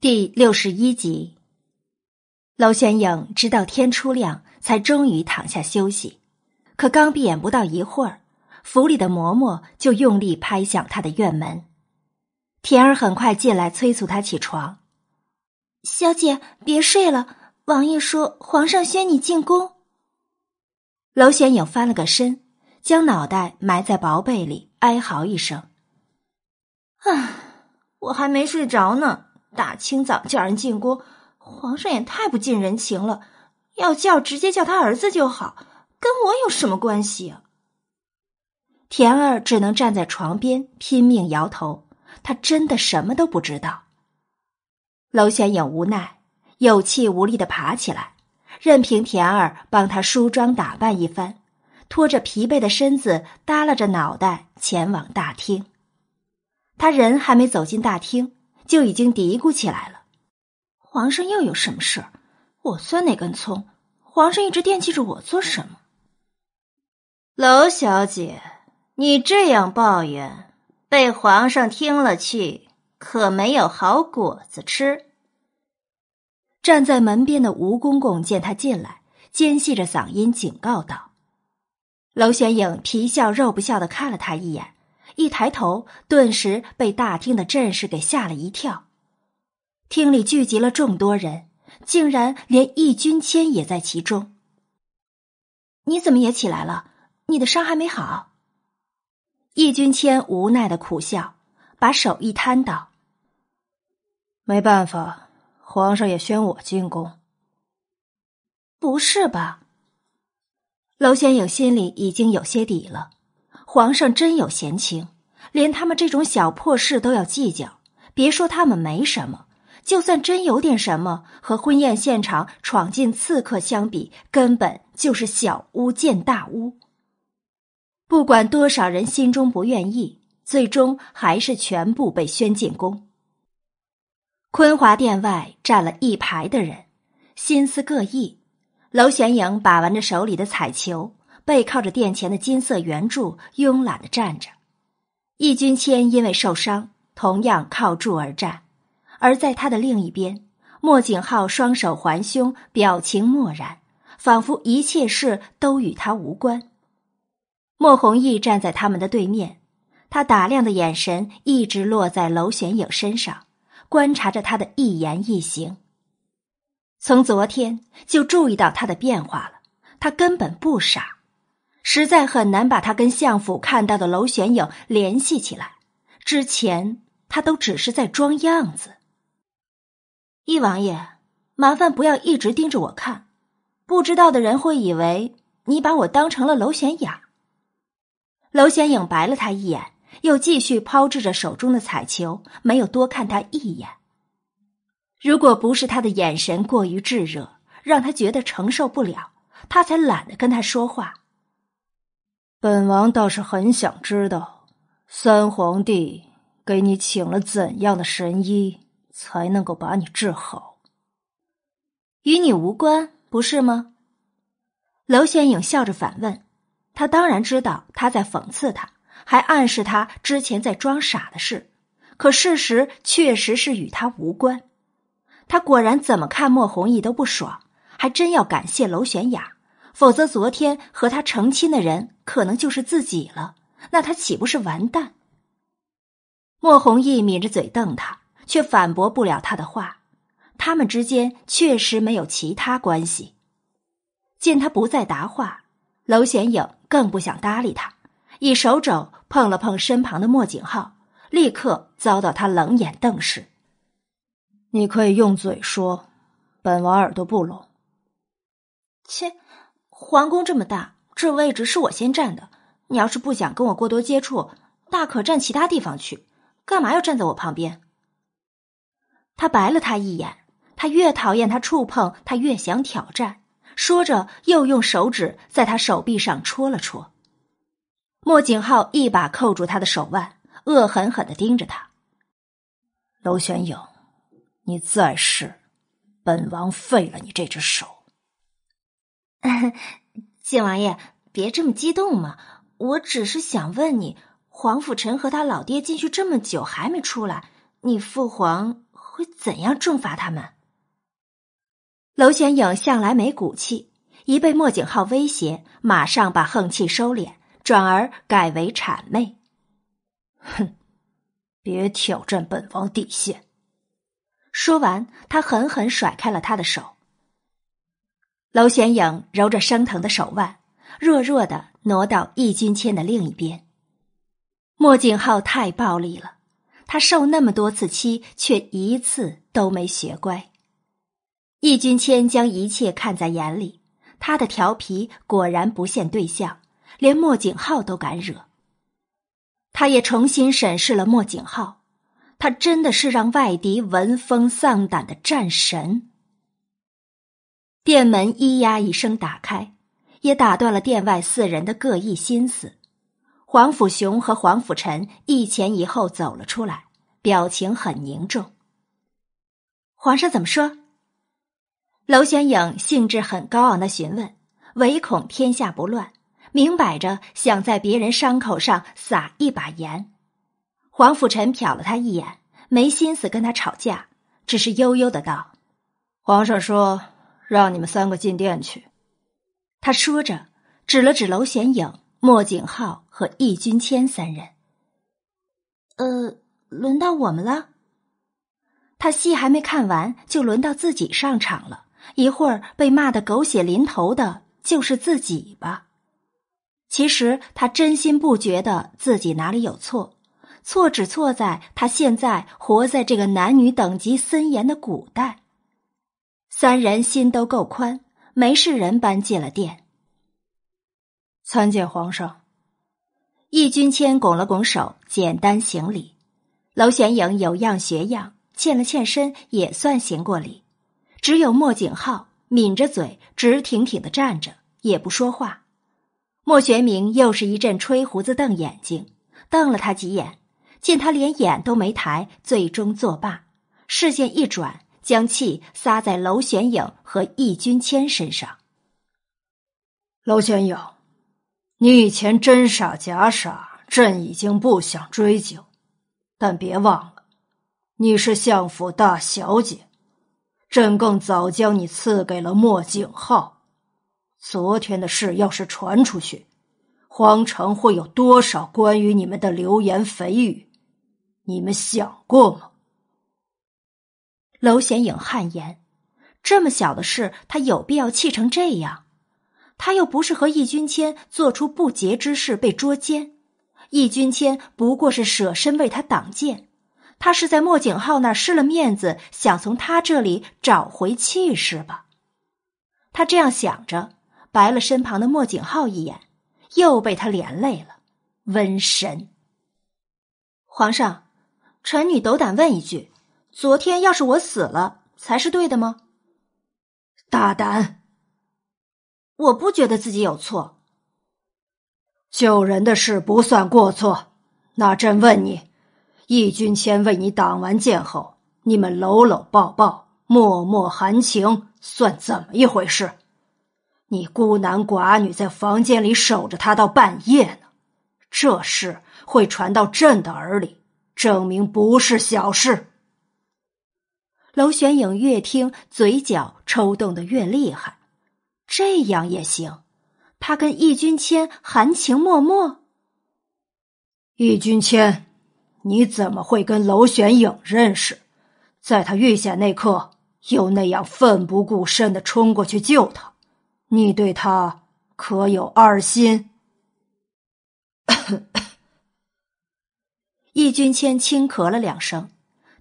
第六十一集，娄玄影直到天初亮，才终于躺下休息。可刚闭眼不到一会儿，府里的嬷嬷就用力拍响她的院门。田儿很快进来催促她起床：“小姐，别睡了，王爷说皇上宣你进宫。”娄玄影翻了个身，将脑袋埋在薄被里，哀嚎一声：“啊，我还没睡着呢。”大清早叫人进宫，皇上也太不近人情了。要叫直接叫他儿子就好，跟我有什么关系啊？田儿只能站在床边拼命摇头，他真的什么都不知道。娄玄影无奈，有气无力的爬起来，任凭田儿帮他梳妆打扮一番，拖着疲惫的身子，耷拉着脑袋前往大厅。他人还没走进大厅。就已经嘀咕起来了，皇上又有什么事儿？我算哪根葱？皇上一直惦记着我做什么？娄小姐，你这样抱怨，被皇上听了去，可没有好果子吃。站在门边的吴公公见他进来，尖细着嗓音警告道：“娄玄影皮笑肉不笑的看了他一眼。”一抬头，顿时被大厅的阵势给吓了一跳。厅里聚集了众多人，竟然连易君谦也在其中。你怎么也起来了？你的伤还没好？易君谦无奈的苦笑，把手一摊道：“没办法，皇上也宣我进宫。”不是吧？娄玄影心里已经有些底了。皇上真有闲情，连他们这种小破事都要计较。别说他们没什么，就算真有点什么，和婚宴现场闯进刺客相比，根本就是小巫见大巫。不管多少人心中不愿意，最终还是全部被宣进宫。坤华殿外站了一排的人，心思各异。娄玄影把玩着手里的彩球。背靠着殿前的金色圆柱，慵懒的站着。易君谦因为受伤，同样靠柱而站。而在他的另一边，莫景浩双手环胸，表情漠然，仿佛一切事都与他无关。莫弘毅站在他们的对面，他打量的眼神一直落在娄玄影身上，观察着他的一言一行。从昨天就注意到他的变化了，他根本不傻。实在很难把他跟相府看到的娄玄影联系起来。之前他都只是在装样子。易王爷，麻烦不要一直盯着我看，不知道的人会以为你把我当成了娄玄雅。娄玄影白了他一眼，又继续抛掷着手中的彩球，没有多看他一眼。如果不是他的眼神过于炙热，让他觉得承受不了，他才懒得跟他说话。本王倒是很想知道，三皇帝给你请了怎样的神医，才能够把你治好？与你无关，不是吗？娄玄影笑着反问。他当然知道他在讽刺他，还暗示他之前在装傻的事。可事实确实是与他无关。他果然怎么看莫弘毅都不爽，还真要感谢娄玄雅。否则，昨天和他成亲的人可能就是自己了，那他岂不是完蛋？莫弘毅抿着嘴瞪他，却反驳不了他的话。他们之间确实没有其他关系。见他不再答话，娄显影更不想搭理他，以手肘碰了碰身旁的莫景浩，立刻遭到他冷眼瞪视。你可以用嘴说，本王耳朵不聋。切。皇宫这么大，这位置是我先占的。你要是不想跟我过多接触，大可站其他地方去。干嘛要站在我旁边？他白了他一眼。他越讨厌他触碰，他越想挑战。说着，又用手指在他手臂上戳了戳。莫景浩一把扣住他的手腕，恶狠狠的盯着他。娄玄影，你再试，本王废了你这只手。靖王爷，别这么激动嘛！我只是想问你，皇甫臣和他老爹进去这么久还没出来，你父皇会怎样重罚他们？娄玄影向来没骨气，一被莫景浩威胁，马上把横气收敛，转而改为谄媚：“哼，别挑战本王底线。”说完，他狠狠甩开了他的手。娄玄影揉着生疼的手腕，弱弱的挪到易君谦的另一边。莫景浩太暴力了，他受那么多次欺，却一次都没学乖。易君谦将一切看在眼里，他的调皮果然不限对象，连莫景浩都敢惹。他也重新审视了莫景浩，他真的是让外敌闻风丧胆的战神。店门咿呀一声打开，也打断了店外四人的各异心思。黄甫雄和黄甫臣一前一后走了出来，表情很凝重。皇上怎么说？娄玄影兴致很高昂的询问，唯恐天下不乱，明摆着想在别人伤口上撒一把盐。黄甫臣瞟了他一眼，没心思跟他吵架，只是悠悠的道：“皇上说让你们三个进店去。”他说着，指了指娄玄影、莫景浩和易君谦三人。呃，轮到我们了。他戏还没看完，就轮到自己上场了。一会儿被骂得狗血淋头的，就是自己吧？其实他真心不觉得自己哪里有错，错只错在他现在活在这个男女等级森严的古代。三人心都够宽，没事人般进了殿。参见皇上。易君谦拱了拱手，简单行礼。娄玄影有样学样，欠了欠身，也算行过礼。只有莫景浩抿着嘴，直挺挺的站着，也不说话。莫玄明又是一阵吹胡子瞪眼睛，瞪了他几眼，见他连眼都没抬，最终作罢，视线一转，将气撒在娄玄影和易君谦身上。娄玄影，你以前真傻假傻，朕已经不想追究，但别忘了，你是相府大小姐。朕更早将你赐给了莫景浩。昨天的事要是传出去，皇城会有多少关于你们的流言蜚语？你们想过吗？娄显影汗颜，这么小的事，他有必要气成这样？他又不是和易君谦做出不洁之事被捉奸，易君谦不过是舍身为他挡箭。他是在莫景浩那儿失了面子，想从他这里找回气势吧？他这样想着，白了身旁的莫景浩一眼，又被他连累了。瘟神！皇上，臣女斗胆问一句：昨天要是我死了，才是对的吗？大胆！我不觉得自己有错。救人的事不算过错。那朕问你。易君谦为你挡完剑后，你们搂搂抱抱、脉脉含情，算怎么一回事？你孤男寡女在房间里守着他到半夜呢，这事会传到朕的耳里，证明不是小事。娄玄影越听，嘴角抽动的越厉害。这样也行？他跟易君谦含情脉脉？易君谦。你怎么会跟娄玄影认识？在他遇险那刻，又那样奋不顾身的冲过去救他，你对他可有二心？易君谦轻咳了两声，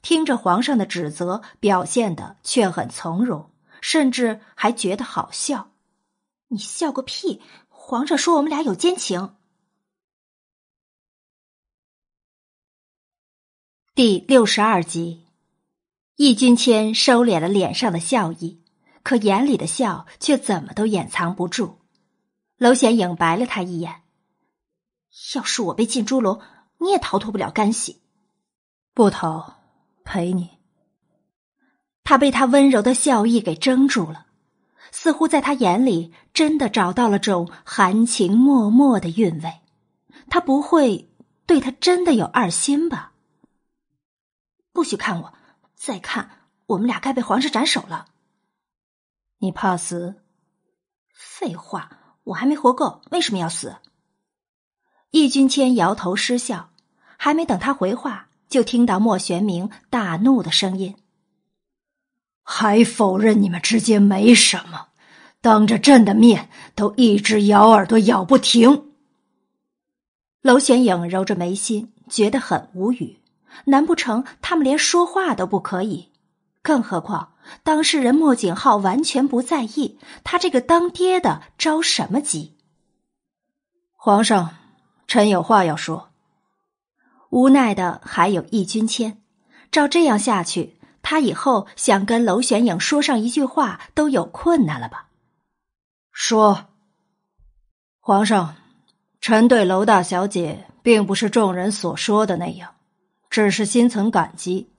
听着皇上的指责，表现的却很从容，甚至还觉得好笑。你笑个屁！皇上说我们俩有奸情。第六十二集，易君谦收敛了脸上的笑意，可眼里的笑却怎么都掩藏不住。娄显影白了他一眼：“要是我被进猪笼，你也逃脱不了干系。”不逃，陪你。他被他温柔的笑意给怔住了，似乎在他眼里真的找到了种含情脉脉的韵味。他不会对他真的有二心吧？不许看我，再看我们俩该被皇上斩首了。你怕死？废话，我还没活够，为什么要死？易君谦摇头失笑，还没等他回话，就听到莫玄明大怒的声音：“还否认你们之间没什么？当着朕的面都一直咬耳朵咬不停。”娄玄影揉着眉心，觉得很无语。难不成他们连说话都不可以？更何况当事人莫景浩完全不在意，他这个当爹的着什么急？皇上，臣有话要说。无奈的还有易君谦，照这样下去，他以后想跟娄玄影说上一句话都有困难了吧？说，皇上，臣对娄大小姐并不是众人所说的那样。只是心存感激，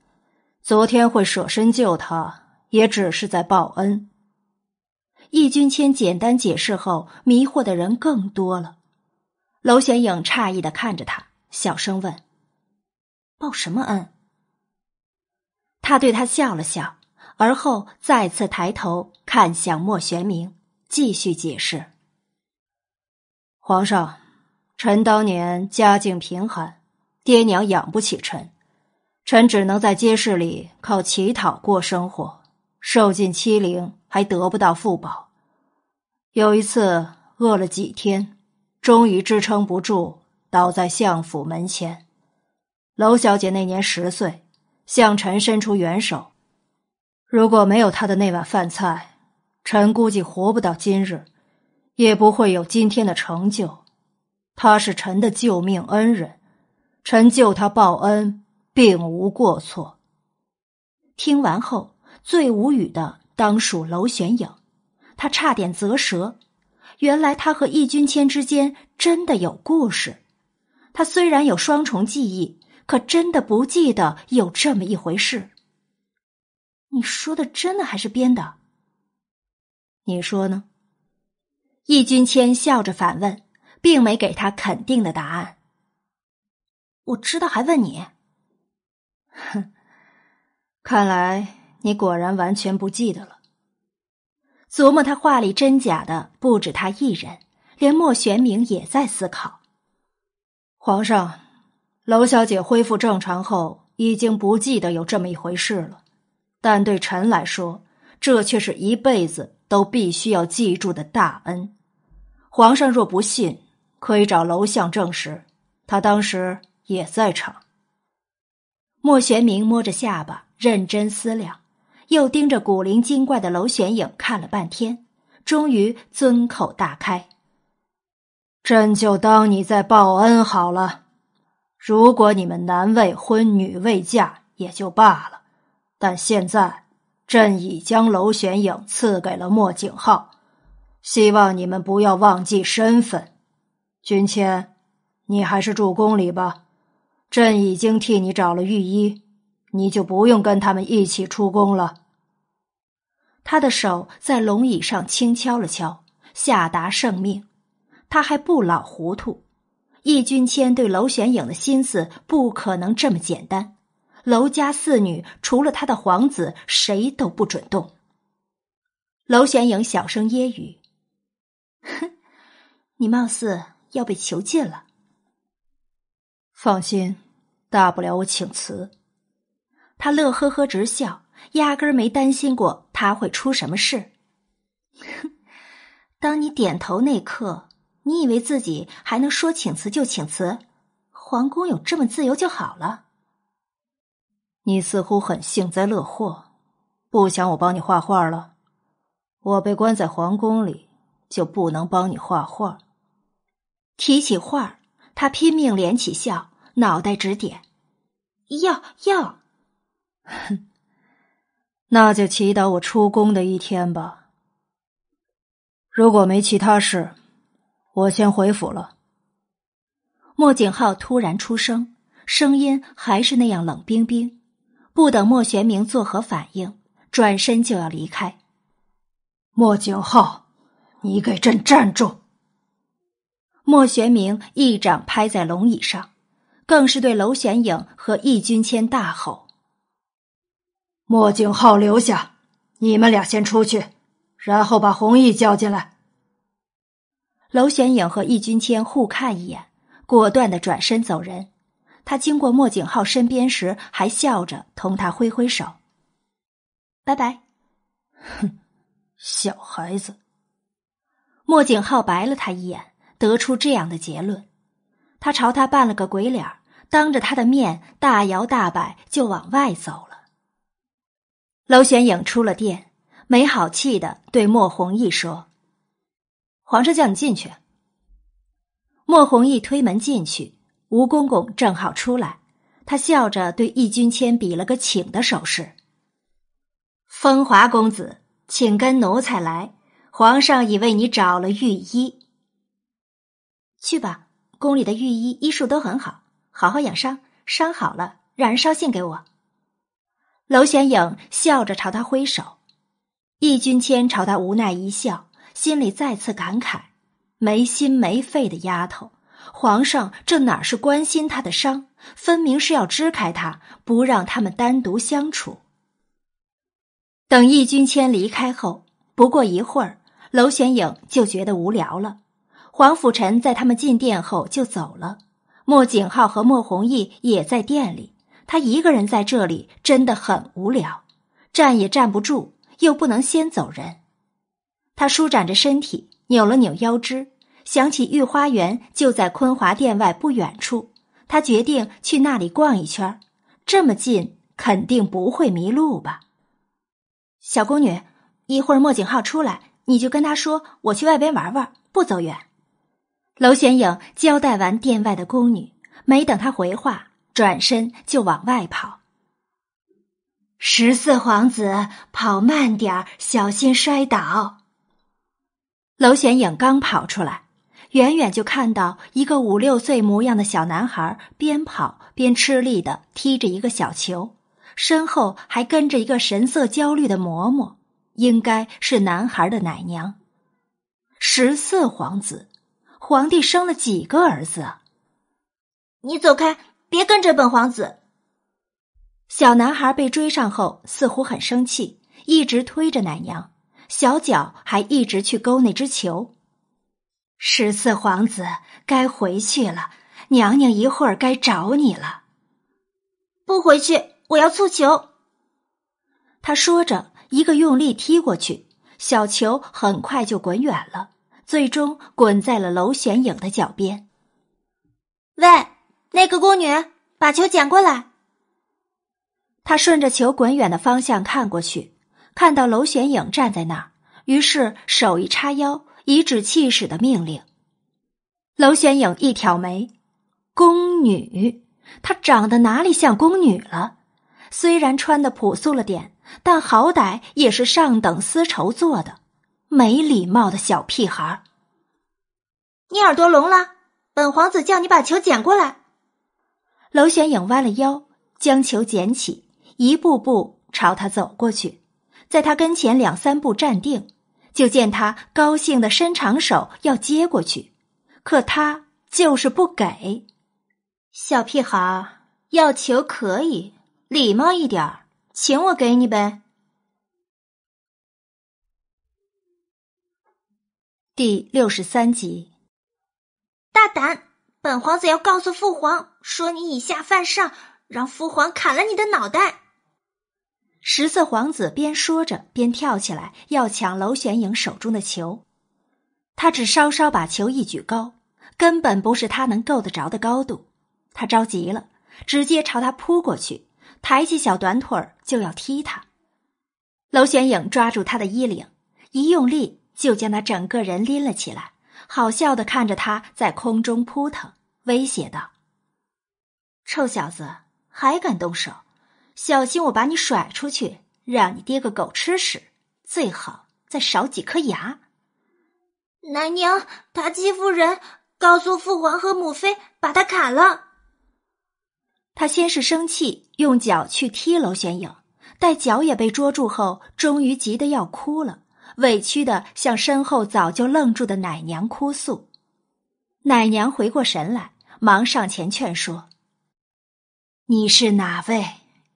昨天会舍身救她，也只是在报恩。易君谦简单解释后，迷惑的人更多了。娄玄影诧异的看着他，小声问：“报什么恩？”他对他笑了笑，而后再次抬头看向莫玄明，继续解释：“皇上，臣当年家境贫寒。”爹娘养不起臣，臣只能在街市里靠乞讨过生活，受尽欺凌，还得不到父保。有一次饿了几天，终于支撑不住，倒在相府门前。娄小姐那年十岁，向臣伸出援手。如果没有她的那碗饭菜，臣估计活不到今日，也不会有今天的成就。她是臣的救命恩人。臣救他报恩，并无过错。听完后，最无语的当属娄玄影，他差点啧舌。原来他和易君谦之间真的有故事。他虽然有双重记忆，可真的不记得有这么一回事。你说的真的还是编的？你说呢？易君谦笑着反问，并没给他肯定的答案。我知道，还问你？哼，看来你果然完全不记得了。琢磨他话里真假的不止他一人，连莫玄明也在思考。皇上，娄小姐恢复正常后，已经不记得有这么一回事了。但对臣来说，这却是一辈子都必须要记住的大恩。皇上若不信，可以找娄相证实，他当时。也在场。莫玄明摸着下巴，认真思量，又盯着古灵精怪的娄玄影看了半天，终于尊口大开：“朕就当你在报恩好了。如果你们男未婚，女未嫁，也就罢了。但现在，朕已将娄玄影赐给了莫景浩，希望你们不要忘记身份。君谦，你还是住宫里吧。”朕已经替你找了御医，你就不用跟他们一起出宫了。他的手在龙椅上轻敲了敲，下达圣命。他还不老糊涂，易君谦对娄玄影的心思不可能这么简单。娄家四女除了他的皇子，谁都不准动。娄玄影小声揶揄：“哼，你貌似要被囚禁了。”放心，大不了我请辞。他乐呵呵直笑，压根儿没担心过他会出什么事。哼，当你点头那刻，你以为自己还能说请辞就请辞？皇宫有这么自由就好了。你似乎很幸灾乐祸，不想我帮你画画了？我被关在皇宫里，就不能帮你画画？提起画他拼命敛起笑，脑袋直点。要要，哼，那就祈祷我出宫的一天吧。如果没其他事，我先回府了。莫景浩突然出声，声音还是那样冷冰冰。不等莫玄明作何反应，转身就要离开。莫景浩，你给朕站住！莫玄明一掌拍在龙椅上，更是对娄玄影和易君谦大吼：“莫景浩留下，你们俩先出去，然后把弘毅叫进来。娄玄影和易君谦互看一眼，果断的转身走人。他经过莫景浩身边时，还笑着同他挥挥手：“拜拜。”哼，小孩子。莫景浩白了他一眼，得出这样的结论。他朝他扮了个鬼脸，当着他的面大摇大摆就往外走了。娄玄影出了店，没好气的对莫弘毅说。皇上叫你进去。莫弘毅推门进去，吴公公正好出来，他笑着对易君谦比了个请的手势。风华公子，请跟奴才来，皇上已为你找了御医。去吧，宫里的御医医术都很好，好好养伤，伤好了让人捎信给我。娄玄影笑着朝他挥手，易君谦朝他无奈一笑。心里再次感慨：没心没肺的丫头！皇上这哪是关心她的伤，分明是要支开她，不让他们单独相处。等易君谦离开后，不过一会儿，娄玄影就觉得无聊了。黄甫臣在他们进殿后就走了，莫景浩和莫弘毅也在店里。他一个人在这里真的很无聊，站也站不住，又不能先走人。他舒展着身体，扭了扭腰肢，想起御花园就在坤华殿外不远处，他决定去那里逛一圈。这么近，肯定不会迷路吧？小宫女，一会儿莫景浩出来，你就跟他说我去外边玩玩，不走远。娄玄影交代完殿外的宫女，没等他回话，转身就往外跑。十四皇子，跑慢点小心摔倒。娄玄影刚跑出来，远远就看到一个五六岁模样的小男孩边跑边吃力的踢着一个小球，身后还跟着一个神色焦虑的嬷嬷，应该是男孩的奶娘。十四皇子，皇帝生了几个儿子啊？你走开，别跟着本皇子。小男孩被追上后，似乎很生气，一直推着奶娘。小脚还一直去勾那只球，十四皇子该回去了，娘娘一会儿该找你了。不回去，我要蹴球。他说着，一个用力踢过去，小球很快就滚远了，最终滚在了娄玄影的脚边。喂，那个宫女，把球捡过来。他顺着球滚远的方向看过去。看到娄玄影站在那儿，于是手一叉腰，颐指气使的命令。娄玄影一挑眉，宫女，她长得哪里像宫女了？虽然穿的朴素了点，但好歹也是上等丝绸做的。没礼貌的小屁孩！你耳朵聋了？本皇子叫你把球捡过来。娄玄影弯了腰，将球捡起，一步步朝他走过去。在他跟前两三步站定，就见他高兴的伸长手要接过去，可他就是不给。小屁孩要求可以，礼貌一点请我给你呗。第六十三集，大胆！本皇子要告诉父皇，说你以下犯上，让父皇砍了你的脑袋。十四皇子边说着边跳起来，要抢娄玄影手中的球。他只稍稍把球一举高，根本不是他能够得着的高度。他着急了，直接朝他扑过去，抬起小短腿就要踢他。娄玄影抓住他的衣领，一用力就将他整个人拎了起来，好笑的看着他在空中扑腾，威胁道：“臭小子，还敢动手！”小心我把你甩出去，让你爹个狗吃屎！最好再少几颗牙。奶娘，他欺负人，告诉父皇和母妃，把他砍了。他先是生气，用脚去踢娄玄影，待脚也被捉住后，终于急得要哭了，委屈的向身后早就愣住的奶娘哭诉。奶娘回过神来，忙上前劝说：“你是哪位？”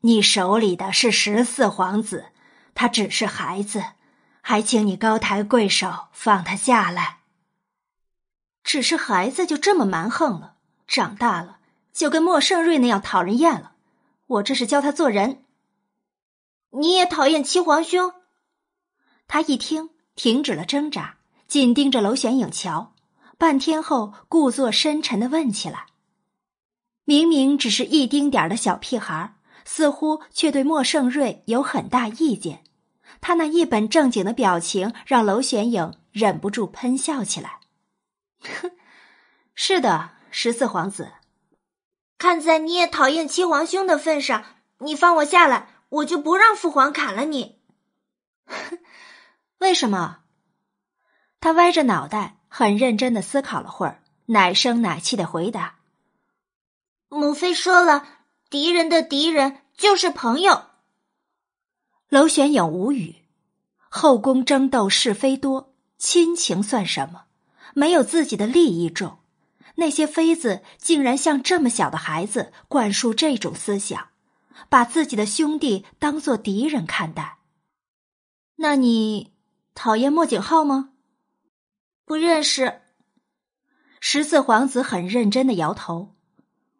你手里的是十四皇子，他只是孩子，还请你高抬贵手放他下来。只是孩子就这么蛮横了，长大了就跟莫盛瑞那样讨人厌了。我这是教他做人。你也讨厌七皇兄？他一听，停止了挣扎，紧盯着娄玄影瞧，半天后，故作深沉的问起来。明明只是一丁点儿的小屁孩，似乎却对莫盛瑞有很大意见。他那一本正经的表情，让娄玄影忍不住喷笑起来。哼，是的，十四皇子。看在你也讨厌七皇兄的份上，你放我下来，我就不让父皇砍了你。为什么？他歪着脑袋，很认真的思考了会儿，奶声奶气的回答：“母妃说了，敌人的敌人就是朋友。”娄玄影无语。后宫争斗是非多，亲情算什么？没有自己的利益重，那些妃子竟然向这么小的孩子灌输这种思想，把自己的兄弟当做敌人看待。那你讨厌莫景浩吗？不认识。十四皇子很认真的摇头。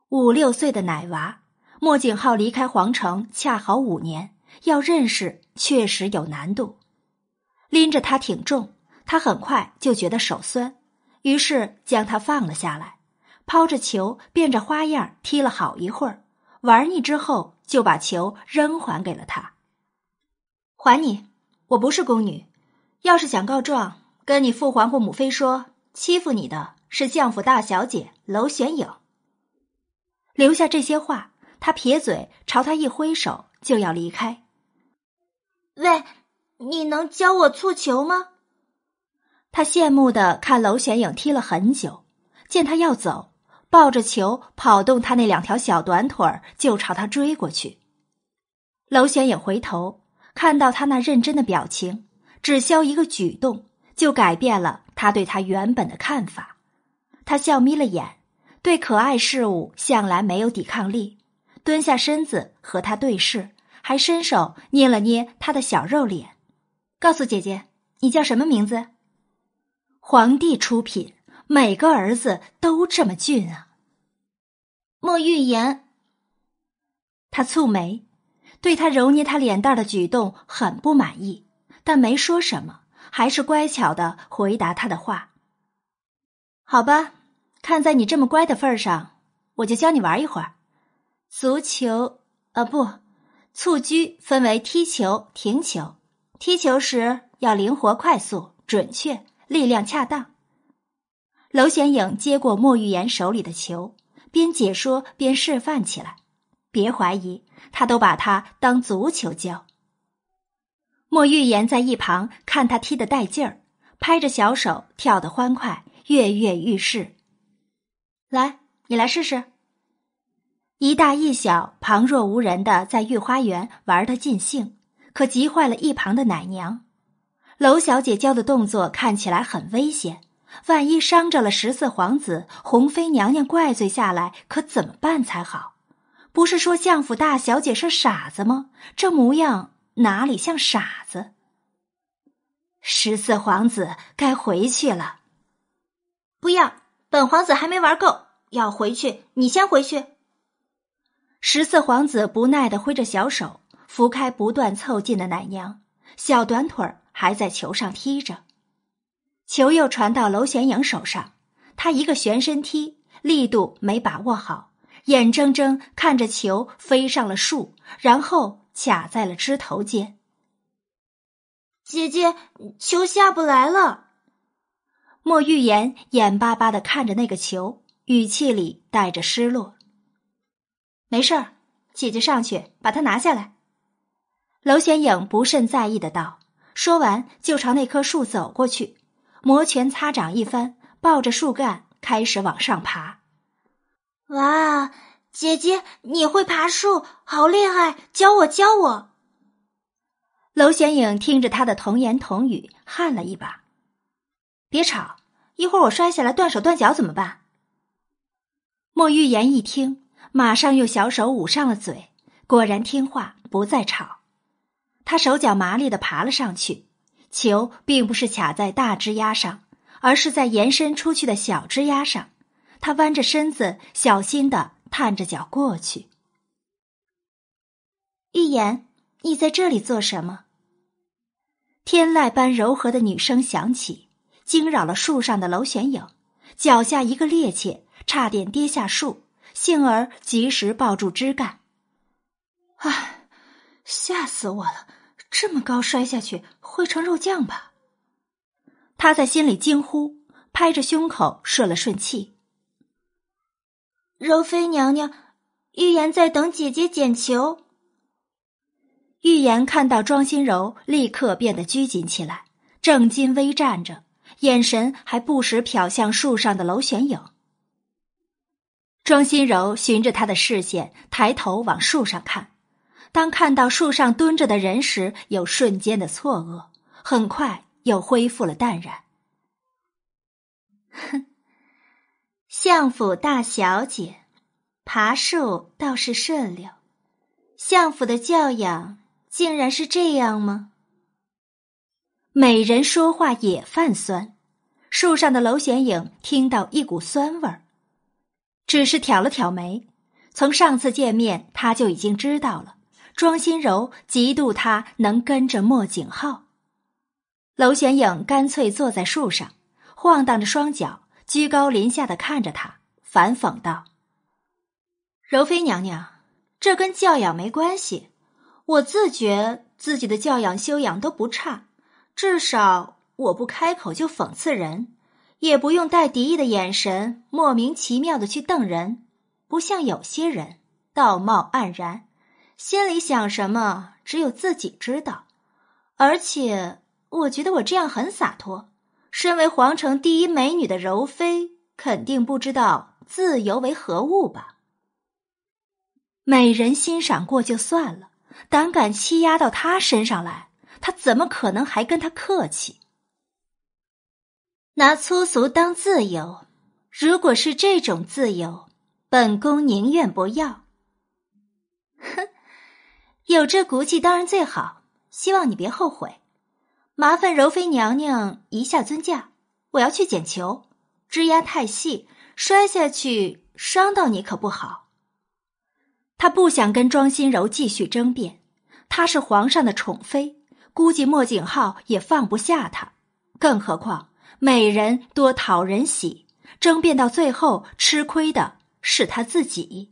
五六岁的奶娃，莫景浩离开皇城恰好五年，要认识确实有难度。拎着他挺重，他很快就觉得手酸。于是将他放了下来，抛着球，变着花样踢了好一会儿，玩腻之后，就把球扔还给了他。还你，我不是宫女，要是想告状，跟你父皇或母妃说，欺负你的是相府大小姐娄玄影。留下这些话，他撇嘴朝他一挥手，就要离开。喂，你能教我蹴球吗？他羡慕的看娄玄影踢了很久，见他要走，抱着球跑动他那两条小短腿儿，就朝他追过去。娄玄影回头看到他那认真的表情，只消一个举动，就改变了他对他原本的看法。他笑眯了眼，对可爱事物向来没有抵抗力，蹲下身子和他对视，还伸手捏了捏他的小肉脸，告诉姐姐：“你叫什么名字？”皇帝出品，每个儿子都这么俊啊。莫玉言，他蹙眉，对他揉捏他脸蛋的举动很不满意，但没说什么，还是乖巧的回答他的话。好吧，看在你这么乖的份上，我就教你玩一会儿。足球啊，不，蹴鞠分为踢球、停球。踢球时要灵活、快速、准确。力量恰当。娄显影接过莫玉言手里的球，边解说边示范起来。别怀疑，他都把他当足球教。莫玉言在一旁看他踢得带劲儿，拍着小手跳得欢快，跃跃欲试。来，你来试试。一大一小旁若无人的在御花园玩得尽兴，可急坏了一旁的奶娘。娄小姐教的动作看起来很危险，万一伤着了十四皇子，红妃娘娘怪罪下来，可怎么办才好？不是说相府大小姐是傻子吗？这模样哪里像傻子？十四皇子该回去了。不要，本皇子还没玩够，要回去，你先回去。十四皇子不耐的挥着小手，拂开不断凑近的奶娘，小短腿。还在球上踢着，球又传到娄玄影手上，他一个旋身踢，力度没把握好，眼睁睁看着球飞上了树，然后卡在了枝头间。姐姐，球下不来了。莫玉言眼巴巴的看着那个球，语气里带着失落。没事儿，姐姐上去把它拿下来。娄玄影不甚在意的道。说完，就朝那棵树走过去，摩拳擦掌一番，抱着树干开始往上爬。哇，姐姐，你会爬树，好厉害！教我，教我。娄玄影听着他的童言童语，汗了一把。别吵，一会儿我摔下来断手断脚怎么办？莫玉言一听，马上用小手捂上了嘴，果然听话，不再吵。他手脚麻利的爬了上去，球并不是卡在大枝丫上，而是在延伸出去的小枝丫上。他弯着身子，小心的探着脚过去。预言，你在这里做什么？天籁般柔和的女声响起，惊扰了树上的楼玄影，脚下一个趔趄，差点跌下树，幸而及时抱住枝干。唉，吓死我了！这么高摔下去会成肉酱吧？他在心里惊呼，拍着胸口顺了顺气。柔妃娘娘，玉言在等姐姐捡球。玉言看到庄心柔，立刻变得拘谨起来，正襟危站着，眼神还不时瞟向树上的娄玄影。庄心柔循着他的视线，抬头往树上看，当看到树上蹲着的人时，有瞬间的错愕，很快又恢复了淡然。哼，相府大小姐，爬树倒是顺溜，相府的教养。竟然是这样吗？美人说话也泛酸。树上的娄玄影听到一股酸味儿，只是挑了挑眉。从上次见面，他就已经知道了，庄心柔嫉妒他能跟着莫景浩。娄玄影干脆坐在树上，晃荡着双脚，居高临下的看着他，反讽道：“柔妃娘娘，这跟教养没关系。”我自觉自己的教养修养都不差，至少我不开口就讽刺人，也不用带敌意的眼神莫名其妙的去瞪人，不像有些人道貌岸然，心里想什么只有自己知道。而且我觉得我这样很洒脱。身为皇城第一美女的柔妃，肯定不知道自由为何物吧？美人欣赏过就算了。胆敢欺压到他身上来，他怎么可能还跟他客气？拿粗俗当自由，如果是这种自由，本宫宁愿不要。哼，有这骨气当然最好，希望你别后悔。麻烦柔妃娘娘一下尊驾，我要去捡球，枝丫太细，摔下去伤到你可不好。他不想跟庄心柔继续争辩，她是皇上的宠妃，估计莫景浩也放不下她。更何况美人多讨人喜，争辩到最后吃亏的是他自己。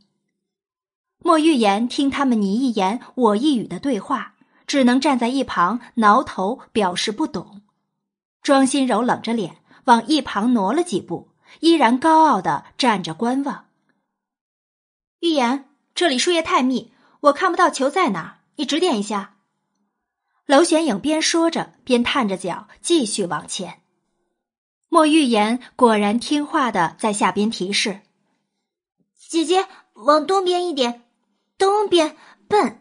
莫玉言听他们你一言我一语的对话，只能站在一旁挠头表示不懂。庄心柔冷着脸往一旁挪了几步，依然高傲的站着观望。玉言。这里树叶太密，我看不到球在哪儿。你指点一下。娄玄影边说着，边探着脚继续往前。莫玉言果然听话的在下边提示：“姐姐，往东边一点，东边。”笨。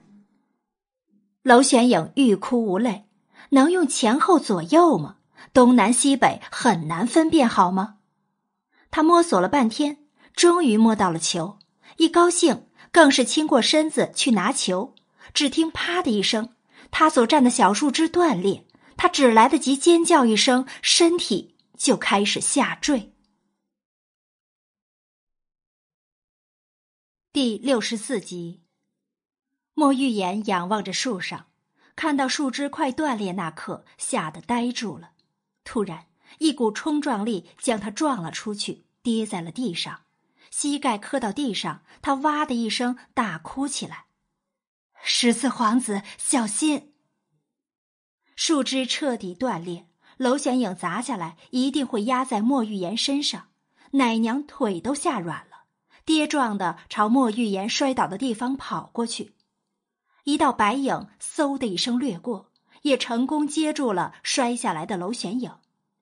娄玄影欲哭无泪，能用前后左右吗？东南西北很难分辨，好吗？他摸索了半天，终于摸到了球，一高兴。更是倾过身子去拿球，只听“啪”的一声，他所站的小树枝断裂，他只来得及尖叫一声，身体就开始下坠。第六十四集，莫玉言仰望着树上，看到树枝快断裂那刻，吓得呆住了。突然，一股冲撞力将他撞了出去，跌在了地上。膝盖磕到地上，他哇的一声大哭起来。十四皇子，小心！树枝彻底断裂，娄玄影砸下来，一定会压在莫玉言身上。奶娘腿都吓软了，跌撞的朝莫玉言摔倒的地方跑过去。一道白影嗖的一声掠过，也成功接住了摔下来的娄玄影，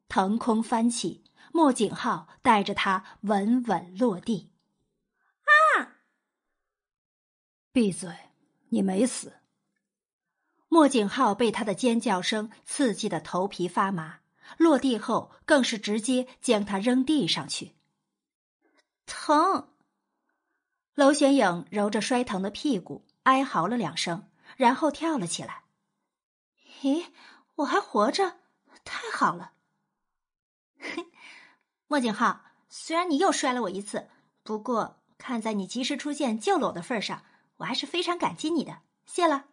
腾空翻起。莫景浩带着他稳稳落地。啊！闭嘴，你没死。莫景浩被他的尖叫声刺激的头皮发麻，落地后更是直接将他扔地上去。疼！娄玄影揉着摔疼的屁股，哀嚎了两声，然后跳了起来。咦，我还活着，太好了！莫景浩，虽然你又摔了我一次，不过看在你及时出现救了我的份上，我还是非常感激你的，谢了。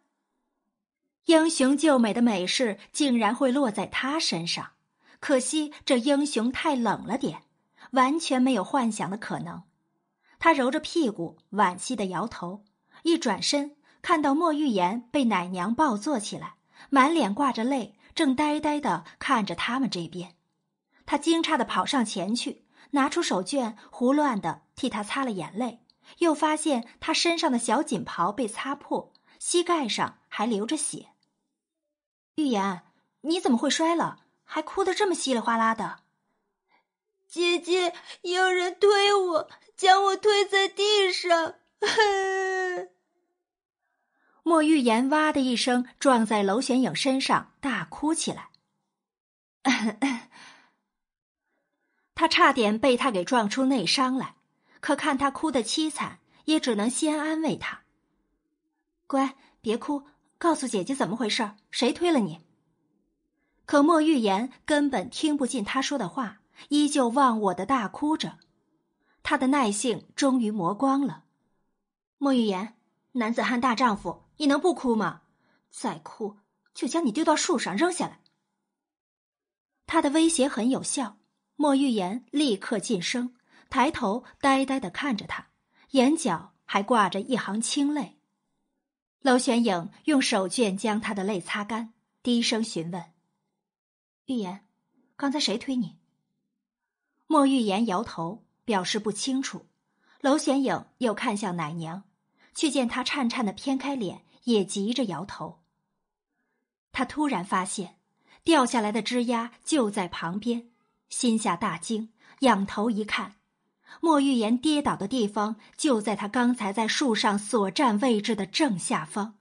英雄救美的美事竟然会落在他身上，可惜这英雄太冷了点，完全没有幻想的可能。他揉着屁股，惋惜的摇头，一转身看到莫玉言被奶娘抱坐起来，满脸挂着泪，正呆呆的看着他们这边。他惊诧的跑上前去，拿出手绢，胡乱的替他擦了眼泪，又发现他身上的小锦袍被擦破，膝盖上还流着血。玉言，你怎么会摔了？还哭得这么稀里哗啦的？姐姐，有人推我，将我推在地上。莫玉言哇的一声撞在娄玄影身上，大哭起来。他差点被他给撞出内伤来，可看他哭得凄惨，也只能先安慰他：“乖，别哭。”告诉姐姐怎么回事？谁推了你？可莫玉言根本听不进他说的话，依旧忘我的大哭着。他的耐性终于磨光了。莫玉言，男子汉大丈夫，你能不哭吗？再哭就将你丢到树上扔下来。他的威胁很有效。莫玉言立刻噤声，抬头呆呆的看着他，眼角还挂着一行清泪。娄玄影用手绢将他的泪擦干，低声询问：“玉言，刚才谁推你？”莫玉言摇头，表示不清楚。娄玄影又看向奶娘，却见她颤颤的偏开脸，也急着摇头。他突然发现掉下来的枝丫就在旁边，心下大惊，仰头一看。莫玉言跌倒的地方就在他刚才在树上所站位置的正下方。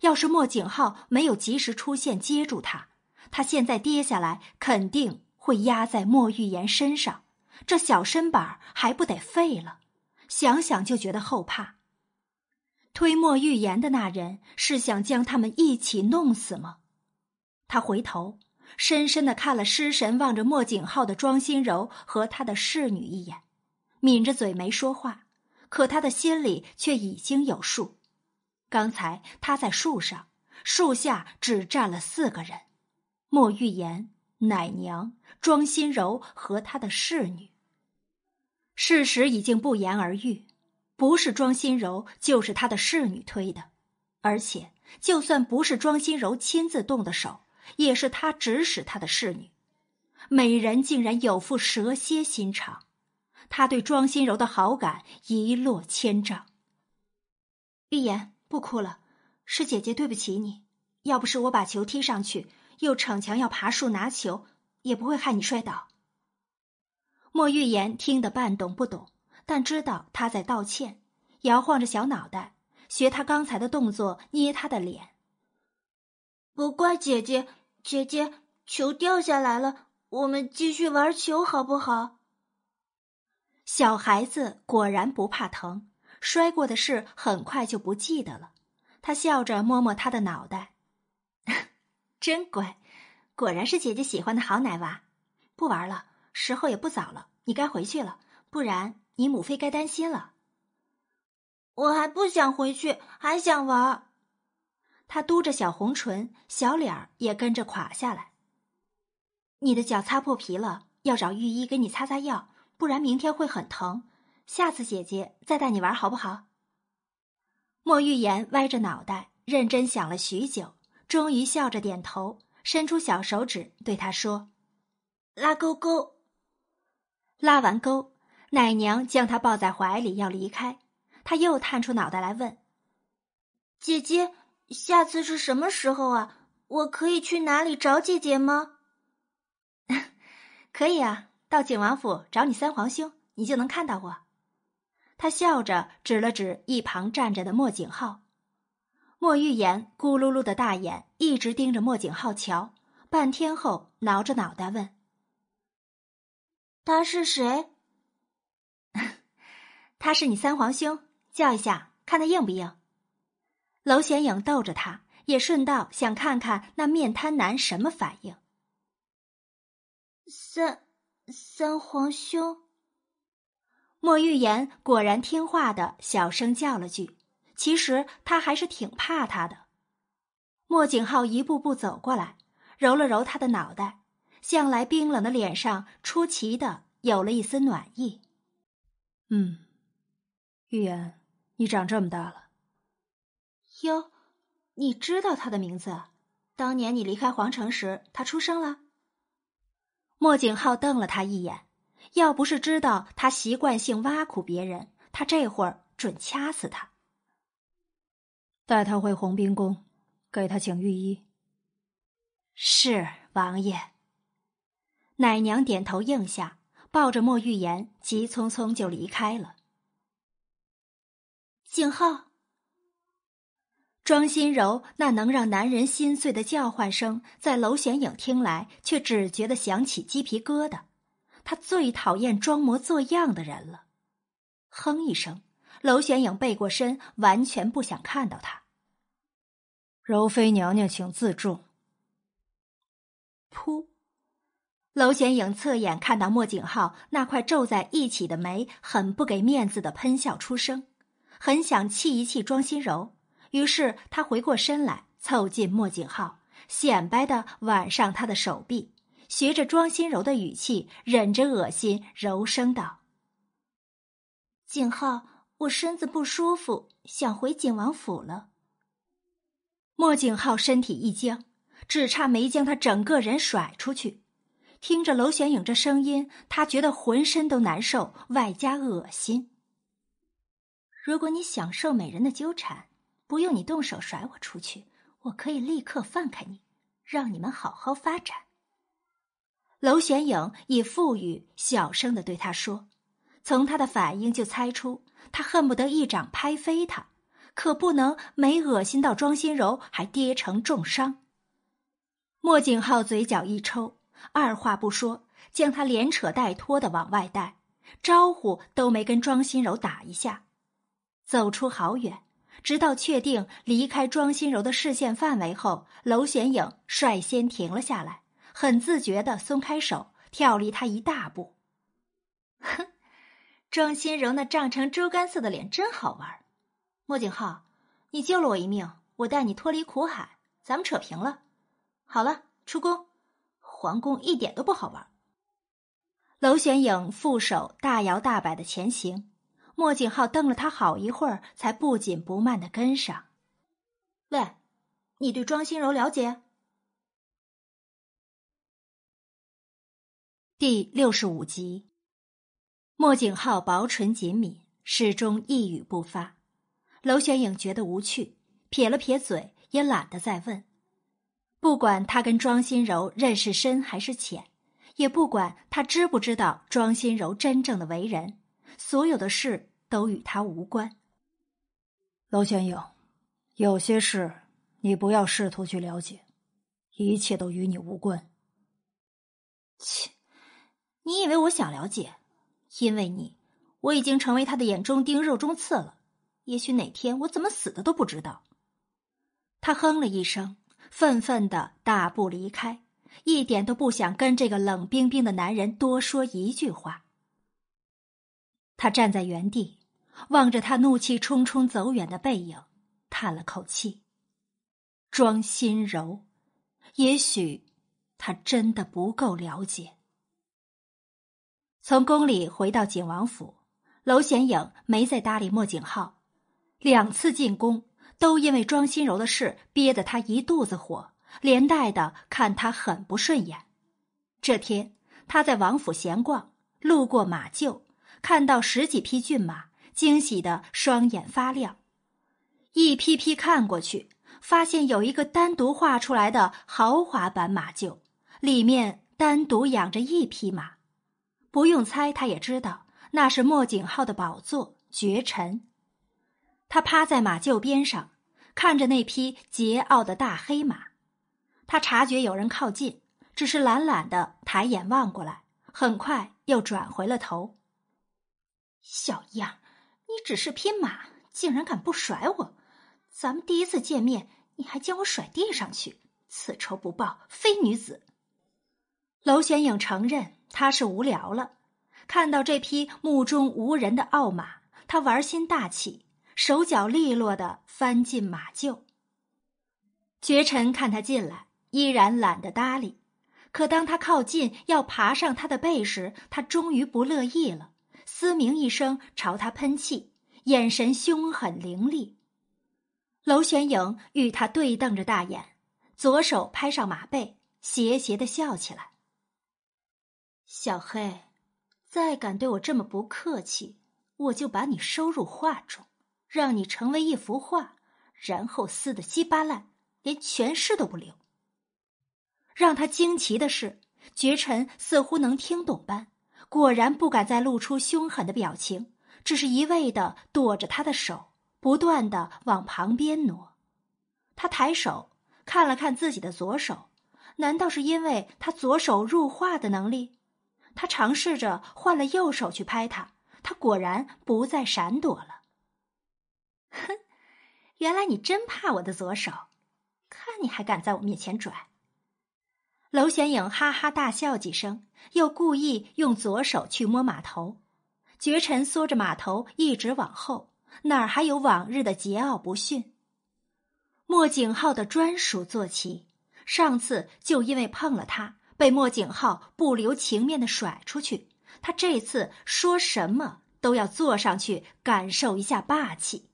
要是莫景浩没有及时出现接住他，他现在跌下来肯定会压在莫玉言身上，这小身板还不得废了？想想就觉得后怕。推莫玉言的那人是想将他们一起弄死吗？他回头深深的看了失神望着莫景浩的庄心柔和他的侍女一眼。抿着嘴没说话，可他的心里却已经有数。刚才他在树上，树下只站了四个人：莫玉言、奶娘、庄心柔和他的侍女。事实已经不言而喻，不是庄心柔，就是他的侍女推的。而且，就算不是庄心柔亲自动的手，也是他指使他的侍女。美人竟然有副蛇蝎心肠。他对庄心柔的好感一落千丈。玉言，不哭了，是姐姐对不起你。要不是我把球踢上去，又逞强要爬树拿球，也不会害你摔倒。莫玉言听得半懂不懂，但知道他在道歉，摇晃着小脑袋，学他刚才的动作捏他的脸。不怪姐姐，姐姐，球掉下来了，我们继续玩球好不好？小孩子果然不怕疼，摔过的事很快就不记得了。他笑着摸摸他的脑袋，真乖，果然是姐姐喜欢的好奶娃。不玩了，时候也不早了，你该回去了，不然你母妃该担心了。我还不想回去，还想玩。他嘟着小红唇，小脸儿也跟着垮下来。你的脚擦破皮了，要找御医给你擦擦药。不然明天会很疼，下次姐姐再带你玩好不好？莫玉言歪着脑袋，认真想了许久，终于笑着点头，伸出小手指对他说：“拉勾勾。”拉完钩，奶娘将他抱在怀里要离开，他又探出脑袋来问：“姐姐，下次是什么时候啊？我可以去哪里找姐姐吗？”“ 可以啊。”到景王府找你三皇兄，你就能看到我。他笑着指了指一旁站着的莫景浩。莫玉言咕噜噜的大眼一直盯着莫景浩瞧，半天后挠着脑袋问：“他是谁？”“ 他是你三皇兄，叫一下，看他硬不硬。”娄显影逗着他，也顺道想看看那面瘫男什么反应。三三皇兄，莫玉言果然听话的小声叫了句。其实他还是挺怕他的。莫景浩一步步走过来，揉了揉他的脑袋，向来冰冷的脸上出奇的有了一丝暖意。嗯，玉言，你长这么大了。哟，你知道他的名字？当年你离开皇城时，他出生了。莫景浩瞪了他一眼，要不是知道他习惯性挖苦别人，他这会儿准掐死他。带他回红冰宫，给他请御医。是王爷。奶娘点头应下，抱着莫玉言，急匆匆就离开了。景浩。庄心柔那能让男人心碎的叫唤声，在娄玄影听来，却只觉得响起鸡皮疙瘩。他最讨厌装模作样的人了。哼一声，娄玄影背过身，完全不想看到他。柔妃娘娘，请自重。噗！娄玄影侧眼看到莫景浩那块皱在一起的眉，很不给面子的喷笑出声，很想气一气庄心柔。于是他回过身来，凑近莫景浩，显摆的挽上他的手臂，学着庄心柔的语气，忍着恶心，柔声道：“景浩，我身子不舒服，想回景王府了。”莫景浩身体一僵，只差没将他整个人甩出去。听着娄玄影这声音，他觉得浑身都难受，外加恶心。如果你享受美人的纠缠，不用你动手甩我出去，我可以立刻放开你，让你们好好发展。娄玄影以腹语小声的对他说，从他的反应就猜出他恨不得一掌拍飞他，可不能没恶心到庄心柔还跌成重伤。莫景浩嘴角一抽，二话不说将他连扯带拖的往外带，招呼都没跟庄心柔打一下，走出好远。直到确定离开庄心柔的视线范围后，娄玄影率先停了下来，很自觉的松开手，跳离他一大步。哼，庄心柔那涨成猪肝色的脸真好玩。莫景浩，你救了我一命，我带你脱离苦海，咱们扯平了。好了，出宫。皇宫一点都不好玩。娄玄影负手大摇大摆的前行。莫景浩瞪了他好一会儿，才不紧不慢的跟上。喂，你对庄心柔了解？第六十五集，莫景浩薄唇紧抿，始终一语不发。娄玄影觉得无趣，撇了撇嘴，也懒得再问。不管他跟庄心柔认识深还是浅，也不管他知不知道庄心柔真正的为人。所有的事都与他无关。娄玄影，有些事你不要试图去了解，一切都与你无关。切，你以为我想了解？因为你，我已经成为他的眼中钉、肉中刺了。也许哪天我怎么死的都不知道。他哼了一声，愤愤的大步离开，一点都不想跟这个冷冰冰的男人多说一句话。他站在原地，望着他怒气冲冲走远的背影，叹了口气。庄心柔，也许他真的不够了解。从宫里回到景王府，娄显影没再搭理莫景浩。两次进宫都因为庄心柔的事憋得他一肚子火，连带的看他很不顺眼。这天他在王府闲逛，路过马厩。看到十几匹骏马，惊喜的双眼发亮，一批批看过去，发现有一个单独画出来的豪华版马厩，里面单独养着一匹马，不用猜，他也知道那是莫景浩的宝座绝尘。他趴在马厩边上，看着那匹桀骜的大黑马，他察觉有人靠近，只是懒懒的抬眼望过来，很快又转回了头。小样，你只是匹马，竟然敢不甩我！咱们第一次见面，你还将我甩地上去，此仇不报非女子。娄玄影承认他是无聊了，看到这匹目中无人的傲马，他玩心大起，手脚利落的翻进马厩。绝尘看他进来，依然懒得搭理。可当他靠近要爬上他的背时，他终于不乐意了，嘶鸣一声，朝他喷气，眼神凶狠凌厉。娄玄影与他对瞪着大眼，左手拍上马背，邪邪的笑起来。小黑，再敢对我这么不客气，我就把你收入画中，让你成为一幅画，然后撕得稀巴烂。连全尸都不留。让他惊奇的是，绝尘似乎能听懂般，果然不敢再露出凶狠的表情，只是一味的躲着他的手，不断的往旁边挪。他抬手看了看自己的左手，难道是因为他左手入画的能力？他尝试着换了右手去拍他，他果然不再闪躲了。哼，原来你真怕我的左手。看你还敢在我面前拽！娄玄影哈哈大笑几声，又故意用左手去摸马头。绝尘缩着马头一直往后，哪儿还有往日的桀骜不驯？莫景浩的专属坐骑，上次就因为碰了他，被莫景浩不留情面的甩出去。他这次说什么都要坐上去感受一下霸气。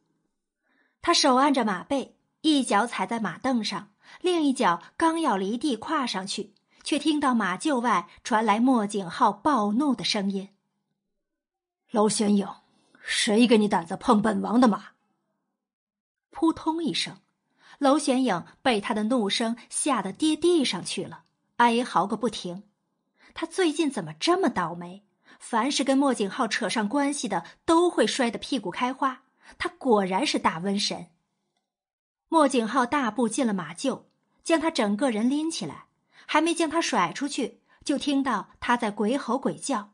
他手按着马背。一脚踩在马凳上，另一脚刚要离地跨上去，却听到马厩外传来莫景浩暴怒的声音：“娄玄影，谁给你胆子碰本王的马？”扑通一声，娄玄影被他的怒声吓得跌地上去了，哀嚎个不停。他最近怎么这么倒霉？凡是跟莫景浩扯上关系的，都会摔得屁股开花。他果然是大瘟神。莫景浩大步进了马厩，将他整个人拎起来，还没将他甩出去，就听到他在鬼吼鬼叫：“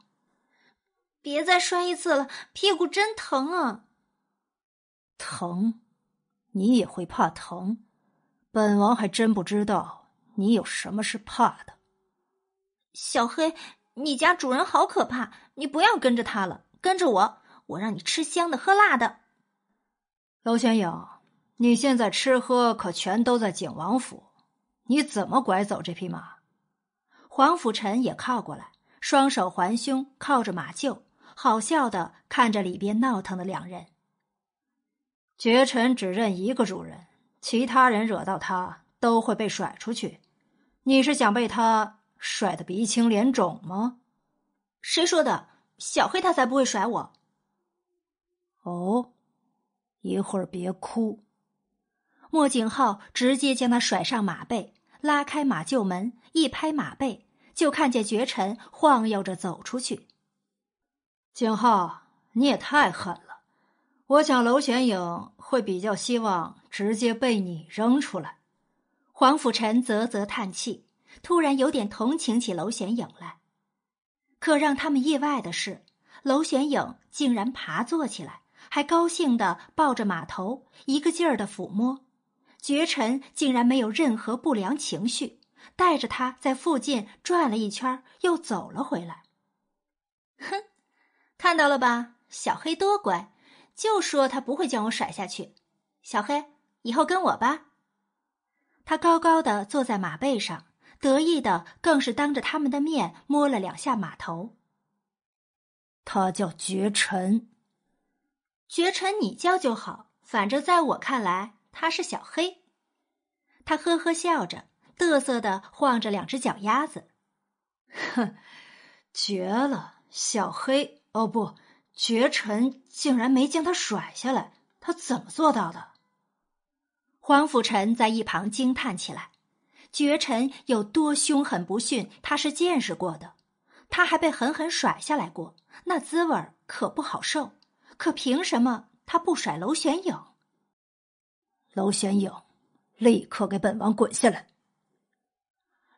别再摔一次了，屁股真疼啊！”疼？你也会怕疼？本王还真不知道你有什么是怕的。小黑，你家主人好可怕，你不要跟着他了，跟着我，我让你吃香的喝辣的。娄玄影。你现在吃喝可全都在景王府，你怎么拐走这匹马？黄甫臣也靠过来，双手环胸，靠着马厩，好笑的看着里边闹腾的两人。绝尘只认一个主人，其他人惹到他都会被甩出去。你是想被他甩得鼻青脸肿吗？谁说的？小黑他才不会甩我。哦，一会儿别哭。莫景浩直接将他甩上马背，拉开马厩门，一拍马背，就看见绝尘晃悠着走出去。景浩，你也太狠了！我想娄玄影会比较希望直接被你扔出来。黄甫臣啧啧叹气，突然有点同情起娄玄影来。可让他们意外的是，娄玄影竟然爬坐起来，还高兴的抱着马头，一个劲儿的抚摸。绝尘竟然没有任何不良情绪，带着他在附近转了一圈，又走了回来。哼，看到了吧，小黑多乖，就说他不会将我甩下去。小黑，以后跟我吧。他高高的坐在马背上，得意的更是当着他们的面摸了两下马头。他叫绝尘，绝尘你叫就好，反正在我看来。他是小黑，他呵呵笑着，嘚瑟的晃着两只脚丫子。哼，绝了！小黑哦不，绝尘竟然没将他甩下来，他怎么做到的？黄甫臣在一旁惊叹起来。绝尘有多凶狠不逊，他是见识过的。他还被狠狠甩下来过，那滋味可不好受。可凭什么他不甩娄玄影？娄玄影，立刻给本王滚下来！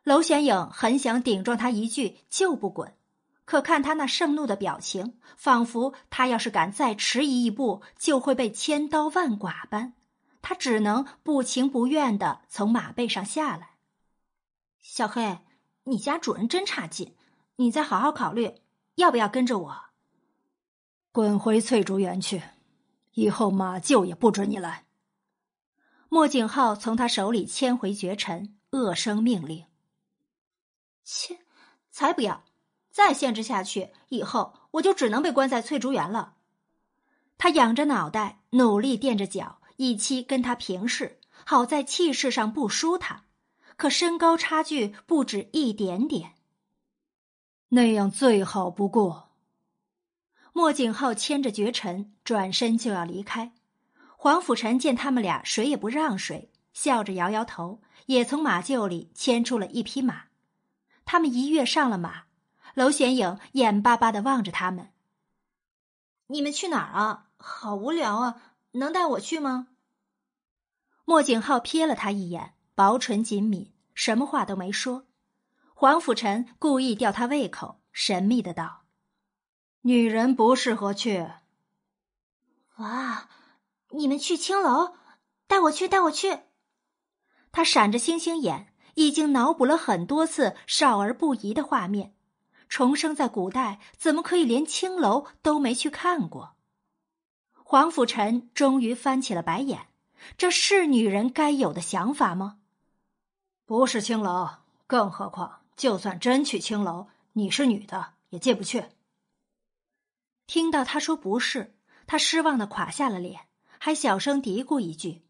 娄玄影很想顶撞他一句就不滚，可看他那盛怒的表情，仿佛他要是敢再迟疑一步，就会被千刀万剐般。他只能不情不愿的从马背上下来。小黑，你家主人真差劲，你再好好考虑要不要跟着我。滚回翠竹园去，以后马厩也不准你来。莫景浩从他手里牵回绝尘，恶声命令：“切，才不要！再限制下去，以后我就只能被关在翠竹园了。”他仰着脑袋，努力垫着脚，以期跟他平视，好在气势上不输他。可身高差距不止一点点，那样最好不过。莫景浩牵着绝尘转身就要离开，黄甫臣见他们俩谁也不让谁，笑着摇摇头，也从马厩里牵出了一匹马。他们一跃上了马，娄玄影眼巴巴的望着他们：“你们去哪儿啊？好无聊啊！能带我去吗？”莫景浩瞥了他一眼。薄唇紧抿，什么话都没说。黄甫臣故意吊他胃口，神秘的道：“女人不适合去。”哇！你们去青楼，带我去，带我去！他闪着星星眼，已经脑补了很多次少儿不宜的画面。重生在古代，怎么可以连青楼都没去看过？黄甫臣终于翻起了白眼，这是女人该有的想法吗？不是青楼，更何况，就算真去青楼，你是女的也进不去。听到他说不是，他失望的垮下了脸，还小声嘀咕一句：“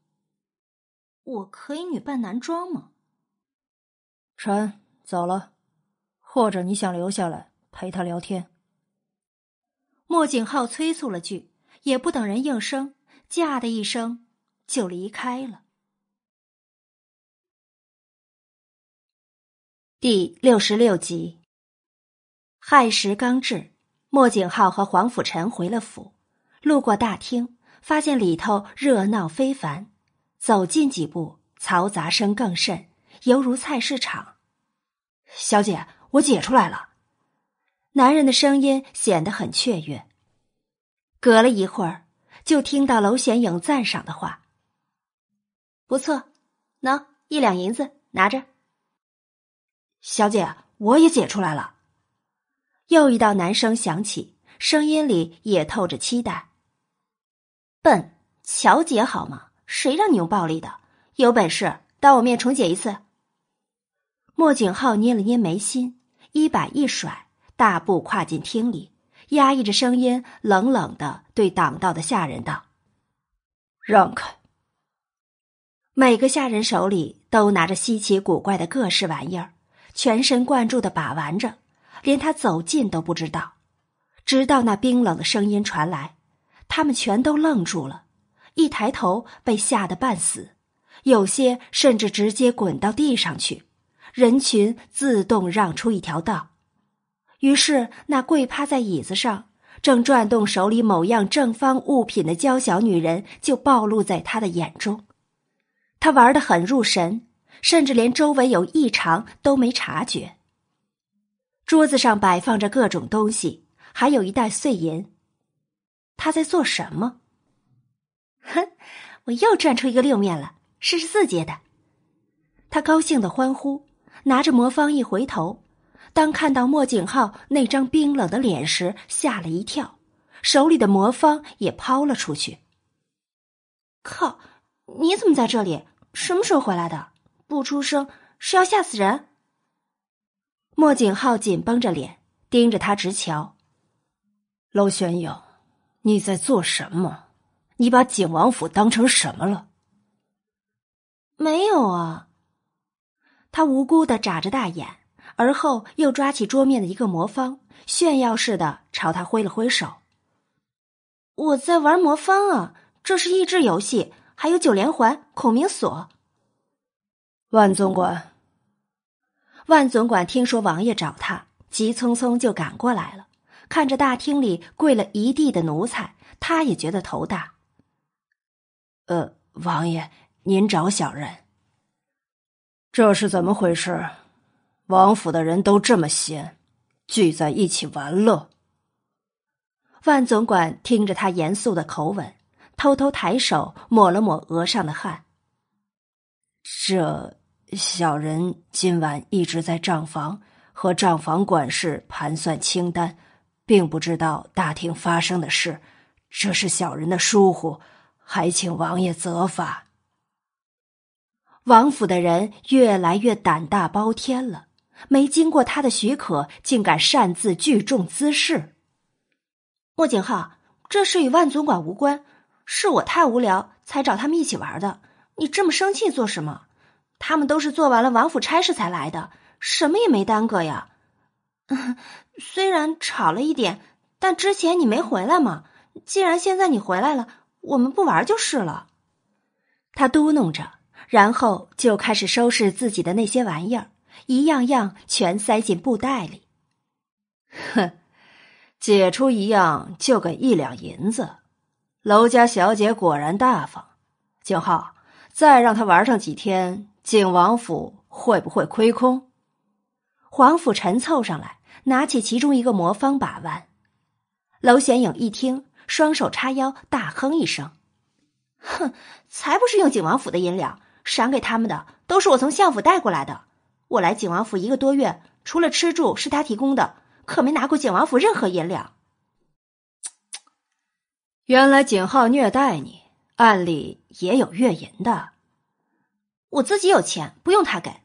我可以女扮男装吗？”臣走了，或者你想留下来陪他聊天？莫景浩催促了句，也不等人应声，驾的一声就离开了。第六十六集，亥时刚至，莫景浩和黄甫臣回了府，路过大厅，发现里头热闹非凡。走近几步，嘈杂声更甚，犹如菜市场。小姐，我解出来了。男人的声音显得很雀跃。隔了一会儿，就听到娄显影赞赏的话：“不错，喏，一两银子，拿着。”小姐，我也解出来了。又一道男声响起，声音里也透着期待。笨，乔姐好吗？谁让你用暴力的？有本事当我面重解一次。莫景浩捏了捏眉心，衣摆一甩，大步跨进厅里，压抑着声音，冷冷的对挡道的下人道：“让开。”每个下人手里都拿着稀奇古怪的各式玩意儿。全神贯注的把玩着，连他走近都不知道。直到那冰冷的声音传来，他们全都愣住了，一抬头被吓得半死，有些甚至直接滚到地上去。人群自动让出一条道，于是那跪趴在椅子上，正转动手里某样正方物品的娇小女人就暴露在他的眼中。他玩的很入神。甚至连周围有异常都没察觉。桌子上摆放着各种东西，还有一袋碎银。他在做什么？哼，我又转出一个六面了，是四阶的。他高兴的欢呼，拿着魔方一回头，当看到莫景浩那张冰冷的脸时，吓了一跳，手里的魔方也抛了出去。靠！你怎么在这里？什么时候回来的？不出声是要吓死人。莫景浩紧绷着脸盯着他直瞧。娄玄影，你在做什么？你把景王府当成什么了？没有啊。他无辜的眨着大眼，而后又抓起桌面的一个魔方，炫耀似的朝他挥了挥手。我在玩魔方啊，这是益智游戏，还有九连环、孔明锁。万总管，万总管听说王爷找他，急匆匆就赶过来了。看着大厅里跪了一地的奴才，他也觉得头大。呃，王爷，您找小人，这是怎么回事？王府的人都这么闲，聚在一起玩乐。万总管听着他严肃的口吻，偷偷抬手抹了抹额上的汗。这小人今晚一直在账房和账房管事盘算清单，并不知道大厅发生的事，这是小人的疏忽，还请王爷责罚。王府的人越来越胆大包天了，没经过他的许可，竟敢擅自聚众滋事。莫景浩，这事与万总管无关，是我太无聊才找他们一起玩的。你这么生气做什么？他们都是做完了王府差事才来的，什么也没耽搁呀。虽然吵了一点，但之前你没回来嘛。既然现在你回来了，我们不玩就是了。他嘟哝着。然后就开始收拾自己的那些玩意儿，一样样全塞进布袋里。哼，解出一样就给一两银子，楼家小姐果然大方。景浩，再让他玩上几天，景王府会不会亏空？黄甫臣凑上来，拿起其中一个魔方把玩。娄显影一听，双手叉腰，大哼一声：“哼，才不是用景王府的银两！”赏给他们的都是我从相府带过来的。我来景王府一个多月，除了吃住是他提供的，可没拿过景王府任何银两。原来景浩虐待你，暗里也有月银的。我自己有钱，不用他给。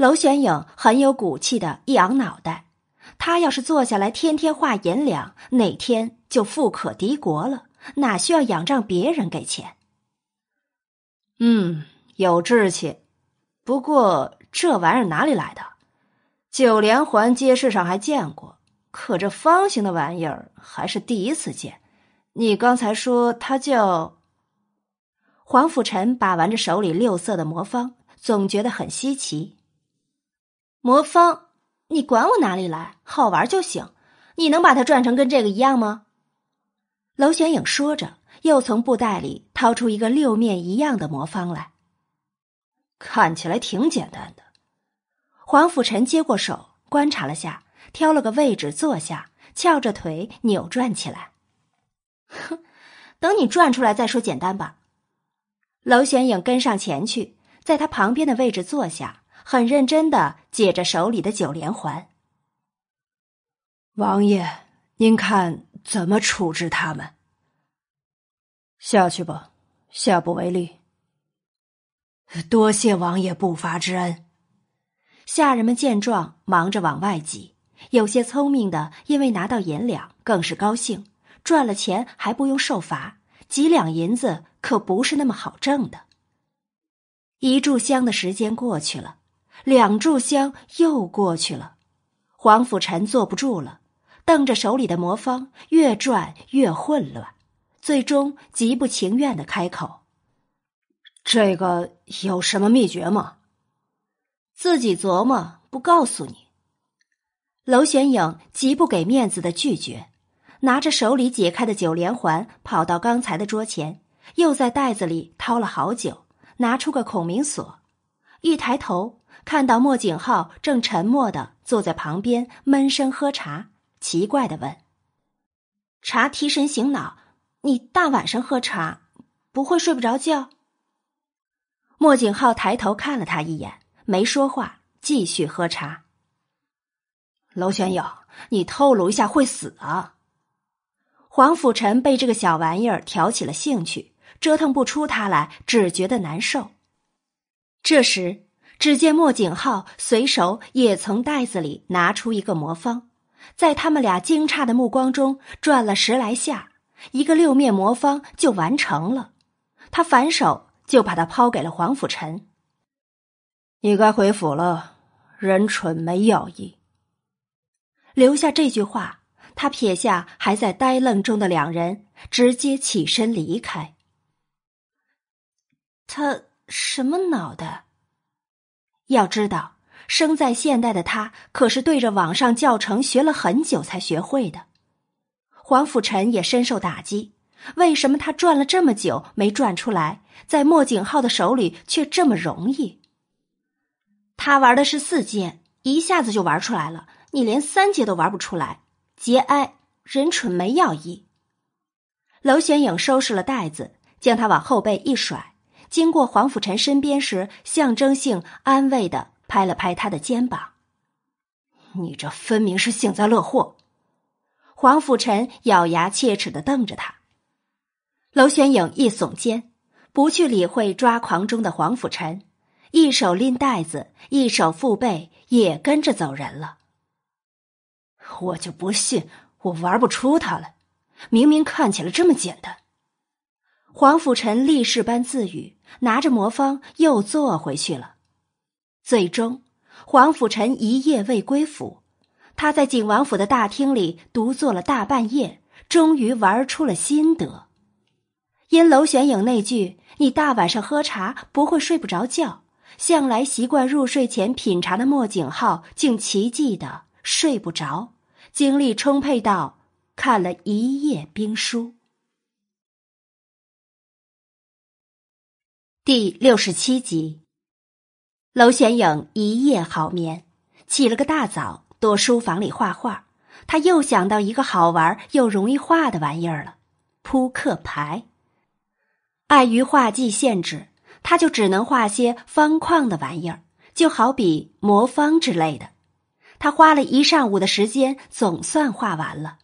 娄玄影很有骨气的一昂脑袋，他要是坐下来天天画银两，哪天就富可敌国了，哪需要仰仗别人给钱？嗯，有志气，不过这玩意儿哪里来的？九连环街市上还见过，可这方形的玩意儿还是第一次见。你刚才说它叫……黄甫臣把玩着手里六色的魔方，总觉得很稀奇。魔方，你管我哪里来？好玩就行。你能把它转成跟这个一样吗？娄玄影说着。又从布袋里掏出一个六面一样的魔方来，看起来挺简单的。黄甫臣接过手，观察了下，挑了个位置坐下，翘着腿扭转起来。哼，等你转出来再说简单吧。娄玄影跟上前去，在他旁边的位置坐下，很认真的解着手里的九连环。王爷，您看怎么处置他们？下去吧，下不为例。多谢王爷不罚之恩。下人们见状，忙着往外挤。有些聪明的，因为拿到银两，更是高兴，赚了钱还不用受罚。几两银子可不是那么好挣的。一炷香的时间过去了，两炷香又过去了，黄甫臣坐不住了，瞪着手里的魔方，越转越混乱。最终极不情愿的开口：“这个有什么秘诀吗？自己琢磨，不告诉你。”娄玄影极不给面子的拒绝，拿着手里解开的九连环，跑到刚才的桌前，又在袋子里掏了好久，拿出个孔明锁。一抬头，看到莫景浩正沉默的坐在旁边，闷声喝茶，奇怪的问：“茶提神醒脑。”你大晚上喝茶，不会睡不着觉？莫景浩抬头看了他一眼，没说话，继续喝茶。娄玄友，你透露一下会死啊！黄甫臣被这个小玩意儿挑起了兴趣，折腾不出他来，只觉得难受。这时，只见莫景浩随手也从袋子里拿出一个魔方，在他们俩惊诧的目光中转了十来下。一个六面魔方就完成了，他反手就把它抛给了黄甫臣。你该回府了，人蠢没要义。留下这句话，他撇下还在呆愣中的两人，直接起身离开。他什么脑袋？要知道，生在现代的他，可是对着网上教程学了很久才学会的。黄甫臣也深受打击，为什么他转了这么久没转出来，在莫景浩的手里却这么容易？他玩的是四阶，一下子就玩出来了，你连三阶都玩不出来，节哀，人蠢没药医。娄玄影收拾了袋子，将他往后背一甩，经过黄甫臣身边时，象征性安慰的拍了拍他的肩膀：“你这分明是幸灾乐祸。”黄甫臣咬牙切齿的瞪着他。娄玄影一耸肩，不去理会抓狂中的黄甫臣，一手拎袋子，一手负背，也跟着走人了。我就不信我玩不出他了，明明看起来这么简单。黄甫臣立誓般自语，拿着魔方又坐回去了。最终，黄甫臣一夜未归府，他在景王府的大厅里独坐了大半夜，终于玩出了心得。因娄玄影那句“你大晚上喝茶不会睡不着觉”，向来习惯入睡前品茶的莫景浩竟奇迹的睡不着，精力充沛到看了一夜兵书。第六十七集，娄玄影一夜好眠，起了个大早，躲书房里画画。他又想到一个好玩又容易画的玩意儿了——扑克牌。碍于画技限制，他就只能画些方框的玩意儿，就好比魔方之类的。他花了一上午的时间，总算画完了。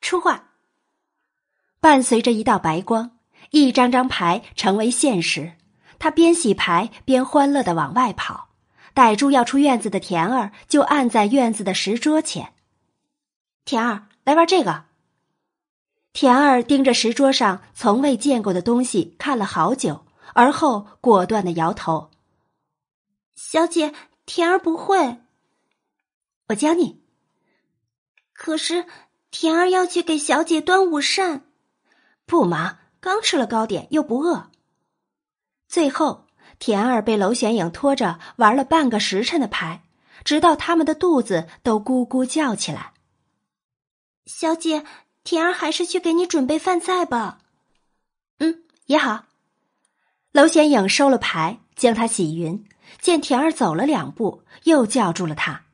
出画，伴随着一道白光，一张张牌成为现实。他边洗牌边欢乐的往外跑，逮住要出院子的田儿，就按在院子的石桌前。田儿，来玩这个。田儿盯着石桌上从未见过的东西看了好久，而后果断的摇头：“小姐，田儿不会。我教你。可是田儿要去给小姐端午膳，不忙，刚吃了糕点又不饿。”最后，田儿被娄玄影拖着玩了半个时辰的牌，直到他们的肚子都咕咕叫起来。小姐。田儿还是去给你准备饭菜吧。嗯，也好。娄显影收了牌，将他洗匀。见田儿走了两步，又叫住了他：“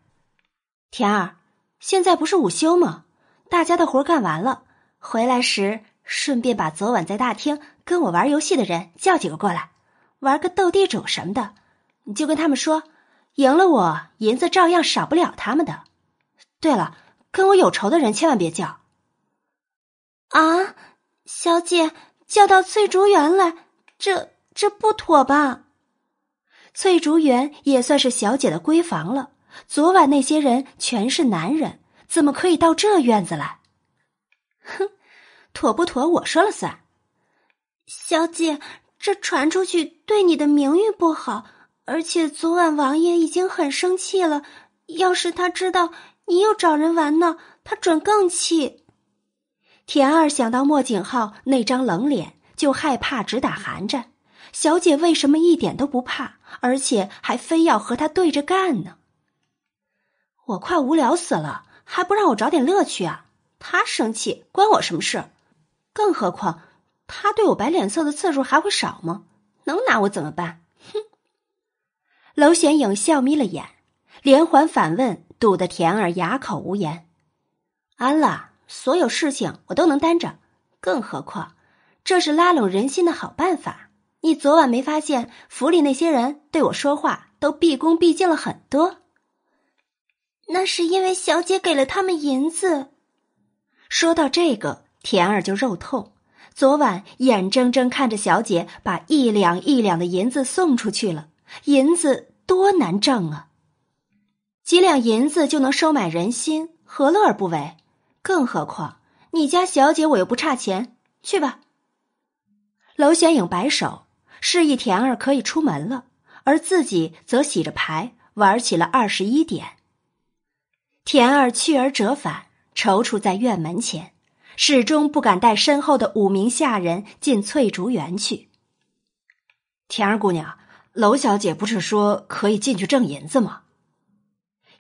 田儿，现在不是午休吗？大家的活干完了，回来时顺便把昨晚在大厅跟我玩游戏的人叫几个过来，玩个斗地主什么的。你就跟他们说，赢了我，银子照样少不了他们的。对了，跟我有仇的人千万别叫。”啊，小姐叫到翠竹园来，这这不妥吧？翠竹园也算是小姐的闺房了。昨晚那些人全是男人，怎么可以到这院子来？哼，妥不妥我说了算。小姐，这传出去对你的名誉不好，而且昨晚王爷已经很生气了。要是他知道你又找人玩闹，他准更气。田二想到莫景浩那张冷脸，就害怕直打寒战。小姐为什么一点都不怕，而且还非要和他对着干呢？我快无聊死了，还不让我找点乐趣啊！他生气关我什么事？更何况他对我摆脸色的次数还会少吗？能拿我怎么办？哼！娄显影笑眯了眼，连环反问，堵得田儿哑口无言。安了。所有事情我都能担着，更何况这是拉拢人心的好办法。你昨晚没发现府里那些人对我说话都毕恭毕敬了很多？那是因为小姐给了他们银子。说到这个，田儿就肉痛。昨晚眼睁睁看着小姐把一两一两的银子送出去了，银子多难挣啊！几两银子就能收买人心，何乐而不为？更何况你家小姐我又不差钱，去吧。娄玄影摆手，示意田儿可以出门了，而自己则洗着牌玩起了二十一点。田儿去而折返，踌躇在院门前，始终不敢带身后的五名下人进翠竹园去。田儿姑娘，娄小姐不是说可以进去挣银子吗？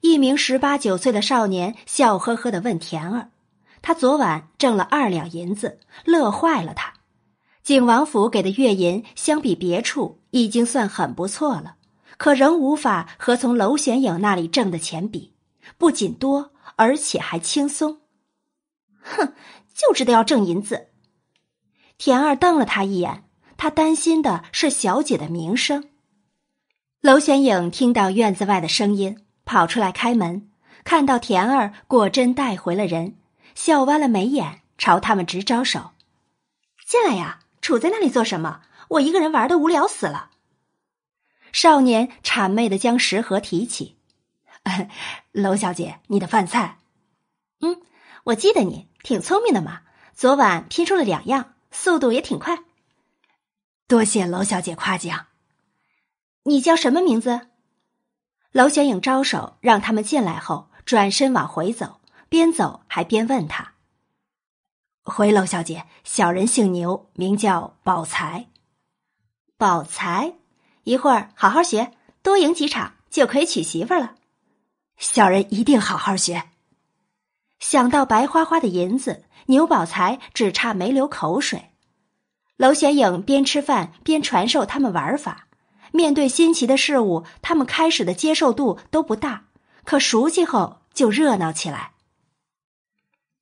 一名十八九岁的少年笑呵呵的问田儿：“他昨晚挣了二两银子，乐坏了他。景王府给的月银相比别处已经算很不错了，可仍无法和从娄玄影那里挣的钱比。不仅多，而且还轻松。哼，就知道要挣银子。田二瞪了他一眼，他担心的是小姐的名声。娄玄影听到院子外的声音，跑出来开门，看到田二果真带回了人，笑弯了眉眼，朝他们直招手：“进来呀，杵在那里做什么？我一个人玩的无聊死了。”少年谄媚的将食盒提起：“ 娄小姐，你的饭菜。”“嗯，我记得你挺聪明的嘛，昨晚拼出了两样，速度也挺快。”“多谢娄小姐夸奖。”你叫什么名字？娄玄影招手让他们进来后，转身往回走，边走还边问他：“回娄小姐，小人姓牛，名叫宝才。宝才，一会儿好好学，多赢几场就可以娶媳妇了。小人一定好好学。”想到白花花的银子，牛宝才只差没流口水。娄玄影边吃饭边传授他们玩法。面对新奇的事物，他们开始的接受度都不大，可熟悉后就热闹起来。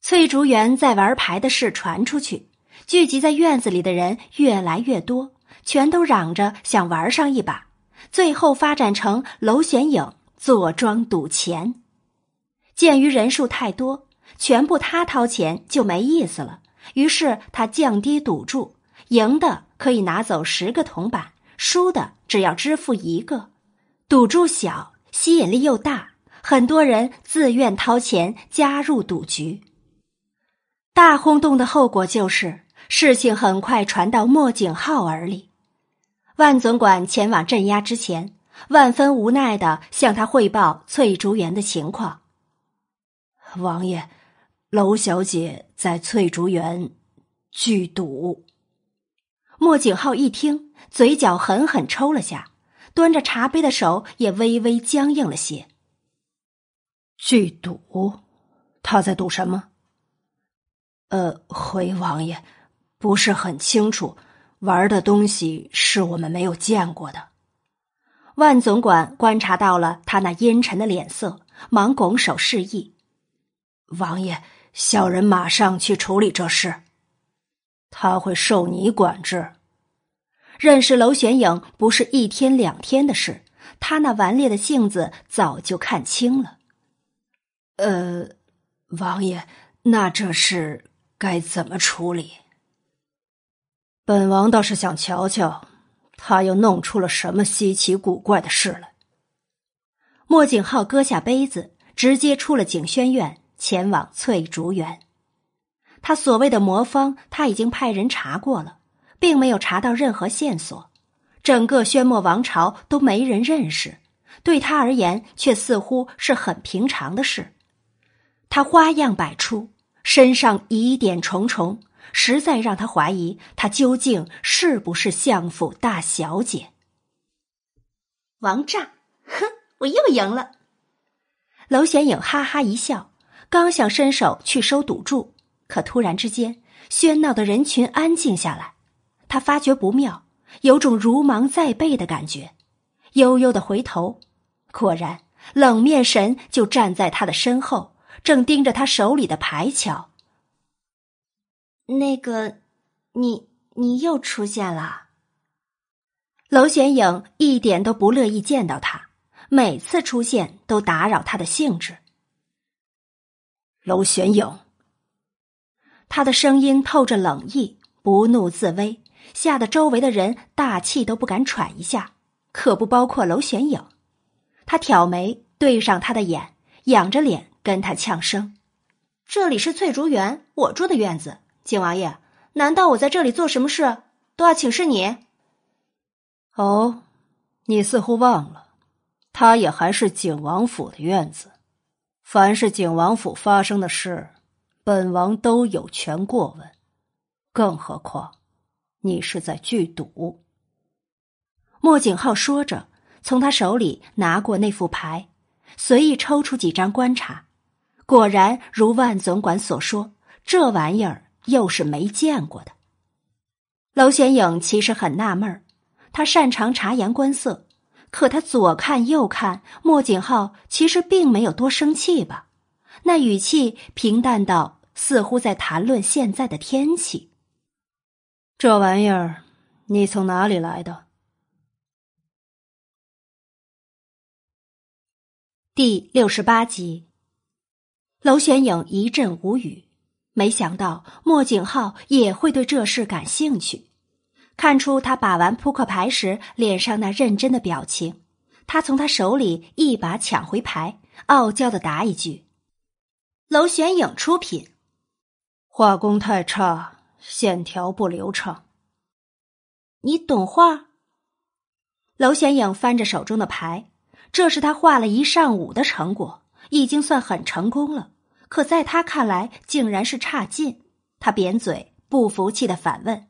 翠竹园在玩牌的事传出去，聚集在院子里的人越来越多，全都嚷着想玩上一把，最后发展成娄玄影坐庄赌钱。鉴于人数太多，全部他掏钱就没意思了，于是他降低赌注，赢的可以拿走十个铜板。输的只要支付一个，赌注小，吸引力又大，很多人自愿掏钱加入赌局。大轰动的后果就是，事情很快传到莫景浩耳里。万总管前往镇压之前，万分无奈的向他汇报翠竹园的情况。王爷，娄小姐在翠竹园聚赌。莫景浩一听。嘴角狠狠抽了下，端着茶杯的手也微微僵硬了些。聚赌，他在赌什么？呃，回王爷，不是很清楚，玩的东西是我们没有见过的。万总管观察到了他那阴沉的脸色，忙拱手示意：“王爷，小人马上去处理这事。他会受你管制。”认识娄玄影不是一天两天的事，他那顽劣的性子早就看清了。呃，王爷，那这事该怎么处理？本王倒是想瞧瞧，他又弄出了什么稀奇古怪的事来。莫景浩搁下杯子，直接出了景轩院，前往翠竹园。他所谓的魔方，他已经派人查过了。并没有查到任何线索，整个宣墨王朝都没人认识，对他而言却似乎是很平常的事。他花样百出，身上疑点重重，实在让他怀疑他究竟是不是相府大小姐。王炸，哼，我又赢了。娄显影哈哈一笑，刚想伸手去收赌注，可突然之间，喧闹的人群安静下来。他发觉不妙，有种如芒在背的感觉，悠悠的回头，果然冷面神就站在他的身后，正盯着他手里的牌瞧。那个，你你又出现了。娄玄影一点都不乐意见到他，每次出现都打扰他的兴致。娄玄影，他的声音透着冷意，不怒自威。吓得周围的人大气都不敢喘一下，可不包括娄玄影。他挑眉对上他的眼，仰着脸跟他呛声：“这里是翠竹园，我住的院子。景王爷，难道我在这里做什么事都要请示你？”哦，你似乎忘了，他也还是景王府的院子。凡是景王府发生的事，本王都有权过问，更何况……你是在剧赌。莫景浩说着，从他手里拿过那副牌，随意抽出几张观察。果然如万总管所说，这玩意儿又是没见过的。娄显影其实很纳闷儿，他擅长察言观色，可他左看右看，莫景浩其实并没有多生气吧？那语气平淡到似乎在谈论现在的天气。这玩意儿，你从哪里来的？第六十八集，娄玄影一阵无语，没想到莫景浩也会对这事感兴趣。看出他把玩扑克牌时脸上那认真的表情，他从他手里一把抢回牌，傲娇的答一句：“娄玄影出品，画工太差，线条不流畅。”你懂画？娄玄影翻着手中的牌。这是他画了一上午的成果，已经算很成功了。可在他看来，竟然是差劲。他扁嘴，不服气的反问：“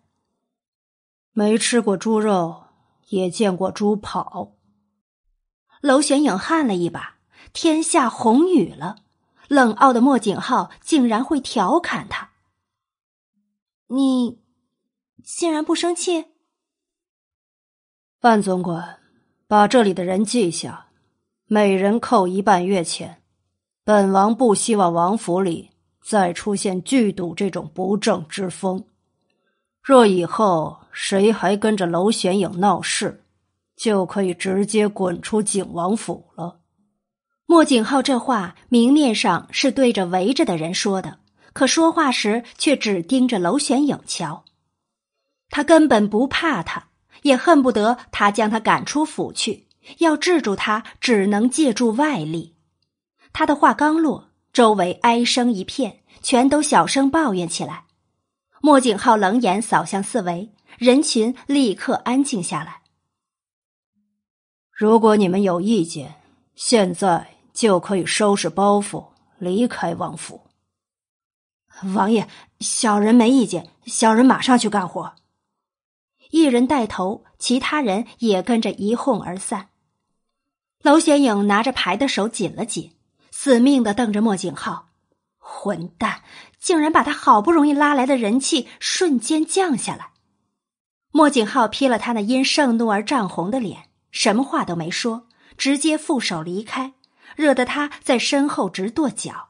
没吃过猪肉，也见过猪跑。”娄玄影汗了一把，天下红雨了。冷傲的莫景浩竟然会调侃他：“你竟然不生气？”范总管，把这里的人记下。每人扣一半月钱，本王不希望王府里再出现剧赌这种不正之风。若以后谁还跟着娄玄影闹事，就可以直接滚出景王府了。莫景浩这话明面上是对着围着的人说的，可说话时却只盯着娄玄影瞧。他根本不怕他，也恨不得他将他赶出府去。要制住他，只能借助外力。他的话刚落，周围哀声一片，全都小声抱怨起来。莫景浩冷眼扫向四围，人群立刻安静下来。如果你们有意见，现在就可以收拾包袱离开王府。王爷，小人没意见，小人马上去干活。一人带头，其他人也跟着一哄而散。娄玄影拿着牌的手紧了紧，死命的瞪着莫景浩。混蛋，竟然把他好不容易拉来的人气瞬间降下来。莫景浩瞥了他那因盛怒而涨红的脸，什么话都没说，直接负手离开，惹得他在身后直跺脚。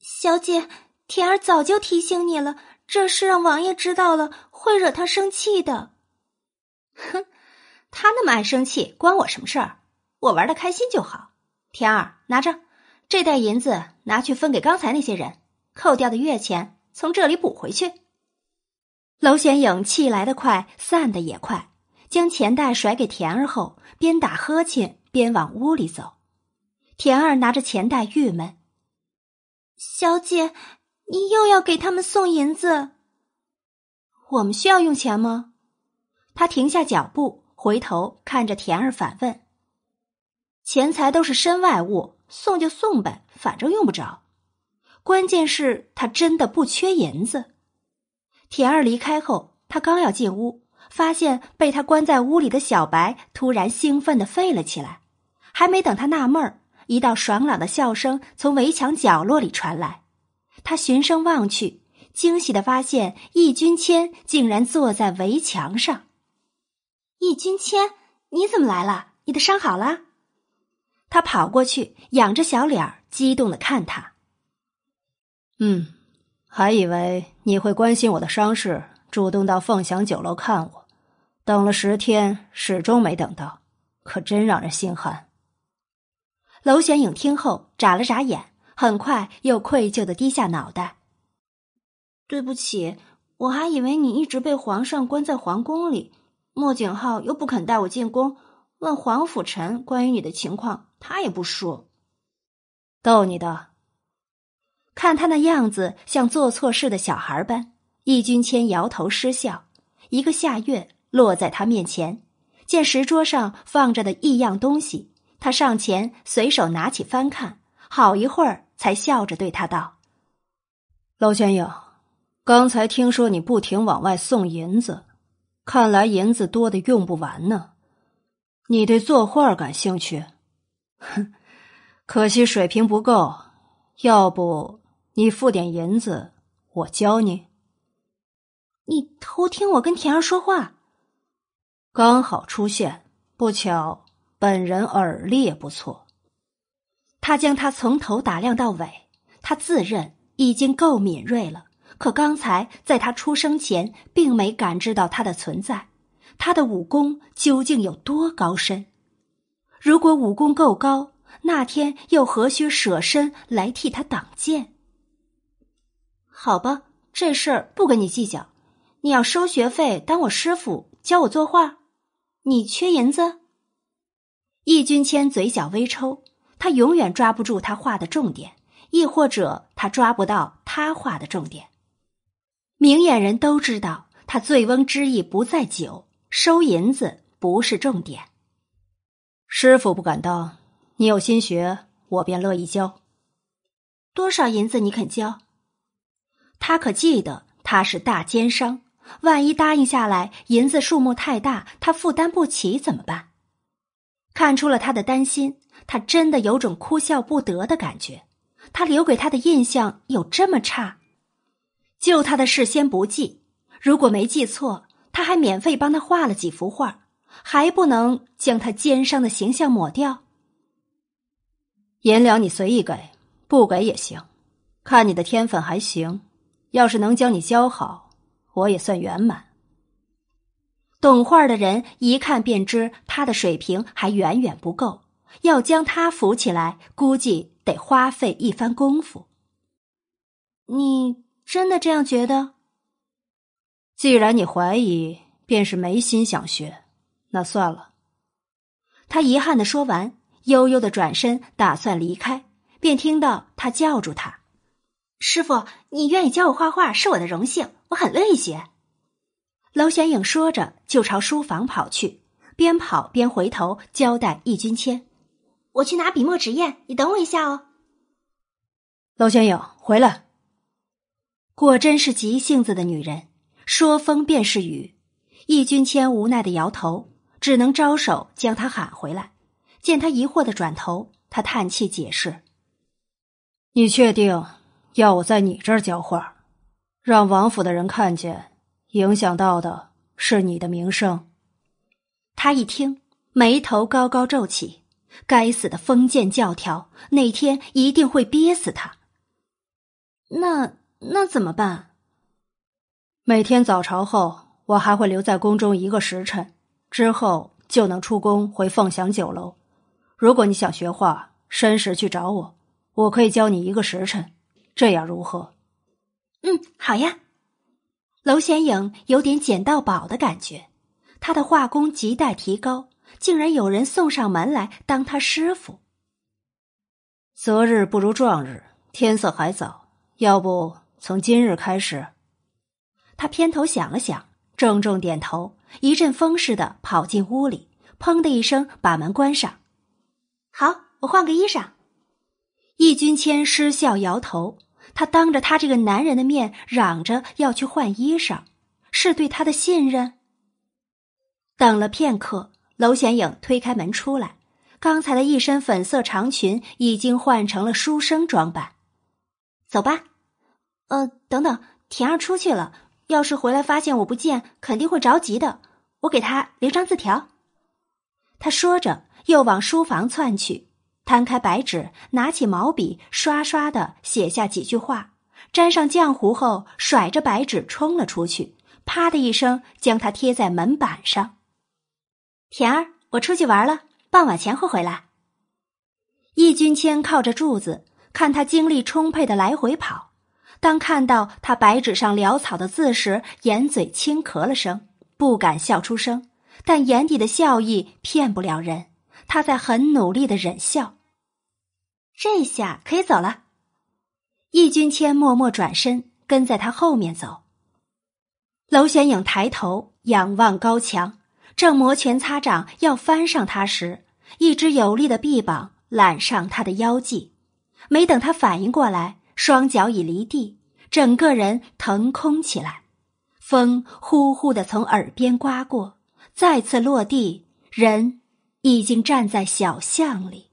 小姐，田儿早就提醒你了，这事让王爷知道了会惹他生气的。哼，他那么爱生气，关我什么事儿？我玩的开心就好，田儿拿着这袋银子，拿去分给刚才那些人，扣掉的月钱从这里补回去。娄显影气来得快，散的也快，将钱袋甩给田儿后，边打呵欠边往屋里走。田儿拿着钱袋郁闷：“小姐，你又要给他们送银子？我们需要用钱吗？”他停下脚步，回头看着田儿反问。钱财都是身外物，送就送呗，反正用不着。关键是他真的不缺银子。田儿离开后，他刚要进屋，发现被他关在屋里的小白突然兴奋的吠了起来。还没等他纳闷儿，一道爽朗的笑声从围墙角落里传来。他循声望去，惊喜的发现易君谦竟然坐在围墙上。易君谦，你怎么来了？你的伤好了？他跑过去，仰着小脸儿，激动的看他。嗯，还以为你会关心我的伤势，主动到凤翔酒楼看我，等了十天，始终没等到，可真让人心寒。娄玄影听后眨了眨眼，很快又愧疚的低下脑袋。对不起，我还以为你一直被皇上关在皇宫里，莫景浩又不肯带我进宫。问皇甫臣关于你的情况，他也不说。逗你的。看他那样子，像做错事的小孩般。易君谦摇头失笑。一个下月落在他面前，见石桌上放着的异样东西，他上前随手拿起翻看，好一会儿才笑着对他道：“娄玄影，刚才听说你不停往外送银子，看来银子多的用不完呢。”你对作画感兴趣？哼，可惜水平不够。要不你付点银子，我教你。你偷听我跟田儿说话，刚好出现，不巧本人耳力也不错。他将他从头打量到尾，他自认已经够敏锐了，可刚才在他出生前，并没感知到他的存在。他的武功究竟有多高深？如果武功够高，那天又何须舍身来替他挡剑？好吧，这事儿不跟你计较。你要收学费，当我师傅教我作画，你缺银子？易君谦嘴角微抽，他永远抓不住他画的重点，亦或者他抓不到他画的重点。明眼人都知道，他醉翁之意不在酒，收银子不是重点。师傅不敢当，你有心学，我便乐意教。多少银子你肯交？他可记得他是大奸商，万一答应下来，银子数目太大，他负担不起怎么办？看出了他的担心，他真的有种哭笑不得的感觉。他留给他的印象有这么差？救他的事先不记，如果没记错，他还免费帮他画了几幅画。还不能将他奸商的形象抹掉。银两你随意给，不给也行，看你的天分还行。要是能将你教好，我也算圆满。懂画的人一看便知他的水平还远远不够，要将他扶起来，估计得花费一番功夫。你真的这样觉得？既然你怀疑，便是没心想学。那算了。他遗憾的说完，悠悠的转身打算离开，便听到他叫住他：“师傅，你愿意教我画画是我的荣幸，我很乐意学。”娄玄影说着就朝书房跑去，边跑边回头交代易君谦：“我去拿笔墨纸砚，你等我一下哦。”娄玄影回来。果真是急性子的女人，说风便是雨。易君谦无奈的摇头。只能招手将他喊回来。见他疑惑的转头，他叹气解释：“你确定要我在你这儿教画，让王府的人看见，影响到的是你的名声？”他一听，眉头高高皱起。该死的封建教条，那天一定会憋死他。那那怎么办？每天早朝后，我还会留在宫中一个时辰。之后就能出宫回凤翔酒楼。如果你想学画，申时去找我，我可以教你一个时辰，这样如何？嗯，好呀。娄显影有点捡到宝的感觉，他的画工亟待提高，竟然有人送上门来当他师傅。择日不如撞日，天色还早，要不从今日开始？他偏头想了想。郑重点头，一阵风似的跑进屋里，砰的一声把门关上。好，我换个衣裳。易君谦失笑摇头，他当着他这个男人的面嚷着要去换衣裳，是对他的信任。等了片刻，娄显影推开门出来，刚才的一身粉色长裙已经换成了书生装扮。走吧。呃，等等，田儿出去了。要是回来发现我不见，肯定会着急的。我给他留张字条。他说着，又往书房窜去，摊开白纸，拿起毛笔，刷刷的写下几句话，沾上浆糊后，甩着白纸冲了出去，啪的一声将它贴在门板上。田儿，我出去玩了，傍晚前后回来。易君谦靠着柱子，看他精力充沛的来回跑。当看到他白纸上潦草的字时，掩嘴轻咳了声，不敢笑出声，但眼底的笑意骗不了人。他在很努力的忍笑。这下可以走了。易君谦默默转身，跟在他后面走。娄玄影抬头仰望高墙，正摩拳擦掌要翻上他时，一只有力的臂膀揽上他的腰际，没等他反应过来。双脚已离地，整个人腾空起来，风呼呼的从耳边刮过，再次落地，人已经站在小巷里。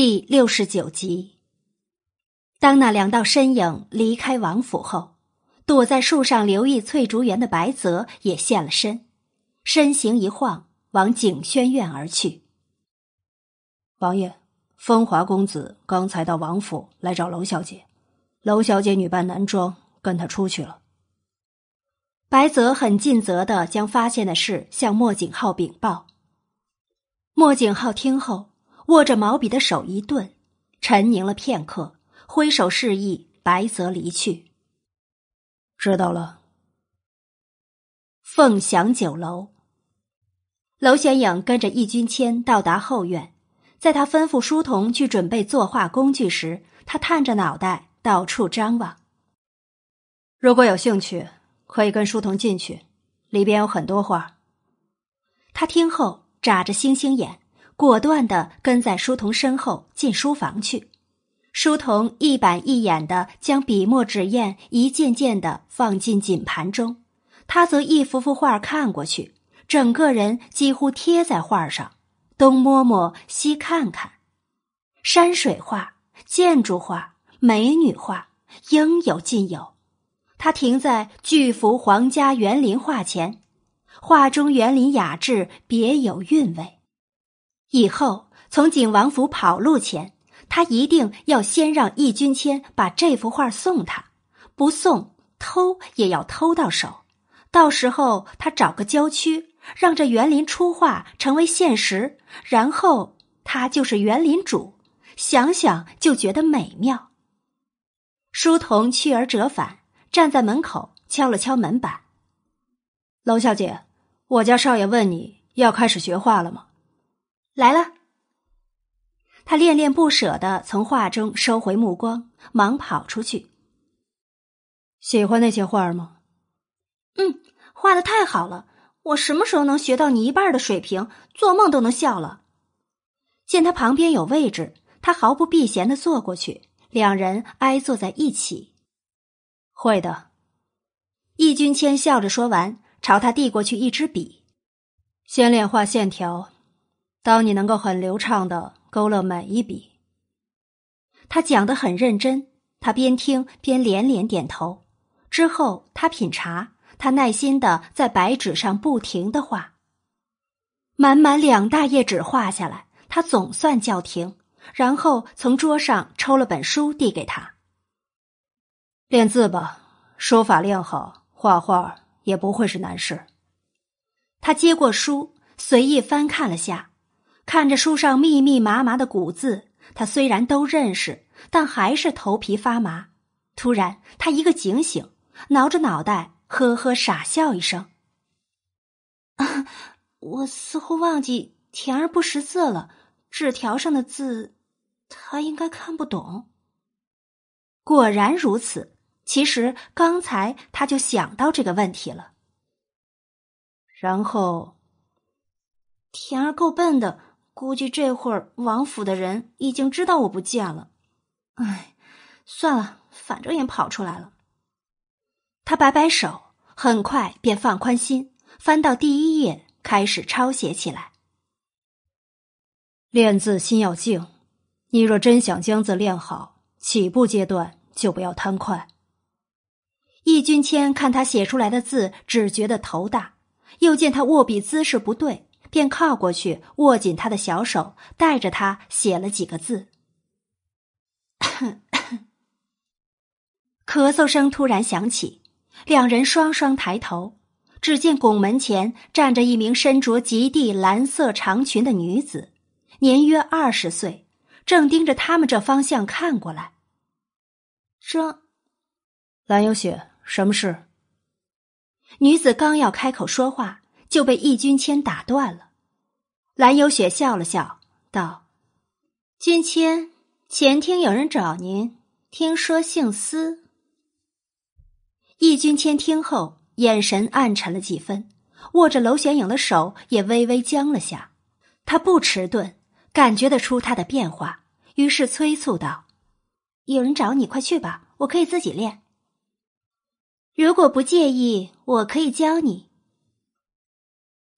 第六十九集，当那两道身影离开王府后，躲在树上留意翠竹园的白泽也现了身，身形一晃，往景轩院而去。王爷，风华公子刚才到王府来找娄小姐，娄小姐女扮男装跟他出去了。白泽很尽责的将发现的事向莫景浩禀报。莫景浩听后，握着毛笔的手一顿，沉凝了片刻，挥手示意白泽离去。知道了。凤翔酒楼，娄玄影跟着易君谦到达后院。在他吩咐书童去准备作画工具时，他探着脑袋到处张望。如果有兴趣，可以跟书童进去，里边有很多画。他听后眨着星星眼，果断的跟在书童身后进书房去。书童一板一眼的将笔墨纸砚一件件的放进锦盘中，他则一幅幅画看过去，整个人几乎贴在画上。东摸摸，西看看，山水画、建筑画、美女画，应有尽有。他停在巨幅皇家园林画前，画中园林雅致，别有韵味。以后从景王府跑路前，他一定要先让易君谦把这幅画送他，不送偷也要偷到手。到时候他找个郊区。让这园林出画成为现实，然后他就是园林主，想想就觉得美妙。书童去而折返，站在门口敲了敲门板：“娄小姐，我家少爷问你要开始学画了吗？”“来了。”他恋恋不舍地从画中收回目光，忙跑出去。“喜欢那些画吗？”“嗯，画的太好了。”我什么时候能学到你一半的水平？做梦都能笑了。见他旁边有位置，他毫不避嫌的坐过去，两人挨坐在一起。会的，易君谦笑着说完，朝他递过去一支笔。先练画线条，当你能够很流畅的勾勒每一笔。他讲的很认真，他边听边连连点头。之后他品茶。他耐心的在白纸上不停的画，满满两大页纸画下来，他总算叫停，然后从桌上抽了本书递给他。练字吧，书法练好，画画也不会是难事。他接过书，随意翻看了下，看着书上密密麻麻的古字，他虽然都认识，但还是头皮发麻。突然，他一个警醒，挠着脑袋。呵呵，傻笑一声。啊，我似乎忘记田儿不识字了。纸条上的字，他应该看不懂。果然如此。其实刚才他就想到这个问题了。然后，田儿够笨的，估计这会儿王府的人已经知道我不见了。哎，算了，反正也跑出来了。他摆摆手，很快便放宽心，翻到第一页，开始抄写起来。练字心要静，你若真想将字练好，起步阶段就不要贪快。易君谦看他写出来的字，只觉得头大，又见他握笔姿势不对，便靠过去握紧他的小手，带着他写了几个字。咳嗽声突然响起。两人双双抬头，只见拱门前站着一名身着极地蓝色长裙的女子，年约二十岁，正盯着他们这方向看过来。这，蓝有雪，什么事？女子刚要开口说话，就被易君谦打断了。蓝有雪笑了笑，道：“君谦，前厅有人找您，听说姓司。”易君谦听后，眼神暗沉了几分，握着娄玄影的手也微微僵了下。他不迟钝，感觉得出他的变化，于是催促道：“有人找你，快去吧，我可以自己练。如果不介意，我可以教你。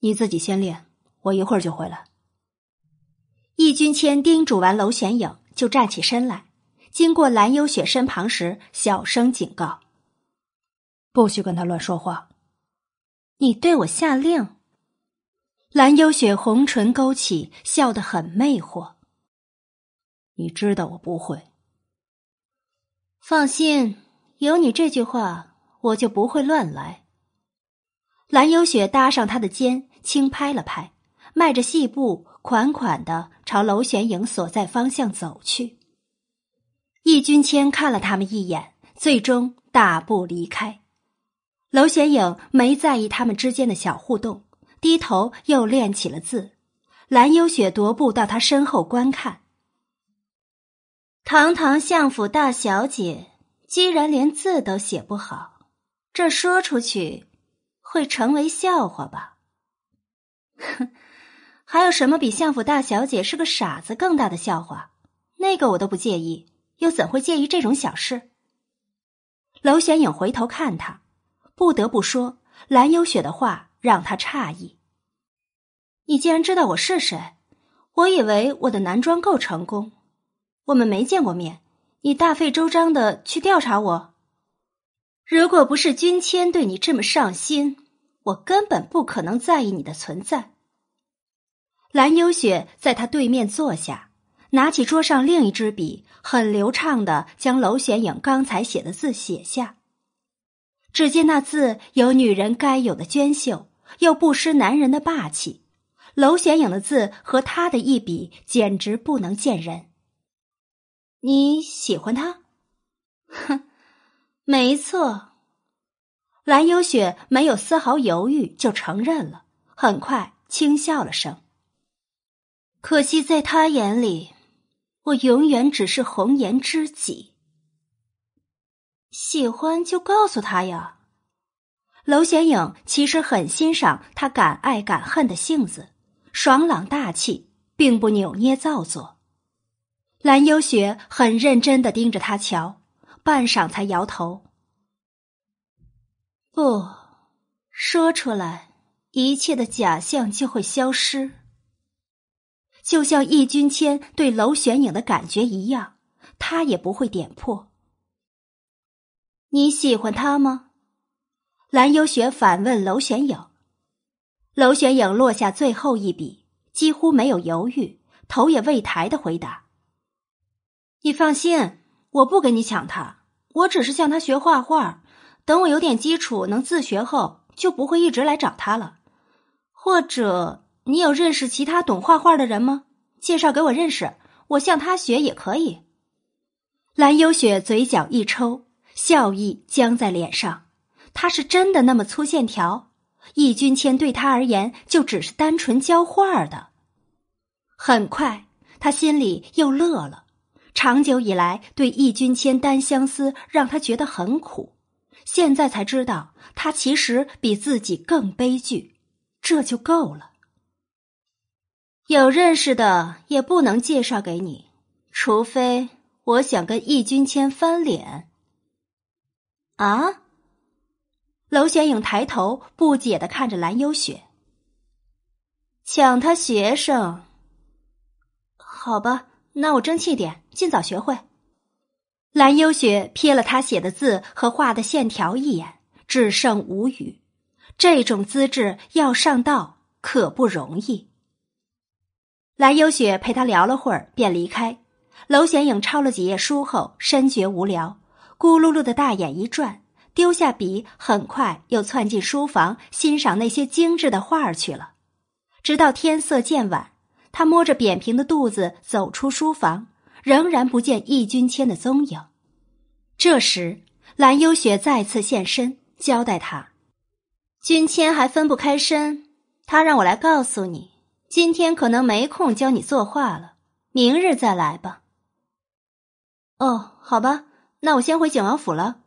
你自己先练，我一会儿就回来。”易君谦叮嘱完娄玄影，就站起身来，经过蓝幽雪身旁时，小声警告。不许跟他乱说话！你对我下令。蓝幽雪红唇勾起，笑得很魅惑。你知道我不会。放心，有你这句话，我就不会乱来。蓝幽雪搭上他的肩，轻拍了拍，迈着细步，款款的朝娄玄影所在方向走去。易君谦看了他们一眼，最终大步离开。娄玄影没在意他们之间的小互动，低头又练起了字。蓝幽雪踱步到他身后观看。堂堂相府大小姐，居然连字都写不好，这说出去会成为笑话吧？哼，还有什么比相府大小姐是个傻子更大的笑话？那个我都不介意。又怎会介意这种小事？娄玄影回头看他，不得不说，蓝幽雪的话让他诧异。你竟然知道我是谁？我以为我的男装够成功。我们没见过面，你大费周章的去调查我。如果不是君谦对你这么上心，我根本不可能在意你的存在。蓝幽雪在他对面坐下。拿起桌上另一支笔，很流畅的将娄玄影刚才写的字写下。只见那字有女人该有的娟秀，又不失男人的霸气。娄玄影的字和他的一比，简直不能见人。你喜欢他？哼，没错。蓝幽雪没有丝毫犹豫就承认了，很快轻笑了声。可惜在他眼里。我永远只是红颜知己。喜欢就告诉他呀。娄玄影其实很欣赏他敢爱敢恨的性子，爽朗大气，并不扭捏造作。蓝幽雪很认真的盯着他瞧，半晌才摇头：“不说出来，一切的假象就会消失。”就像易君谦对娄玄影的感觉一样，他也不会点破。你喜欢他吗？蓝幽雪反问娄玄影。娄玄影落下最后一笔，几乎没有犹豫，头也未抬的回答：“你放心，我不跟你抢他，我只是向他学画画。等我有点基础，能自学后，就不会一直来找他了。或者……”你有认识其他懂画画的人吗？介绍给我认识，我向他学也可以。蓝幽雪嘴角一抽，笑意僵在脸上。他是真的那么粗线条？易君谦对他而言就只是单纯教画的。很快，他心里又乐了。长久以来对易君谦单相思，让他觉得很苦。现在才知道，他其实比自己更悲剧，这就够了。有认识的也不能介绍给你，除非我想跟易君谦翻脸。啊！娄玄影抬头不解的看着蓝幽雪，抢他学生？好吧，那我争气点，尽早学会。蓝幽雪瞥了他写的字和画的线条一眼，只剩无语。这种资质要上道可不容易。蓝幽雪陪他聊了会儿，便离开。娄玄影抄了几页书后，深觉无聊，咕噜噜的大眼一转，丢下笔，很快又窜进书房欣赏那些精致的画儿去了。直到天色渐晚，他摸着扁平的肚子走出书房，仍然不见易君谦的踪影。这时，蓝幽雪再次现身，交代他：“君谦还分不开身，他让我来告诉你。”今天可能没空教你作画了，明日再来吧。哦，好吧，那我先回景王府了。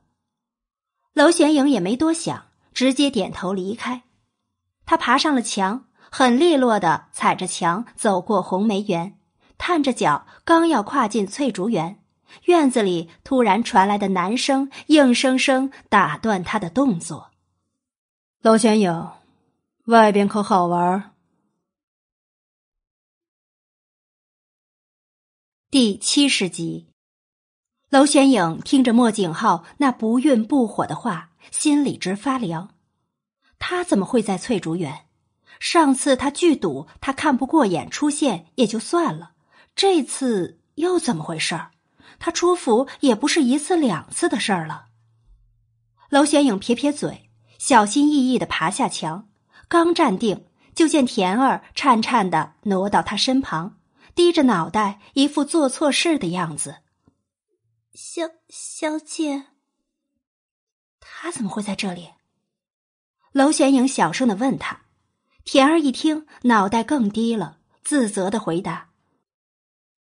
娄玄影也没多想，直接点头离开。他爬上了墙，很利落的踩着墙走过红梅园，探着脚，刚要跨进翠竹园，院子里突然传来的男声硬生生打断他的动作。娄玄影，外边可好玩？第七十集，娄玄影听着莫景浩那不愠不火的话，心里直发凉。他怎么会在翠竹园？上次他剧赌，他看不过眼出现也就算了，这次又怎么回事儿？他出府也不是一次两次的事儿了。娄玄影撇撇嘴，小心翼翼的爬下墙，刚站定，就见田儿颤颤的挪到他身旁，低着脑袋，一副做错事的样子。小小姐，他怎么会在这里？娄玄影小声的问他。田儿一听，脑袋更低了，自责的回答：“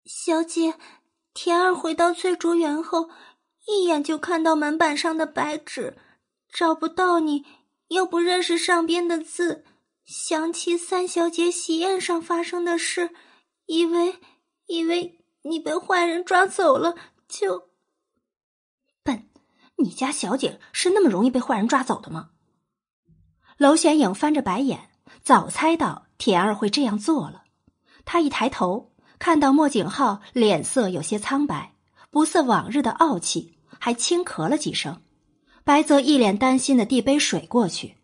小姐，田儿回到翠竹园后，一眼就看到门板上的白纸，找不到你，又不认识上边的字，想起三小姐喜宴上发生的事，以为以为你被坏人抓走了，就笨。你家小姐是那么容易被坏人抓走的吗？”娄玄影翻着白眼。早猜到田儿会这样做了，他一抬头看到莫景浩脸色有些苍白，不似往日的傲气，还轻咳了几声。白泽一脸担心的递杯水过去：“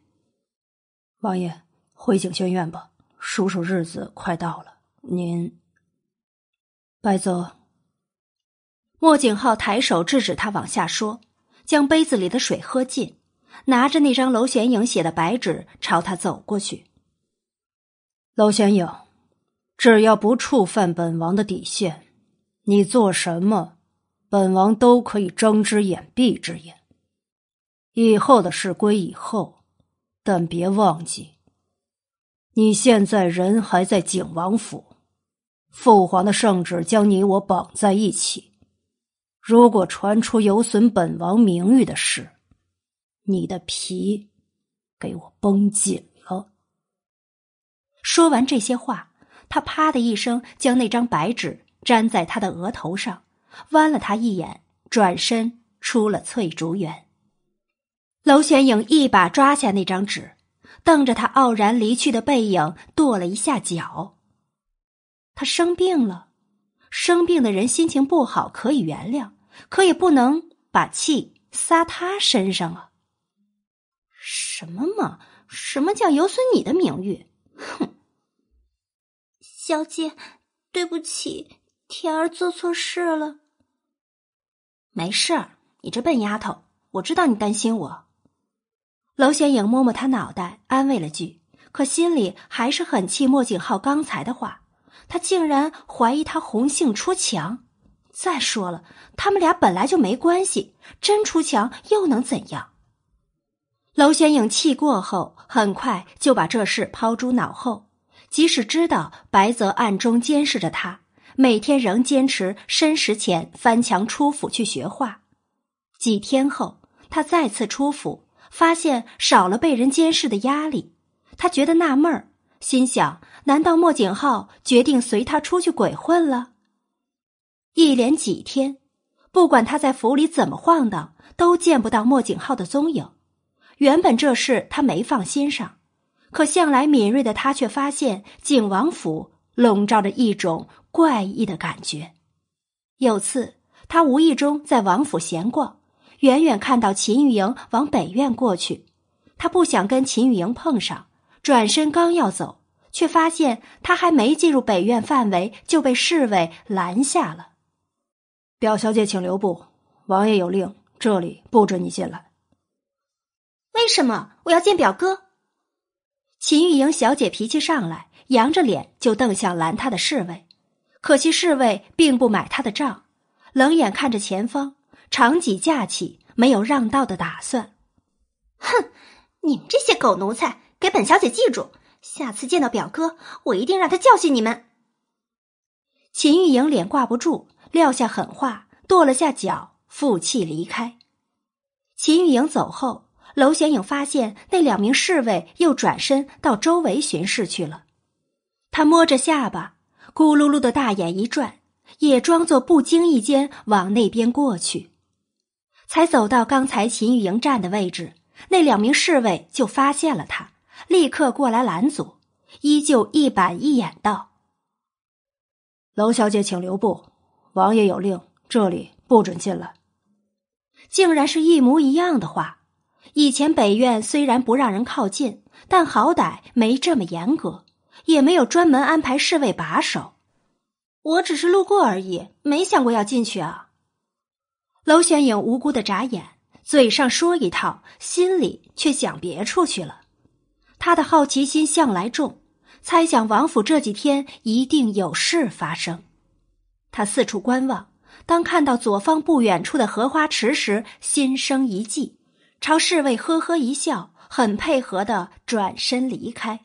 王爷，回景轩院吧，叔叔日子快到了。您。”白泽。莫景浩抬手制止他往下说，将杯子里的水喝尽，拿着那张娄玄影写的白纸朝他走过去。娄玄影，只要不触犯本王的底线，你做什么，本王都可以睁只眼闭只眼。以后的事归以后，但别忘记，你现在人还在景王府，父皇的圣旨将你我绑在一起。如果传出有损本王名誉的事，你的皮给我绷紧了。说完这些话，他啪的一声将那张白纸粘在他的额头上，剜了他一眼，转身出了翠竹园。娄玄影一把抓下那张纸，瞪着他傲然离去的背影，跺了一下脚。他生病了，生病的人心情不好可以原谅，可也不能把气撒他身上啊！什么嘛？什么叫有损你的名誉？哼，小姐，对不起，田儿做错事了。没事儿，你这笨丫头，我知道你担心我。娄显影摸摸他脑袋，安慰了句，可心里还是很气莫景浩刚才的话。他竟然怀疑他红杏出墙。再说了，他们俩本来就没关系，真出墙又能怎样？娄玄影气过后，很快就把这事抛诸脑后。即使知道白泽暗中监视着他，每天仍坚持申时前翻墙出府去学画。几天后，他再次出府，发现少了被人监视的压力。他觉得纳闷儿，心想：难道莫景浩决定随他出去鬼混了？一连几天，不管他在府里怎么晃荡，都见不到莫景浩的踪影。原本这事他没放心上，可向来敏锐的他却发现景王府笼罩着一种怪异的感觉。有次他无意中在王府闲逛，远远看到秦玉莹往北院过去，他不想跟秦玉莹碰上，转身刚要走，却发现他还没进入北院范围就被侍卫拦下了。表小姐，请留步，王爷有令，这里不准你进来。为什么我要见表哥？秦玉莹小姐脾气上来，扬着脸就瞪向拦她的侍卫。可惜侍卫并不买她的账，冷眼看着前方，长戟架起，没有让道的打算。哼！你们这些狗奴才，给本小姐记住，下次见到表哥，我一定让他教训你们。秦玉莹脸挂不住，撂下狠话，跺了下脚，负气离开。秦玉莹走后。娄玄影发现那两名侍卫又转身到周围巡视去了，他摸着下巴，咕噜噜的大眼一转，也装作不经意间往那边过去。才走到刚才秦玉莹站的位置，那两名侍卫就发现了他，立刻过来拦阻，依旧一板一眼道：“娄小姐，请留步，王爷有令，这里不准进来。”竟然是一模一样的话。以前北院虽然不让人靠近，但好歹没这么严格，也没有专门安排侍卫把守。我只是路过而已，没想过要进去啊。娄玄影无辜的眨眼，嘴上说一套，心里却想别处去了。他的好奇心向来重，猜想王府这几天一定有事发生。他四处观望，当看到左方不远处的荷花池时，心生一计，朝侍卫呵呵一笑，很配合的转身离开。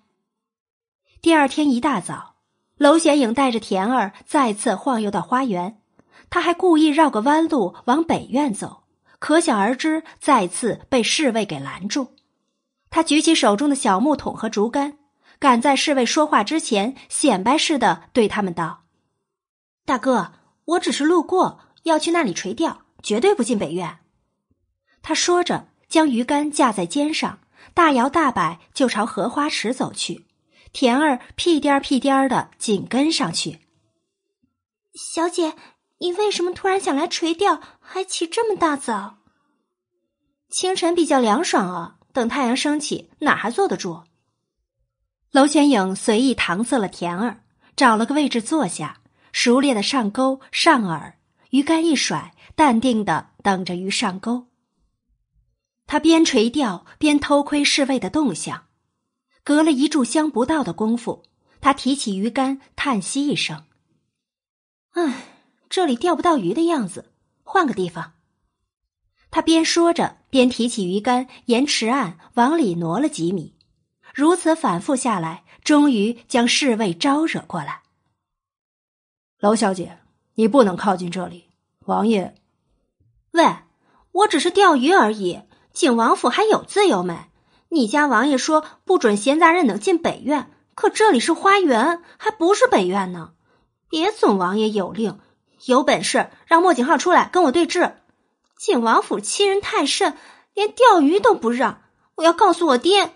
第二天一大早。娄显影带着田儿再次晃悠到花园，他还故意绕个弯路往北院走，可想而知，再次被侍卫给拦住。他举起手中的小木桶和竹竿，赶在侍卫说话之前，显摆似的对他们道：“大哥，我只是路过，要去那里垂钓，绝对不进北院。”他说着，将鱼竿架在肩上，大摇大摆就朝荷花池走去。田儿屁颠儿屁颠儿的紧跟上去。小姐，你为什么突然想来垂钓，还起这么大早？清晨比较凉爽啊，等太阳升起，哪还坐得住？娄玄影随意搪塞了田儿，找了个位置坐下，熟练的上钩上饵，鱼竿一甩，淡定的等着鱼上钩。他边垂钓边偷窥侍卫的动向。隔了一炷香不到的功夫，他提起鱼竿，叹息一声：“唉，这里钓不到鱼的样子，换个地方。”他边说着，边提起鱼竿，沿池岸往里挪了几米。如此反复下来，终于将侍卫招惹过来。娄小姐，你不能靠近这里，王爷。喂，我只是钓鱼而已，景王府还有自由没？你家王爷说不准闲杂人等进北院，可这里是花园，还不是北院呢。别总王爷有令，有本事让莫景浩出来跟我对峙。景王府欺人太甚，连钓鱼都不让。我要告诉我爹。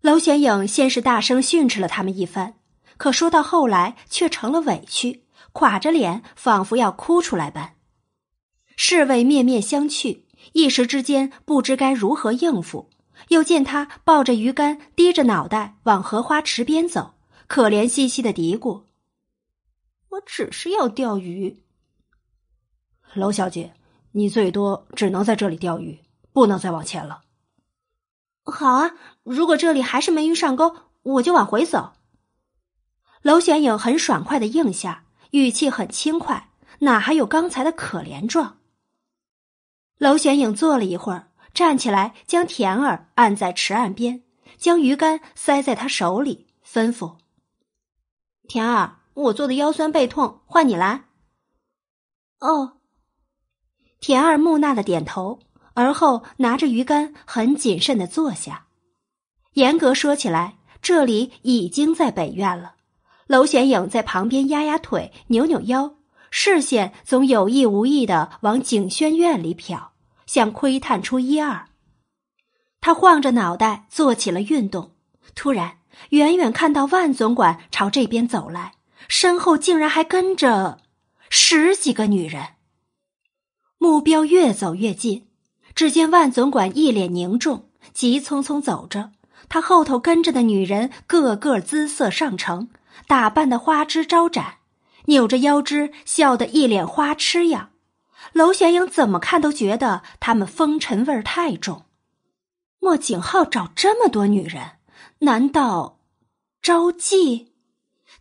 娄玄影先是大声训斥了他们一番，可说到后来却成了委屈，垮着脸，仿佛要哭出来般。侍卫面面相觑，一时之间不知该如何应付。又见他抱着鱼竿，低着脑袋往荷花池边走，可怜兮兮的嘀咕：“我只是要钓鱼。”娄小姐，你最多只能在这里钓鱼，不能再往前了。好啊，如果这里还是没鱼上钩，我就往回走。娄玄影很爽快的应下，语气很轻快，哪还有刚才的可怜状？娄玄影坐了一会儿。站起来，将田儿按在池岸边，将鱼竿塞在他手里，吩咐：“田儿，我坐的腰酸背痛，换你来。”哦。田儿木讷的点头，而后拿着鱼竿，很谨慎的坐下。严格说起来，这里已经在北院了。娄玄影在旁边压压腿，扭扭腰，视线总有意无意的往景轩院里瞟。想窥探出一二，他晃着脑袋做起了运动。突然，远远看到万总管朝这边走来，身后竟然还跟着十几个女人。目标越走越近，只见万总管一脸凝重，急匆匆走着。他后头跟着的女人个个姿色上乘，打扮的花枝招展，扭着腰肢，笑得一脸花痴样。娄玄英怎么看都觉得他们风尘味儿太重。莫景浩找这么多女人，难道招妓？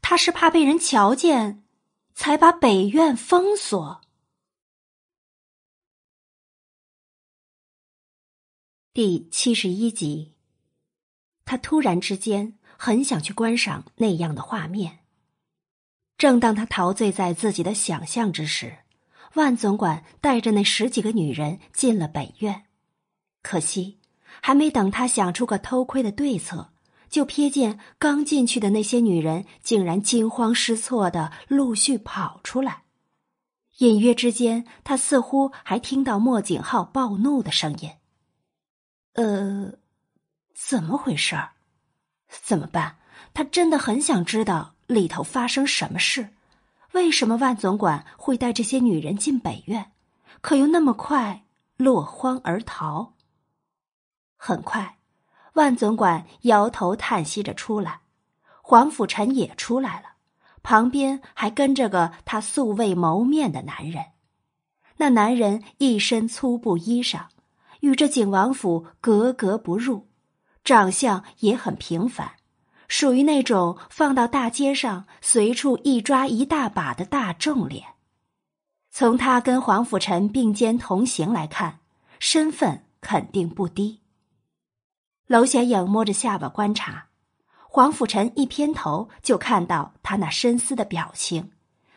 他是怕被人瞧见，才把北院封锁。第七十一集，他突然之间很想去观赏那样的画面。正当他陶醉在自己的想象之时。万总管带着那十几个女人进了北院，可惜还没等他想出个偷窥的对策，就瞥见刚进去的那些女人竟然惊慌失措的陆续跑出来。隐约之间，他似乎还听到莫景浩暴怒的声音：“呃，怎么回事儿？怎么办？他真的很想知道里头发生什么事。”为什么万总管会带这些女人进北院，可又那么快落荒而逃？很快，万总管摇头叹息着出来，黄甫臣也出来了，旁边还跟着个他素未谋面的男人。那男人一身粗布衣裳，与这景王府格格不入，长相也很平凡，属于那种放到大街上随处一抓一大把的大众脸。从他跟黄甫臣并肩同行来看，身份肯定不低。娄显影摸着下巴观察，黄甫臣一偏头就看到他那深思的表情，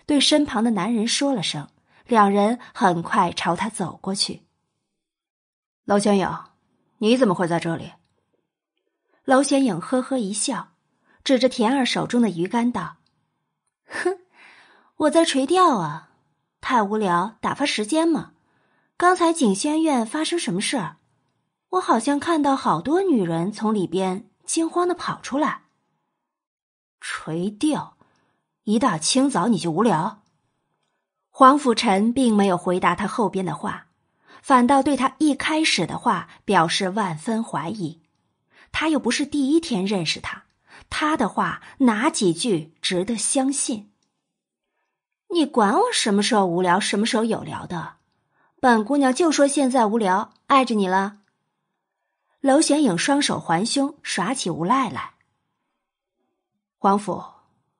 对身旁的男人说了声。两人很快朝他走过去。娄显影，你怎么会在这里？娄显影呵呵一笑，指着田二手中的鱼竿道：“哼，我在垂钓啊，太无聊，打发时间嘛。刚才景轩院发生什么事？我好像看到好多女人从里边惊慌的跑出来。垂钓，一大清早你就无聊？”黄甫臣并没有回答他后边的话，反倒对他一开始的话表示万分怀疑。他又不是第一天认识他，他的话哪几句值得相信？你管我什么时候无聊，什么时候有聊的？本姑娘就说现在无聊，碍着你了。娄玄影双手环胸，耍起无赖来。皇甫，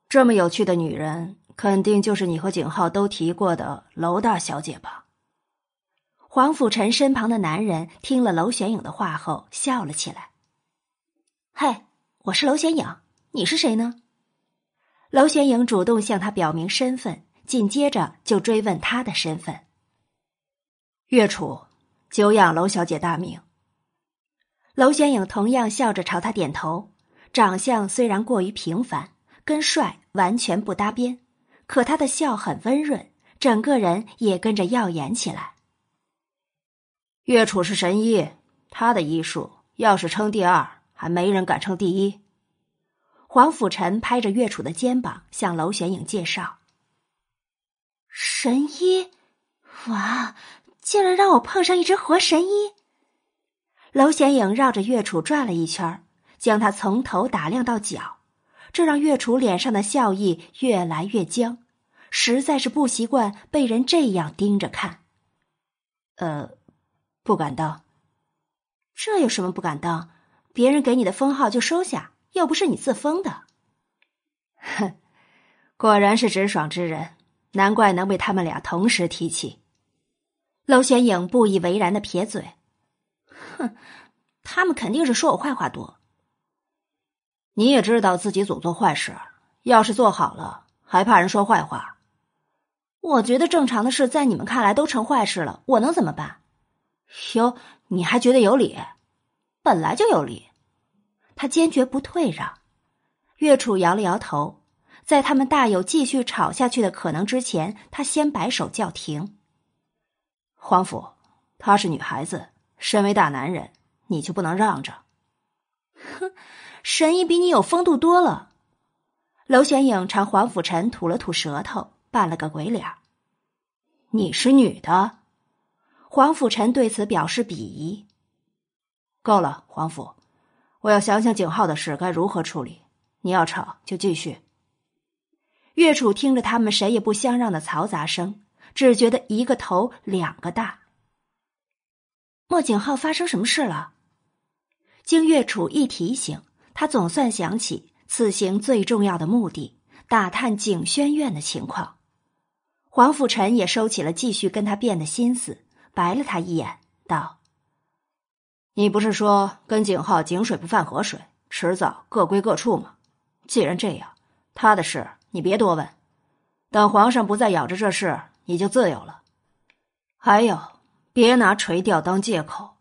这么有趣的女人。肯定就是你和景浩都提过的娄大小姐吧？黄甫臣身旁的男人听了娄玄影的话后笑了起来。嘿，我是娄玄影，你是谁呢？娄玄影主动向他表明身份，紧接着就追问他的身份。岳楚，久仰娄小姐大名。娄玄影同样笑着朝他点头，长相虽然过于平凡，跟帅完全不搭边。可他的笑很温润，整个人也跟着耀眼起来。岳楚是神医，他的医术要是称第二，还没人敢称第一。黄甫臣拍着岳楚的肩膀，向娄玄影介绍：“神医，哇，竟然让我碰上一只活神医！”娄玄影绕着岳楚转了一圈，将他从头打量到脚。这让岳楚脸上的笑意越来越僵，实在是不习惯被人这样盯着看。呃，不敢当。这有什么不敢当？别人给你的封号就收下，又不是你自封的。哼，果然是直爽之人，难怪能被他们俩同时提起。娄玄影不以为然的撇嘴：“哼，他们肯定是说我坏话多。”你也知道自己总做坏事，要是做好了，还怕人说坏话？我觉得正常的事，在你们看来都成坏事了，我能怎么办？哟，你还觉得有理？本来就有理。他坚决不退让。岳楚摇了摇头，在他们大有继续吵下去的可能之前，他先摆手叫停。皇甫，她是女孩子，身为大男人，你就不能让着？哼。神医比你有风度多了。娄玄影朝黄甫臣吐了吐舌头，扮了个鬼脸。你是女的？黄甫臣对此表示鄙夷。够了，黄甫，我要想想景浩的事该如何处理。你要吵就继续。岳楚听着他们谁也不相让的嘈杂声，只觉得一个头两个大。莫景浩发生什么事了？经岳楚一提醒。他总算想起此行最重要的目的——打探景轩院的情况。黄甫臣也收起了继续跟他辩的心思，白了他一眼，道：“你不是说跟景浩井水不犯河水，迟早各归各处吗？既然这样，他的事你别多问，等皇上不再咬着这事，你就自由了。还有，别拿垂钓当借口，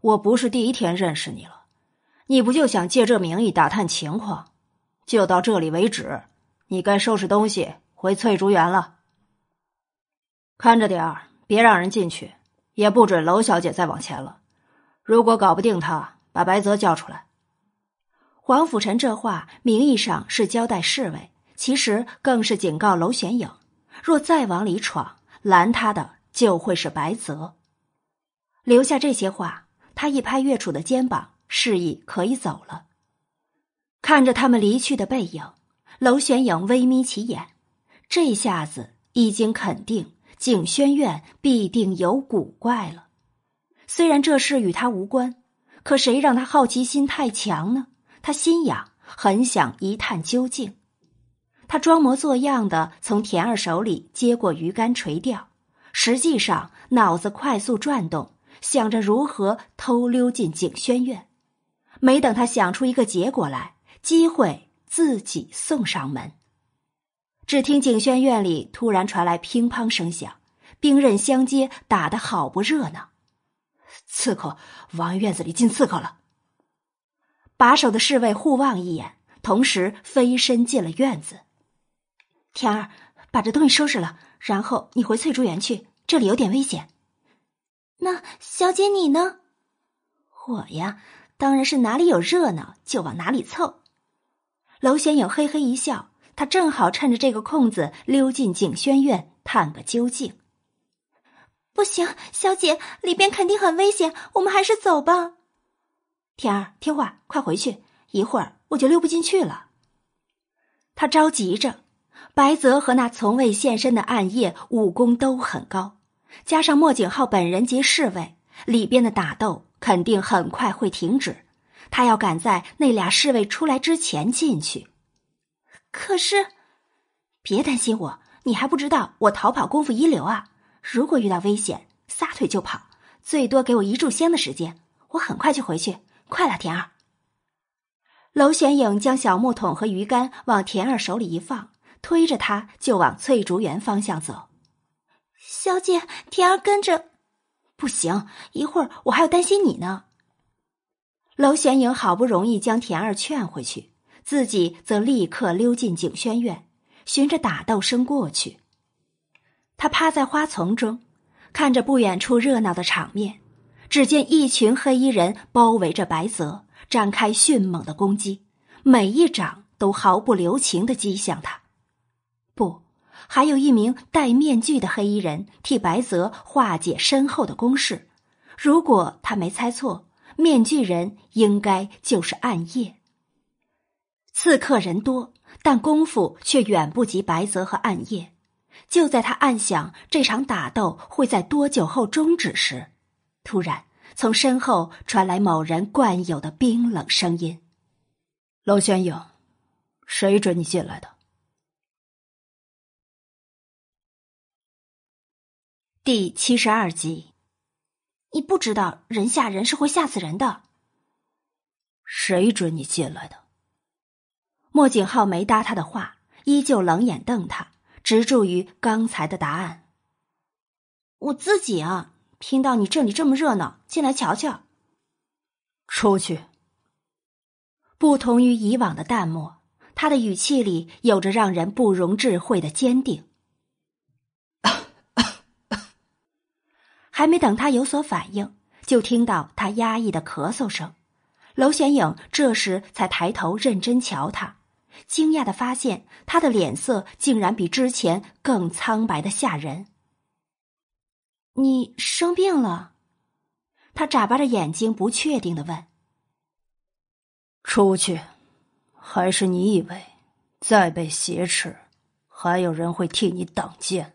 我不是第一天认识你了。”你不就想借这名义打探情况？就到这里为止，你该收拾东西回翠竹园了。看着点儿，别让人进去，也不准娄小姐再往前了。如果搞不定他，把白泽叫出来。黄甫臣这话名义上是交代侍卫，其实更是警告娄玄影：若再往里闯，拦他的就会是白泽。留下这些话，他一拍岳楚的肩膀。示意可以走了。看着他们离去的背影，娄玄影微眯起眼，这下子已经肯定景轩院必定有古怪了。虽然这事与他无关，可谁让他好奇心太强呢？他心痒，很想一探究竟。他装模作样的从田二手里接过鱼竿垂钓，实际上脑子快速转动，想着如何偷溜进景轩院。没等他想出一个结果来，机会。自己送上门。只听景轩院里突然传来乒乓声响，兵刃相接，打得好不热闹。刺客往院子里进刺客了。把守的侍卫互望一眼，同时飞身进了院子。田儿，把这东西收拾了，然后你回翠竹园去，这里有点危险。那小姐你呢？我呀，当然是哪里有热闹就往哪里凑。娄玄影嘿嘿一笑，他正好趁着这个空子溜进景轩院探个究竟。不行，小姐，里边肯定很危险，我们还是走吧。天儿，听话，快回去，一会儿我就溜不进去了。他着急着。白泽和那从未现身的暗夜武功都很高，加上莫景浩本人及侍卫，里边的打斗肯定很快会停止。他要赶在那俩侍卫出来之前进去，可是，别担心我，你还不知道我逃跑功夫一流啊！如果遇到危险，撒腿就跑，最多给我一炷香的时间，我很快就回去。快了，田儿。娄玄影将小木桶和鱼竿往田儿手里一放，推着他就往翠竹园方向走。小姐，田儿跟着，不行，一会儿我还要担心你呢。娄玄影好不容易将田儿劝回去，自己则立刻溜进景轩院，循着打斗声过去。他趴在花丛中，看着不远处热闹的场面。只见一群黑衣人包围着白泽，展开迅猛的攻击，每一掌都毫不留情的击向他。不，还有一名戴面具的黑衣人替白泽化解身后的攻势。如果他没猜错。面具人应该就是暗夜。刺客人多，但功夫却远不及白泽和暗夜。就在他暗想这场打斗会在多久后终止时，突然从身后传来某人惯有的冰冷声音：“娄玄影，谁准你进来的？”第七十二集。你不知道人吓人是会吓死人的。谁准你进来的？莫景浩没搭他的话，依旧冷眼瞪他，执着于刚才的答案。我自己啊，听到你这里这么热闹，进来瞧瞧。出去。不同于以往的淡漠，他的语气里有着让人不容置喙的坚定。还没等他有所反应，就听到他压抑的咳嗽声。娄玄影这时才抬头认真瞧他，惊讶的发现他的脸色竟然比之前更苍白的吓人。你生病了？他眨巴着眼睛，不确定的问。出去，还是你以为再被挟持，还有人会替你挡剑？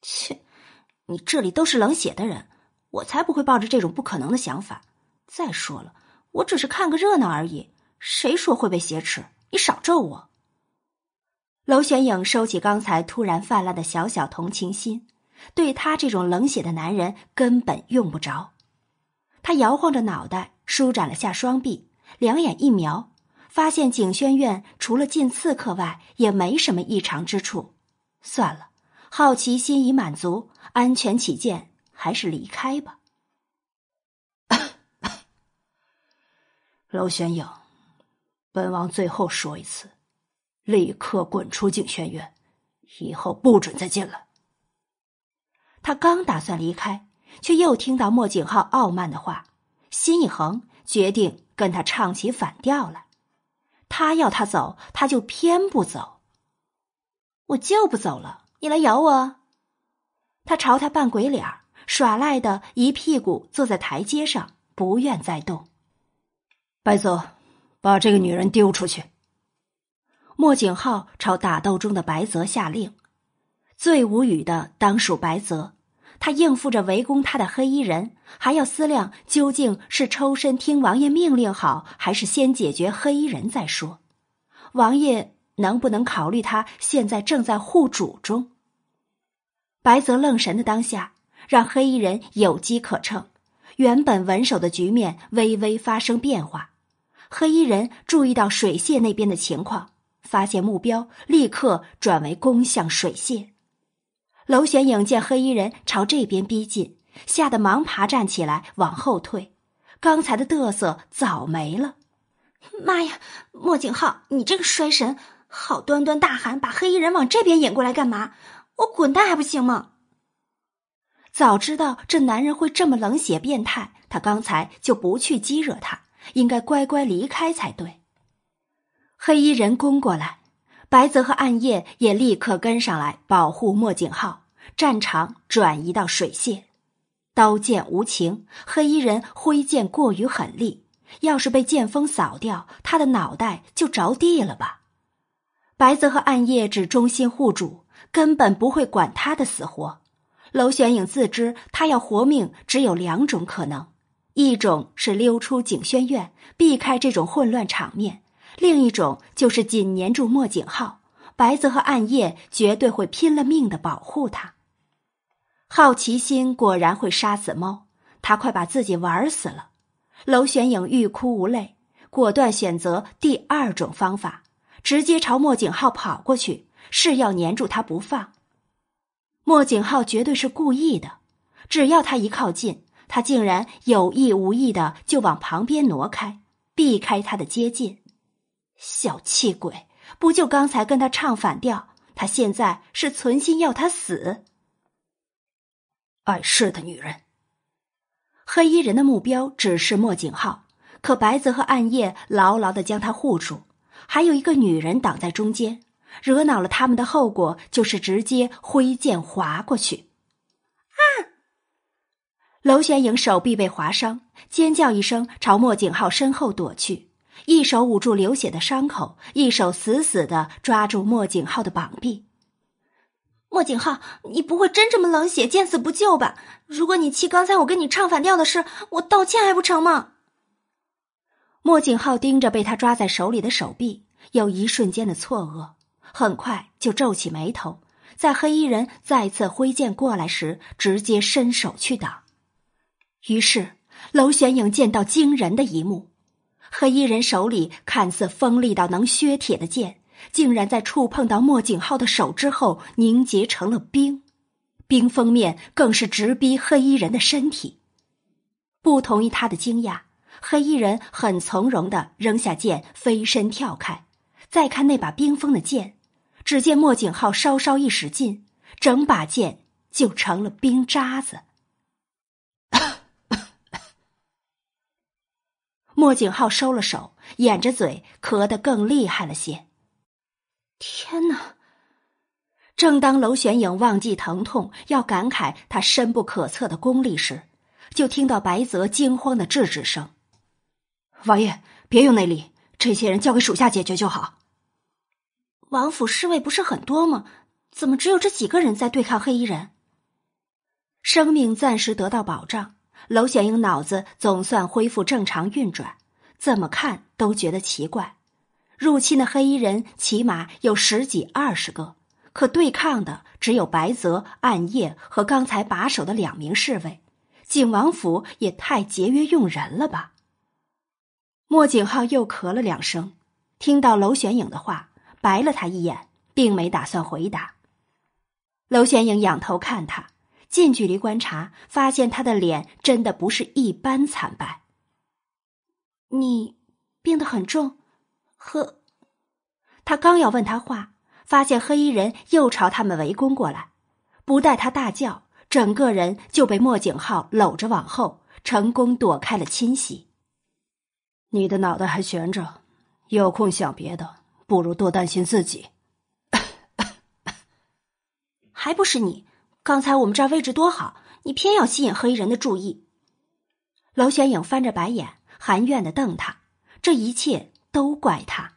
切！你这里都是冷血的人，我才不会抱着这种不可能的想法。再说了，我只是看个热闹而已，谁说会被挟持？你少咒我。娄玄影收起刚才突然泛滥的小小同情心，对他这种冷血的男人根本用不着。他摇晃着脑袋，舒展了下双臂，两眼一瞄，发现景轩院除了进刺客外，也没什么异常之处。算了。好奇心已满足，安全起见，还是离开吧。娄玄影，本王最后说一次，立刻滚出景轩院，以后不准再进来。他刚打算离开，却又听到莫景浩傲慢的话，心一横，决定跟他唱起反调来。他要他走，他就偏不走。我就不走了。你来咬我！他朝他扮鬼脸耍赖的一屁股坐在台阶上，不愿再动。白泽，把这个女人丢出去！莫景浩朝打斗中的白泽下令。最无语的当属白泽，他应付着围攻他的黑衣人，还要思量究竟是抽身听王爷命令好，还是先解决黑衣人再说。王爷能不能考虑他现在正在护主中？白泽愣神的当下，让黑衣人有机可乘，原本稳守的局面微微发生变化。黑衣人注意到水榭那边的情况，发现目标，立刻转为攻向水榭。娄玄影见黑衣人朝这边逼近，吓得忙爬站起来往后退，刚才的嘚瑟早没了。妈呀，莫景浩，你这个衰神，好端端大喊把黑衣人往这边引过来干嘛？我滚蛋还不行吗？早知道这男人会这么冷血变态，他刚才就不去激惹他，应该乖乖离开才对。黑衣人攻过来。白泽和暗夜也立刻跟上来保护莫景浩，战场转移到水榭。刀剑无情，黑衣人挥剑过于狠厉，要是被剑锋扫掉，他的脑袋就着地了吧？白泽和暗夜只忠心护主，根本不会管他的死活。娄玄影自知他要活命只有两种可能：一种是溜出景轩院，避开这种混乱场面。另一种就是紧黏住莫景浩，白泽和暗夜绝对会拼了命的保护他。好奇心果然会杀死猫，他快把自己玩死了。娄玄影欲哭无泪，果断选择第二种方法，直接朝莫景浩跑过去，誓要黏住他不放。莫景浩绝对是故意的，只要他一靠近，他竟然有意无意的就往旁边挪开，避开他的接近。小气鬼，不就刚才跟他唱反调？他现在是存心要他死。碍事的女人。黑衣人的目标只是莫景浩，可白泽和暗夜牢牢的将他护住，还有一个女人挡在中间，惹恼了他们的后果就是直接挥剑划过去。娄玄影手臂被划伤，尖叫一声，朝莫景浩身后躲去。一手捂住流血的伤口，一手死死的抓住莫景浩的膀臂。莫景浩，你不会真这么冷血、见死不救吧？如果你气刚才我跟你唱反调的事，我道歉还不成吗？莫景浩盯着被他抓在手里的手臂，有一瞬间的错愕，很快就皱起眉头，在黑衣人再次挥剑过来时，直接伸手去挡。于是，娄玄影见到惊人的一幕。黑衣人手里看似锋利到能削铁的剑，竟然在触碰到莫景浩的手之后凝结成了冰，冰封面更是直逼黑衣人的身体。不同于他的惊讶，黑衣人很从容的扔下剑，飞身跳开。再看那把冰封的剑，只见莫景浩稍稍一使劲，整把剑就成了冰渣子。莫景浩收了手，掩着嘴，咳得更厉害了些。天哪！正当娄玄影忘记疼痛，要感慨他深不可测的功力时，就听到白泽惊慌的制止声：“王爷，别用内力，这些人交给属下解决就好。”王府侍卫不是很多吗？怎么只有这几个人在对抗黑衣人？生命暂时得到保障。娄玄英脑子总算恢复正常运转，怎么看都觉得奇怪。入侵的黑衣人起码有十几二十个，可对抗的只有白泽、暗夜和刚才把守的两名侍卫。景王府也太节约用人了吧？莫景浩又咳了两声，听到娄玄影的话，白了他一眼，并没打算回答。娄玄影仰头看他。近距离观察，发现他的脸真的不是一般惨白。你病得很重，呵他刚要问他话，发现黑衣人又朝他们围攻过来，不待他大叫，整个人就被莫景浩搂着往后，成功躲开了侵袭。你的脑袋还悬着，有空想别的，不如多担心自己。还不是你。刚才我们这儿位置多好，你偏要吸引黑衣人的注意。娄玄影翻着白眼，含怨的瞪他，这一切都怪他。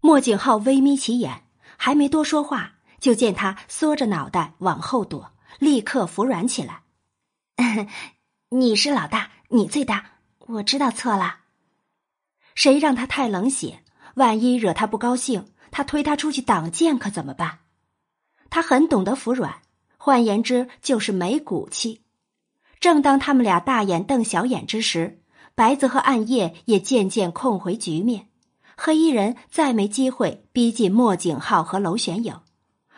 莫景浩微眯起眼，还没多说话，就见他缩着脑袋往后躲，立刻服软起来。你是老大，你最大，我知道错了。谁让他太冷血？万一惹他不高兴，他推他出去挡箭可怎么办？他很懂得服软，换言之就是没骨气。正当他们俩大眼瞪小眼之时，白泽和暗夜也渐渐控回局面，黑衣人再没机会逼近莫景浩和娄玄影。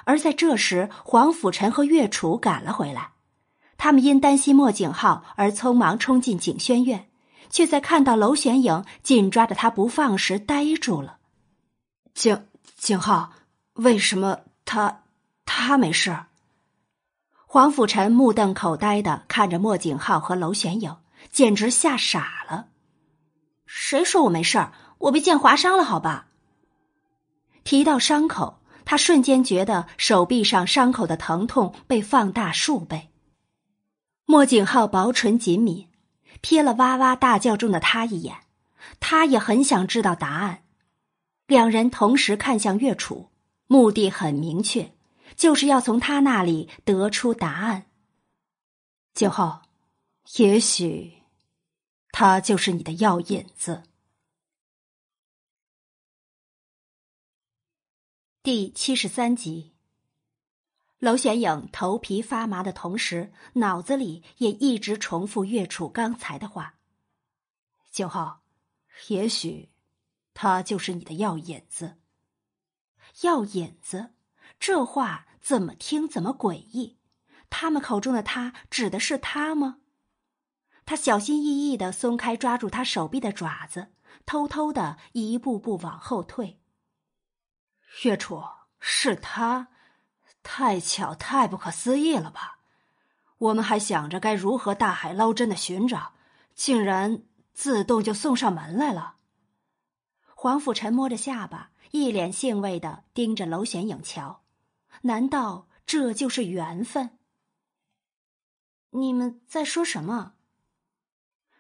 而在这时，黄甫臣和岳楚赶了回来，他们因担心莫景浩而匆忙冲进景轩院。却在看到娄玄影紧抓着他不放时呆住了。景景浩，为什么他他没事？黄甫臣目瞪口呆的看着莫景浩和娄玄影，简直吓傻了。谁说我没事儿？我被剑划伤了，好吧？提到伤口，他瞬间觉得手臂上伤口的疼痛被放大数倍。莫景浩薄唇紧抿。瞥了哇哇大叫中的他一眼，他也很想知道答案。两人同时看向岳楚，目的很明确，就是要从他那里得出答案。九号，也许他就是你的药引子。第七十三集。娄玄影头皮发麻的同时，脑子里也一直重复岳楚刚才的话：“九号，也许他就是你的药引子。”药引子，这话怎么听怎么诡异。他们口中的他指的是他吗？他小心翼翼的松开抓住他手臂的爪子，偷偷的一步步往后退。月楚，是他。太巧，太不可思议了吧！我们还想着该如何大海捞针的寻找，竟然自动就送上门来了。黄甫臣摸着下巴，一脸兴味的盯着娄玄影瞧，难道这就是缘分？你们在说什么？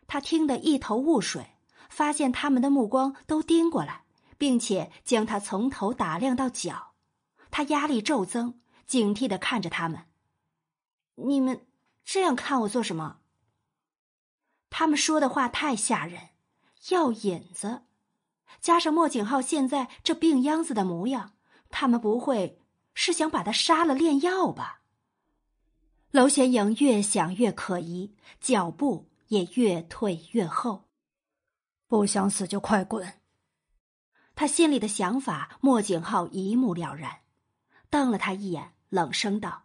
他听得一头雾水，发现他们的目光都盯过来，并且将他从头打量到脚，他压力骤增。警惕的看着他们，你们这样看我做什么？他们说的话太吓人，要引子，加上莫景浩现在这病秧子的模样，他们不会是想把他杀了炼药吧？娄显影越想越可疑，脚步也越退越后。不想死就快滚！他心里的想法，莫景浩一目了然，瞪了他一眼。冷声道，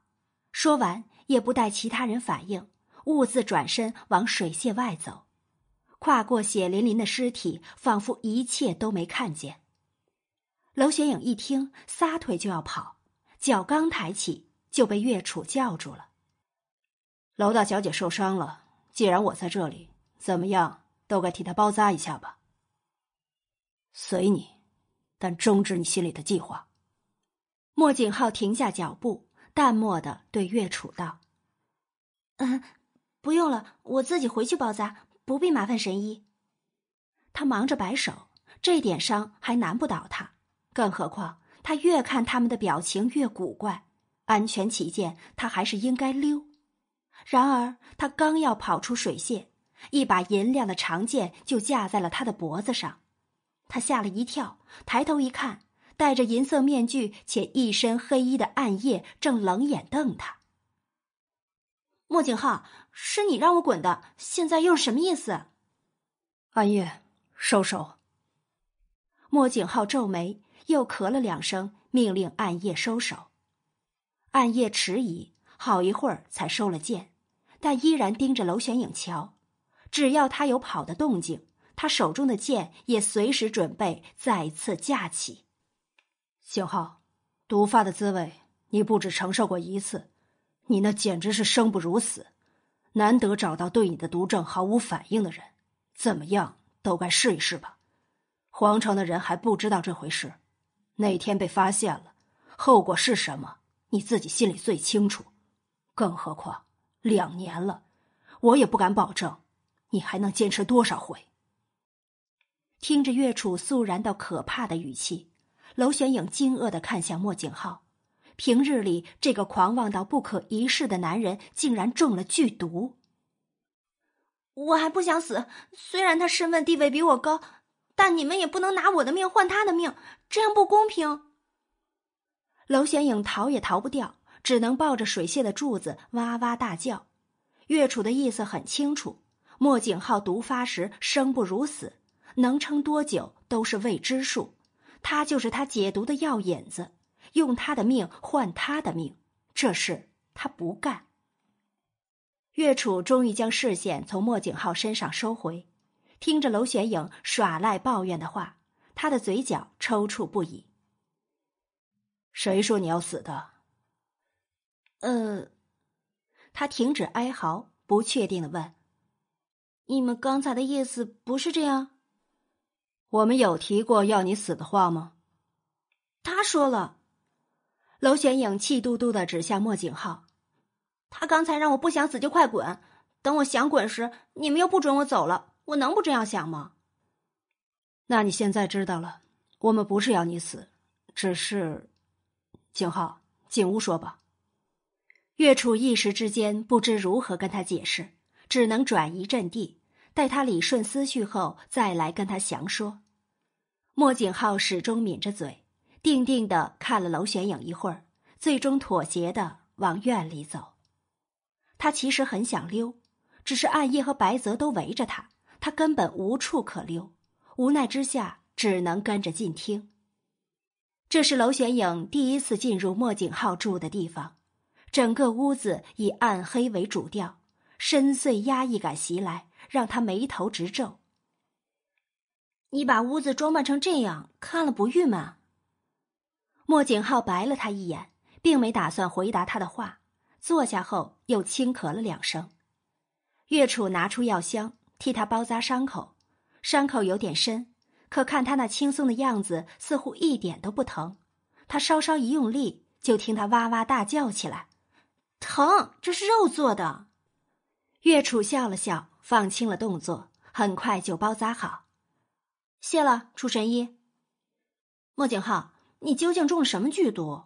说完也不待其他人反应，兀自转身往水榭外走，跨过血淋淋的尸体，仿佛一切都没看见。娄玄影一听，撒腿就要跑，脚刚抬起，就被岳楚叫住了。楼大小姐受伤了，既然我在这里，怎么样都该替她包扎一下吧。随你，但终止你心里的计划。莫景浩停下脚步，淡漠的对岳楚道：“嗯，不用了，我自己回去包扎，不必麻烦神医。”他忙着摆手，这点伤还难不倒他，更何况他越看他们的表情越古怪，安全起见，他还是应该溜。然而他刚要跑出水榭，一把银亮的长剑就架在了他的脖子上，他吓了一跳，抬头一看。戴着银色面具且一身黑衣的暗夜正冷眼瞪他。莫景浩，是你让我滚的，现在又是什么意思？暗夜，收手。莫景浩皱眉，又咳了两声，命令暗夜收手。暗夜迟疑，好一会儿才收了剑，但依然盯着娄玄影瞧。只要他有跑的动静，他手中的剑也随时准备再次架起。景浩，毒发的滋味你不止承受过一次，你那简直是生不如死。难得找到对你的毒症毫无反应的人，怎么样都该试一试吧。皇城的人还不知道这回事，那天被发现了，后果是什么，你自己心里最清楚。更何况两年了，我也不敢保证你还能坚持多少回。听着岳楚肃然到可怕的语气。娄玄影惊愕的看向莫景浩。平日里，这个狂妄到不可一世的男人，竟然中了剧毒。我还不想死，虽然他身份地位比我高，但你们也不能拿我的命换他的命，这样不公平。娄玄影逃也逃不掉，只能抱着水泄的柱子哇哇大叫。岳楚的意思很清楚：莫景浩毒发时生不如死，能撑多久都是未知数。他就是他解毒的药引子。用他的命换他的命，这事他不干。岳楚终于将视线从莫景浩身上收回，听着娄玄影耍赖抱怨的话，他的嘴角抽搐不已。谁说你要死的？呃，他停止哀嚎，不确定的问：“你们刚才的意思不是这样？我们有提过要你死的话吗？”他说了。娄玄影气嘟嘟的指向莫景浩：“他刚才让我不想死就快滚，等我想滚时，你们又不准我走了，我能不这样想吗？”那你现在知道了，我们不是要你死，只是……景浩，进屋说吧。岳楚一时之间不知如何跟他解释，只能转移阵地，待他理顺思绪后再来跟他详说。莫景浩始终抿着嘴。定定的看了娄玄影一会儿，最终妥协的往院里走。他其实很想溜，只是暗夜和白泽都围着他，他根本无处可溜。无奈之下，只能跟着进厅。这是娄玄影第一次进入莫景浩住的地方，整个屋子以暗黑为主调，深邃压抑感袭来，让他眉头直皱。你把屋子装扮成这样，看了不郁闷？莫景浩白了他一眼，并没打算回答他的话。坐下后，又轻咳了两声。岳楚拿出药箱，替他包扎伤口。伤口有点深，可看他那轻松的样子，似乎一点都不疼。他稍稍一用力，就听他哇哇大叫起来：“疼！这是肉做的。”岳楚笑了笑，放轻了动作，很快就包扎好。谢了，楚神医。莫景浩。你究竟中了什么剧毒？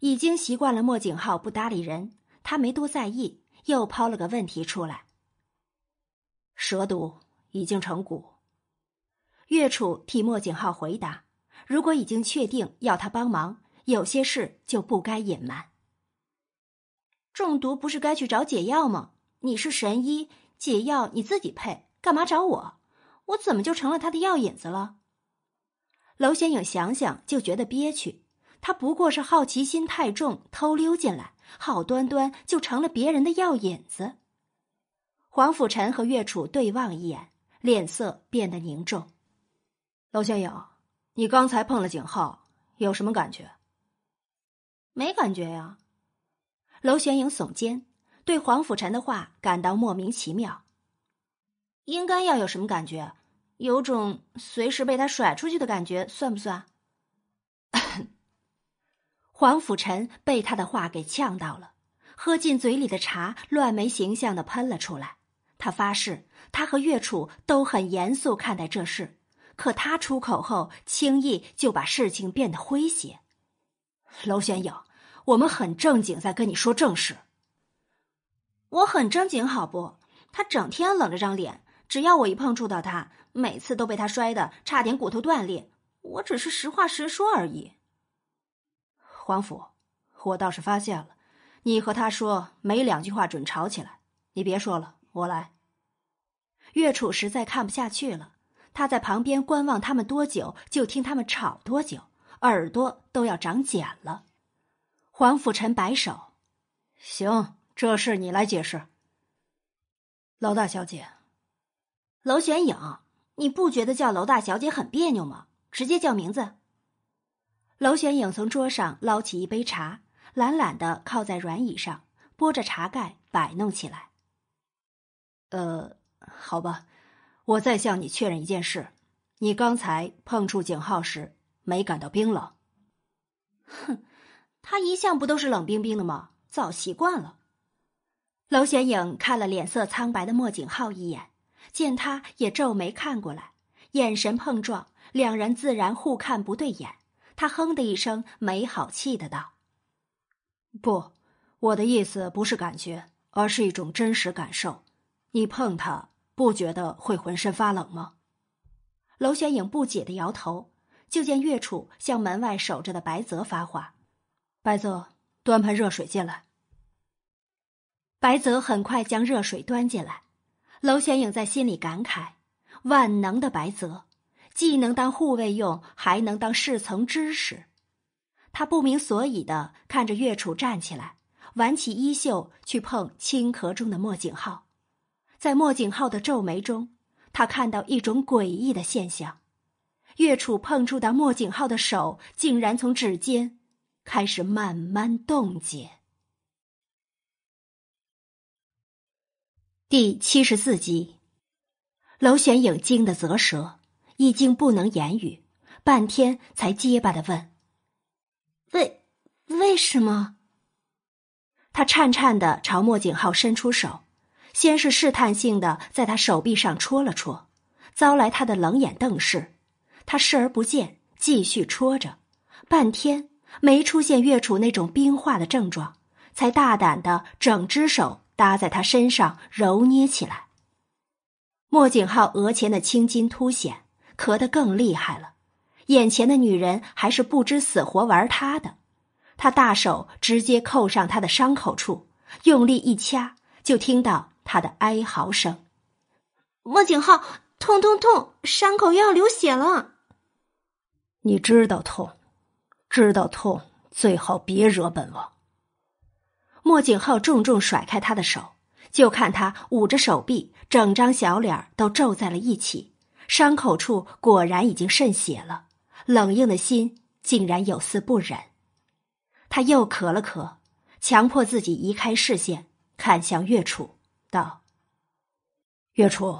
已经习惯了莫景浩不搭理人，他没多在意，又抛了个问题出来。蛇毒已经成蛊。岳楚替莫景浩回答：“如果已经确定要他帮忙，有些事就不该隐瞒。中毒不是该去找解药吗？你是神医，解药你自己配，干嘛找我？我怎么就成了他的药引子了？”娄玄影想想就觉得憋屈，他不过是好奇心太重，偷溜进来，好端端就成了别人的药引子。黄甫臣和岳楚对望一眼，脸色变得凝重。娄玄影，你刚才碰了景浩，有什么感觉？没感觉呀。娄玄影耸肩，对黄甫臣的话感到莫名其妙。应该要有什么感觉？有种随时被他甩出去的感觉，算不算？黄甫臣被他的话给呛到了，喝进嘴里的茶乱没形象的喷了出来。他发誓，他和岳楚都很严肃看待这事，可他出口后，轻易就把事情变得诙谐。娄玄影，我们很正经在跟你说正事。我很正经，好不？他整天冷着张脸。只要我一碰触到他，每次都被他摔得差点骨头断裂。我只是实话实说而已。黄甫，我倒是发现了，你和他说没两句话准吵起来。你别说了，我来。岳楚实在看不下去了，他在旁边观望他们多久，就听他们吵多久，耳朵都要长茧了。黄甫臣摆手：“行，这事你来解释。”老大小姐。娄玄影，你不觉得叫娄大小姐很别扭吗？直接叫名字。娄玄影从桌上捞起一杯茶，懒懒的靠在软椅上，拨着茶盖摆弄起来。呃，好吧，我再向你确认一件事：你刚才碰触景浩时没感到冰冷？哼，他一向不都是冷冰冰的吗？早习惯了。娄显影看了脸色苍白的莫景浩一眼。见他也皱眉看过来，眼神碰撞，两人自然互看不对眼。他哼的一声，没好气的道：“不，我的意思不是感觉，而是一种真实感受。你碰他，不觉得会浑身发冷吗？”娄玄影不解的摇头，就见岳楚向门外守着的白泽发话：“白泽，端盆热水进来。”白泽很快将热水端进来。娄玄影在心里感慨：万能的白泽。既能当护卫用，还能当侍从知识。他不明所以的看着岳楚站起来，挽起衣袖去碰青壳中的莫景浩。在莫景浩的皱眉中，他看到一种诡异的现象：岳楚碰触到莫景浩的手，竟然从指尖开始慢慢冻结。第七十四集，娄玄影惊得啧舌。已经不能言语，半天才结巴的问：“为为什么？”他颤颤的朝莫景浩伸出手，先是试探性的在他手臂上戳了戳，遭来他的冷眼瞪视。他视而不见，继续戳着，半天没出现月楚那种冰化的症状，才大胆的整只手搭在他身上揉捏起来。莫景浩额前的青筋凸显。咳得更厉害了，眼前的女人还是不知死活玩他的，他大手直接扣上他的伤口处，用力一掐，就听到他的哀嚎声：“莫景浩，痛痛痛，伤口又要流血了。”你知道痛，知道痛，最好别惹本王。莫景浩重重甩开他的手，就看他捂着手臂，整张小脸都皱在了一起。伤口处果然已经渗血了，冷硬的心竟然有丝不忍。他又咳了咳，强迫自己移开视线，看向月楚，道：“月初，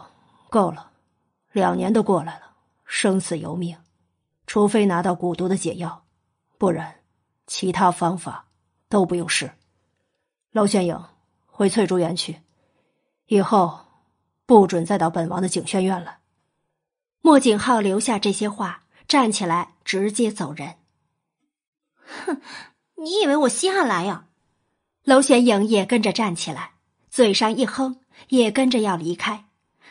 够了，两年都过来了，生死由命，除非拿到蛊毒的解药，不然，其他方法都不用试。娄玄影，回翠竹园去，以后不准再到本王的景轩院了。”莫景浩留下这些话，站起来直接走人。哼，你以为我稀罕来呀？娄玄影也跟着站起来，嘴上一哼，也跟着要离开。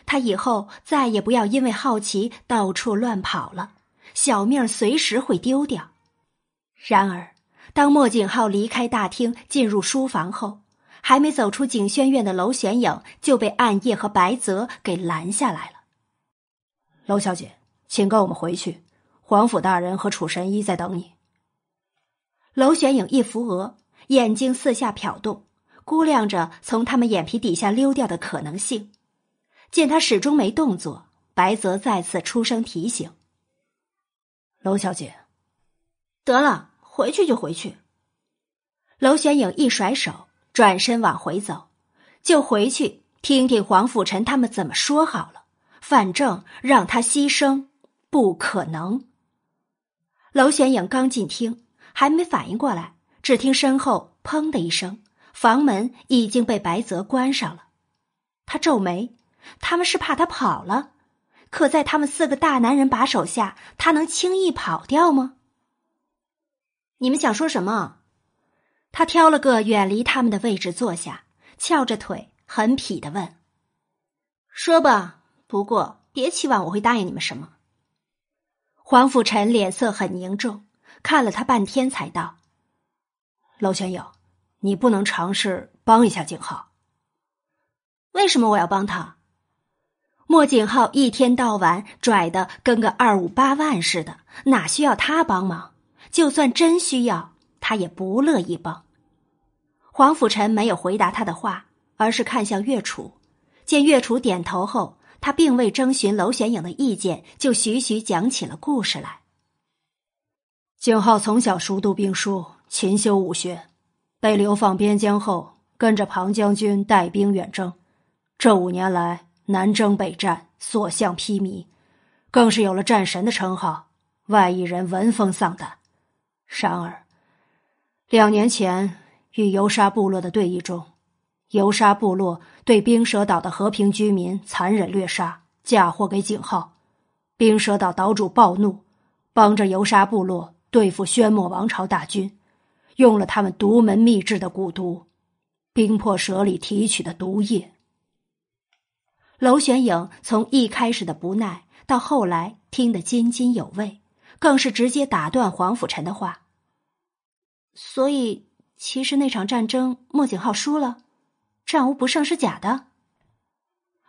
他以后再也不要因为好奇到处乱跑了，小命随时会丢掉。然而，当莫景浩离开大厅，进入书房后，还没走出景轩院的娄玄影就被暗夜和白泽给拦下来了。娄小姐，请跟我们回去。皇甫大人和楚神医在等你。娄玄影一扶额，眼睛四下瞟动，估量着从他们眼皮底下溜掉的可能性。见他始终没动作，白泽再次出声提醒：“娄小姐，得了，回去就回去。”娄玄影一甩手，转身往回走，就回去听听黄甫臣他们怎么说好了。反正让他牺牲不可能。娄玄影刚进厅，还没反应过来，只听身后“砰”的一声，房门已经被白泽关上了。他皱眉，他们是怕他跑了？可在他们四个大男人把守下，他能轻易跑掉吗？你们想说什么？他挑了个远离他们的位置坐下，翘着腿，很痞的问：“说吧。”不过，别期望我会答应你们什么。黄甫臣脸色很凝重，看了他半天，才道：“娄玄友，你不能尝试帮一下景浩。为什么我要帮他？莫景浩一天到晚拽的跟个二五八万似的，哪需要他帮忙？就算真需要，他也不乐意帮。”黄甫臣没有回答他的话，而是看向岳楚，见岳楚点头后。他并未征询娄玄影的意见，就徐徐讲起了故事来。景浩从小熟读兵书，勤修武学，被流放边疆后，跟着庞将军带兵远征。这五年来，南征北战，所向披靡，更是有了战神的称号，外夷人闻风丧胆。然而，两年前与游沙部落的对弈中，游沙部落对冰蛇岛的和平居民残忍掠杀，嫁祸给景浩。冰蛇岛岛主暴怒，帮着游沙部落对付宣墨王朝大军，用了他们独门秘制的蛊毒——冰魄蛇里提取的毒液。娄玄影从一开始的不耐，到后来听得津津有味，更是直接打断黄甫臣的话。所以，其实那场战争，莫景浩输了，战无不胜是假的。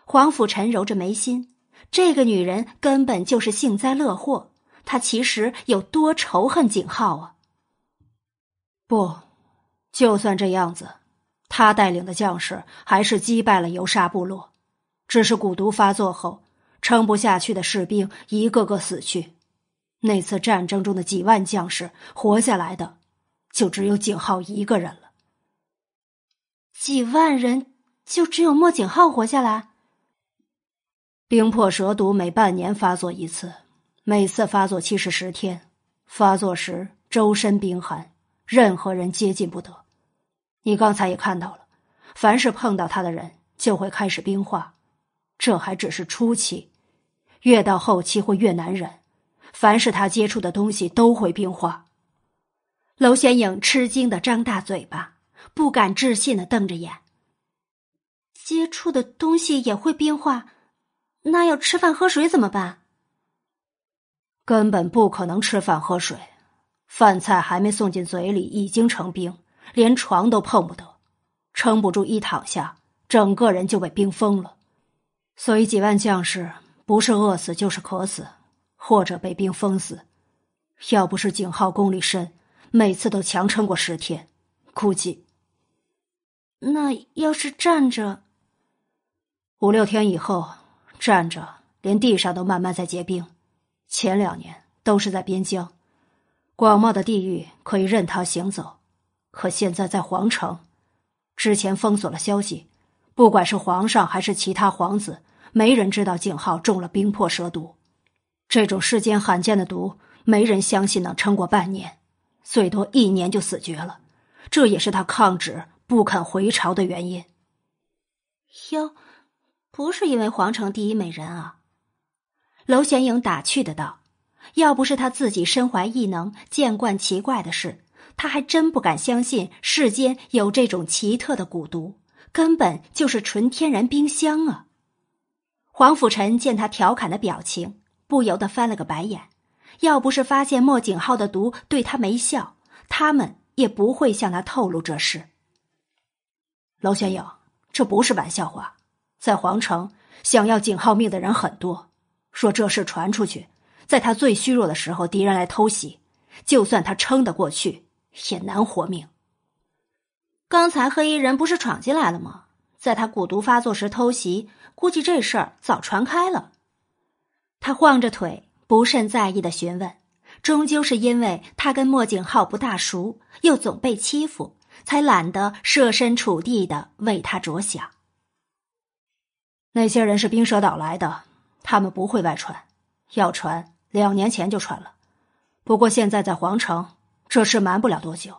黄甫臣揉着眉心，这个女人根本就是幸灾乐祸。她其实有多仇恨景浩啊？不，就算这样子，他带领的将士还是击败了游杀部落。只是蛊毒发作后，撑不下去的士兵一个个死去。那次战争中的几万将士活下来的，就只有景浩一个人了。几万人，就只有莫景浩活下来。冰魄蛇毒每半年发作一次，每次发作期是十天。发作时周身冰寒，任何人接近不得。你刚才也看到了，凡是碰到他的人就会开始冰化。这还只是初期，越到后期会越难忍。凡是他接触的东西都会冰化。娄玄影吃惊的张大嘴巴，不敢置信的瞪着眼。接触的东西也会冰化？那要吃饭喝水怎么办？根本不可能吃饭喝水，饭菜还没送进嘴里已经成冰，连床都碰不得，撑不住一躺下，整个人就被冰封了。所以几万将士不是饿死就是渴死，或者被冰封死。要不是景浩功力深，每次都强撑过十天，估计……那要是站着，五六天以后。站着，连地上都慢慢在结冰。前两年都是在边疆，广袤的地域可以任他行走。可现在在皇城，之前封锁了消息，不管是皇上还是其他皇子，没人知道景浩中了冰魄蛇毒。这种世间罕见的毒，没人相信能撑过半年，最多一年就死绝了。这也是他抗旨不肯回朝的原因。哟。不是因为皇城第一美人啊，娄玄影打趣的道：“要不是他自己身怀异能，见惯奇怪的事，他还真不敢相信世间有这种奇特的蛊毒，根本就是纯天然冰箱啊！”黄甫臣见他调侃的表情，不由得翻了个白眼。要不是发现莫景浩的毒对他没效，他们也不会向他透露这事。娄玄影，这不是玩笑话。在皇城想要景浩命的人很多，若这事传出去，在他最虚弱的时候，敌人来偷袭，就算他撑得过去，也难活命。刚才黑衣人不是闯进来了吗？在他蛊毒发作时偷袭，估计这事儿早传开了。他晃着腿，不甚在意的询问，终究是因为他跟莫景浩不大熟，又总被欺负，才懒得设身处地的为他着想。那些人是冰蛇岛来的，他们不会外传，要传两年前就传了。不过现在在皇城，这事瞒不了多久。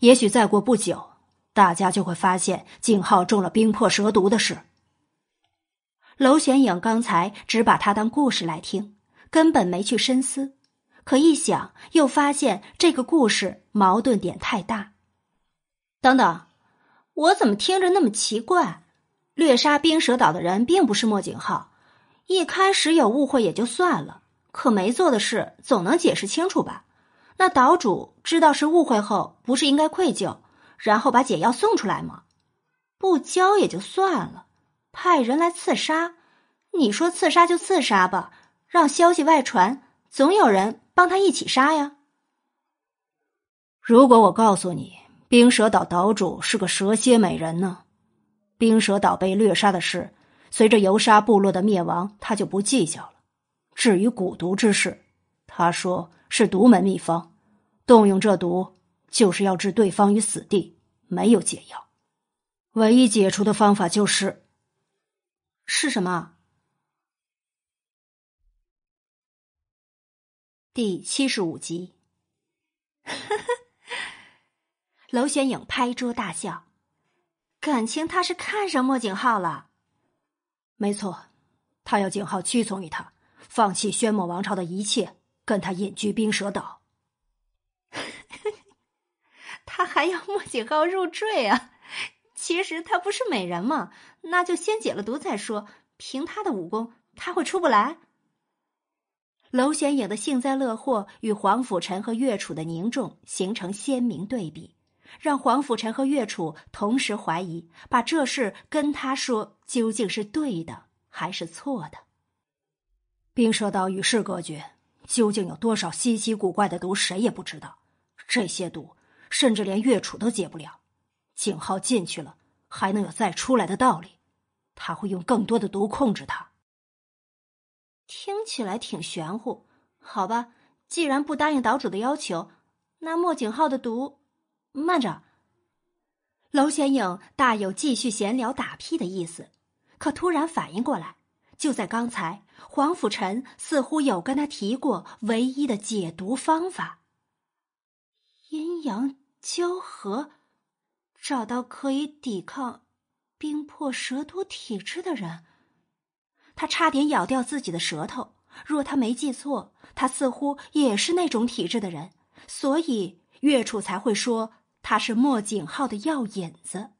也许再过不久，大家就会发现景浩中了冰魄蛇毒的事。娄玄影刚才只把他当故事来听，根本没去深思。可一想，又发现这个故事矛盾点太大。等等，我怎么听着那么奇怪？掠杀冰蛇岛的人并不是莫景浩，一开始有误会也就算了，可没做的事总能解释清楚吧？那岛主知道是误会后，不是应该愧疚，然后把解药送出来吗？不交也就算了，派人来刺杀，你说刺杀就刺杀吧，让消息外传，总有人帮他一起杀呀。如果我告诉你，冰蛇岛岛主是个蛇蝎美人呢？冰蛇岛被掠杀的事，随着游沙部落的灭亡，他就不计较了。至于蛊毒之事，他说是独门秘方，动用这毒就是要置对方于死地，没有解药。唯一解除的方法就是，是什么？第七十五集。娄玄影拍桌大笑。感情他是看上莫景浩了，没错，他要景浩屈从于他，放弃宣墨王朝的一切，跟他隐居冰蛇岛。他还要莫景浩入赘啊？其实他不是美人吗？那就先解了毒再说。凭他的武功，他会出不来。娄玄影的幸灾乐祸与黄甫臣和岳楚的凝重形成鲜明对比，让黄甫臣和岳楚同时怀疑，把这事跟他说究竟是对的还是错的。冰蛇岛与世隔绝，究竟有多少稀奇古怪的毒，谁也不知道。这些毒，甚至连岳楚都解不了。景浩进去了，还能有再出来的道理？他会用更多的毒控制他。听起来挺玄乎，好吧。既然不答应岛主的要求，那莫景浩的毒……慢着，娄玄影大有继续闲聊打屁的意思，可突然反应过来，就在刚才，黄甫臣似乎有跟他提过唯一的解毒方法——阴阳交合。找到可以抵抗冰魄蛇毒体质的人，他差点咬掉自己的舌头。若他没记错，他似乎也是那种体质的人，所以岳楚才会说他是莫景浩的药引子。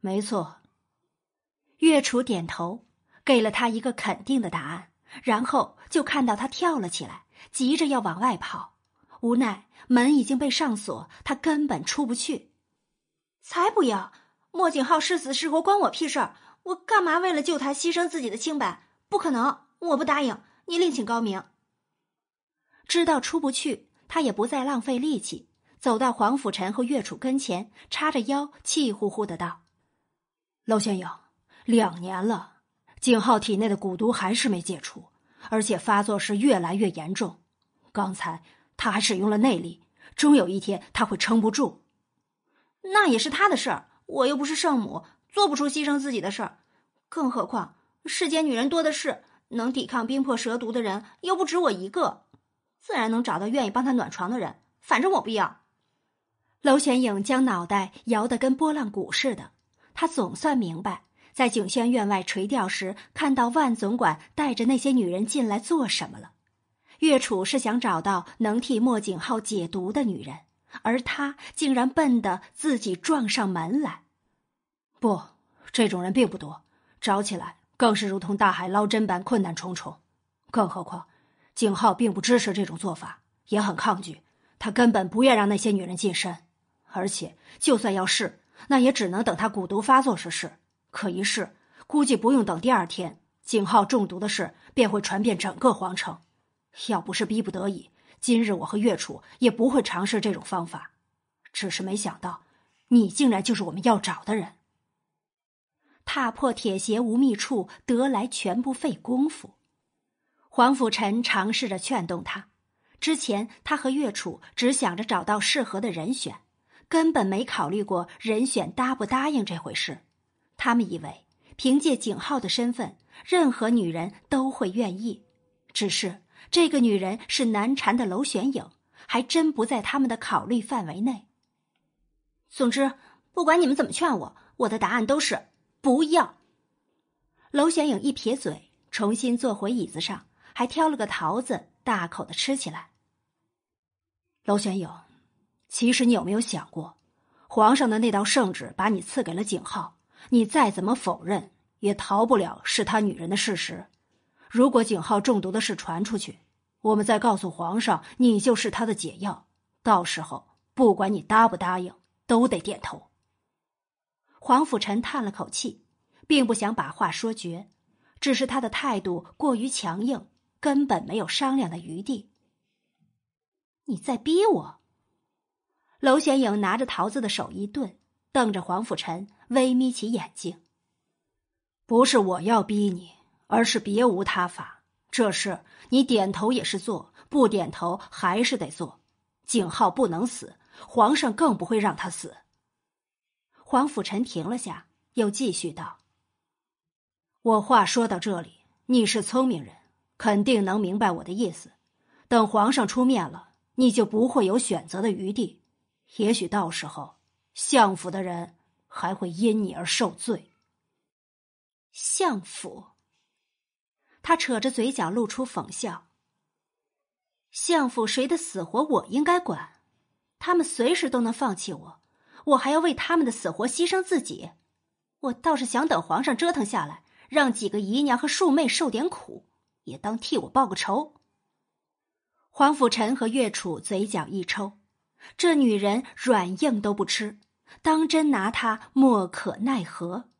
没错，岳楚点头，给了他一个肯定的答案，然后就看到他跳了起来，急着要往外跑。无奈门已经被上锁，他根本出不去。才不要！莫景浩是死是活关我屁事儿！我干嘛为了救他牺牲自己的清白？不可能！我不答应！你另请高明。知道出不去，他也不再浪费力气，走到黄甫臣和岳楚跟前，叉着腰，气呼呼的道：“娄玄影，两年了，景浩体内的蛊毒还是没解除，而且发作是越来越严重。刚才……”他还使用了内力，终有一天他会撑不住。那也是他的事儿，我又不是圣母，做不出牺牲自己的事儿。更何况世间女人多的是，能抵抗冰魄蛇毒的人又不止我一个，自然能找到愿意帮他暖床的人。反正我不要。娄玄影将脑袋摇得跟拨浪鼓似的，他总算明白，在景轩院外垂钓时，看到万总管带着那些女人进来做什么了。岳楚是想找到能替莫景浩解毒的女人，而他竟然笨得自己撞上门来。不，这种人并不多，找起来更是如同大海捞针般困难重重。更何况，景浩并不支持这种做法，也很抗拒，他根本不愿让那些女人近身。而且，就算要试，那也只能等他蛊毒发作时试。可一试，估计不用等第二天，景浩中毒的事便会传遍整个皇城。要不是逼不得已，今日我和岳楚也不会尝试这种方法。只是没想到，你竟然就是我们要找的人。踏破铁鞋无觅处，得来全不费工夫。黄甫臣尝试着劝动他。之前他和岳楚只想着找到适合的人选，根本没考虑过人选答不答应这回事。他们以为凭借景浩的身份，任何女人都会愿意。只是。这个女人是难缠的娄玄影，还真不在他们的考虑范围内。总之，不管你们怎么劝我，我的答案都是不要。娄玄影一撇嘴，重新坐回椅子上，还挑了个桃子，大口的吃起来。娄玄影，其实你有没有想过，皇上的那道圣旨把你赐给了景浩，你再怎么否认，也逃不了是他女人的事实。如果景浩中毒的事传出去，我们再告诉皇上你就是他的解药，到时候不管你答不答应，都得点头。黄甫臣叹了口气，并不想把话说绝，只是他的态度过于强硬，根本没有商量的余地。你在逼我？娄显影拿着桃子的手一顿，瞪着黄甫臣，微眯起眼睛。不是我要逼你。而是别无他法，这事你点头也是做，不点头还是得做。景浩不能死，皇上更不会让他死。黄甫臣停了下，又继续道：“我话说到这里，你是聪明人，肯定能明白我的意思。等皇上出面了，你就不会有选择的余地。也许到时候，相府的人还会因你而受罪。相府。”他扯着嘴角露出讽笑。相府谁的死活我应该管？他们随时都能放弃我，我还要为他们的死活牺牲自己。我倒是想等皇上折腾下来，让几个姨娘和庶妹受点苦，也当替我报个仇。黄甫臣和岳楚嘴角一抽，这女人软硬都不吃，当真拿他莫可奈何。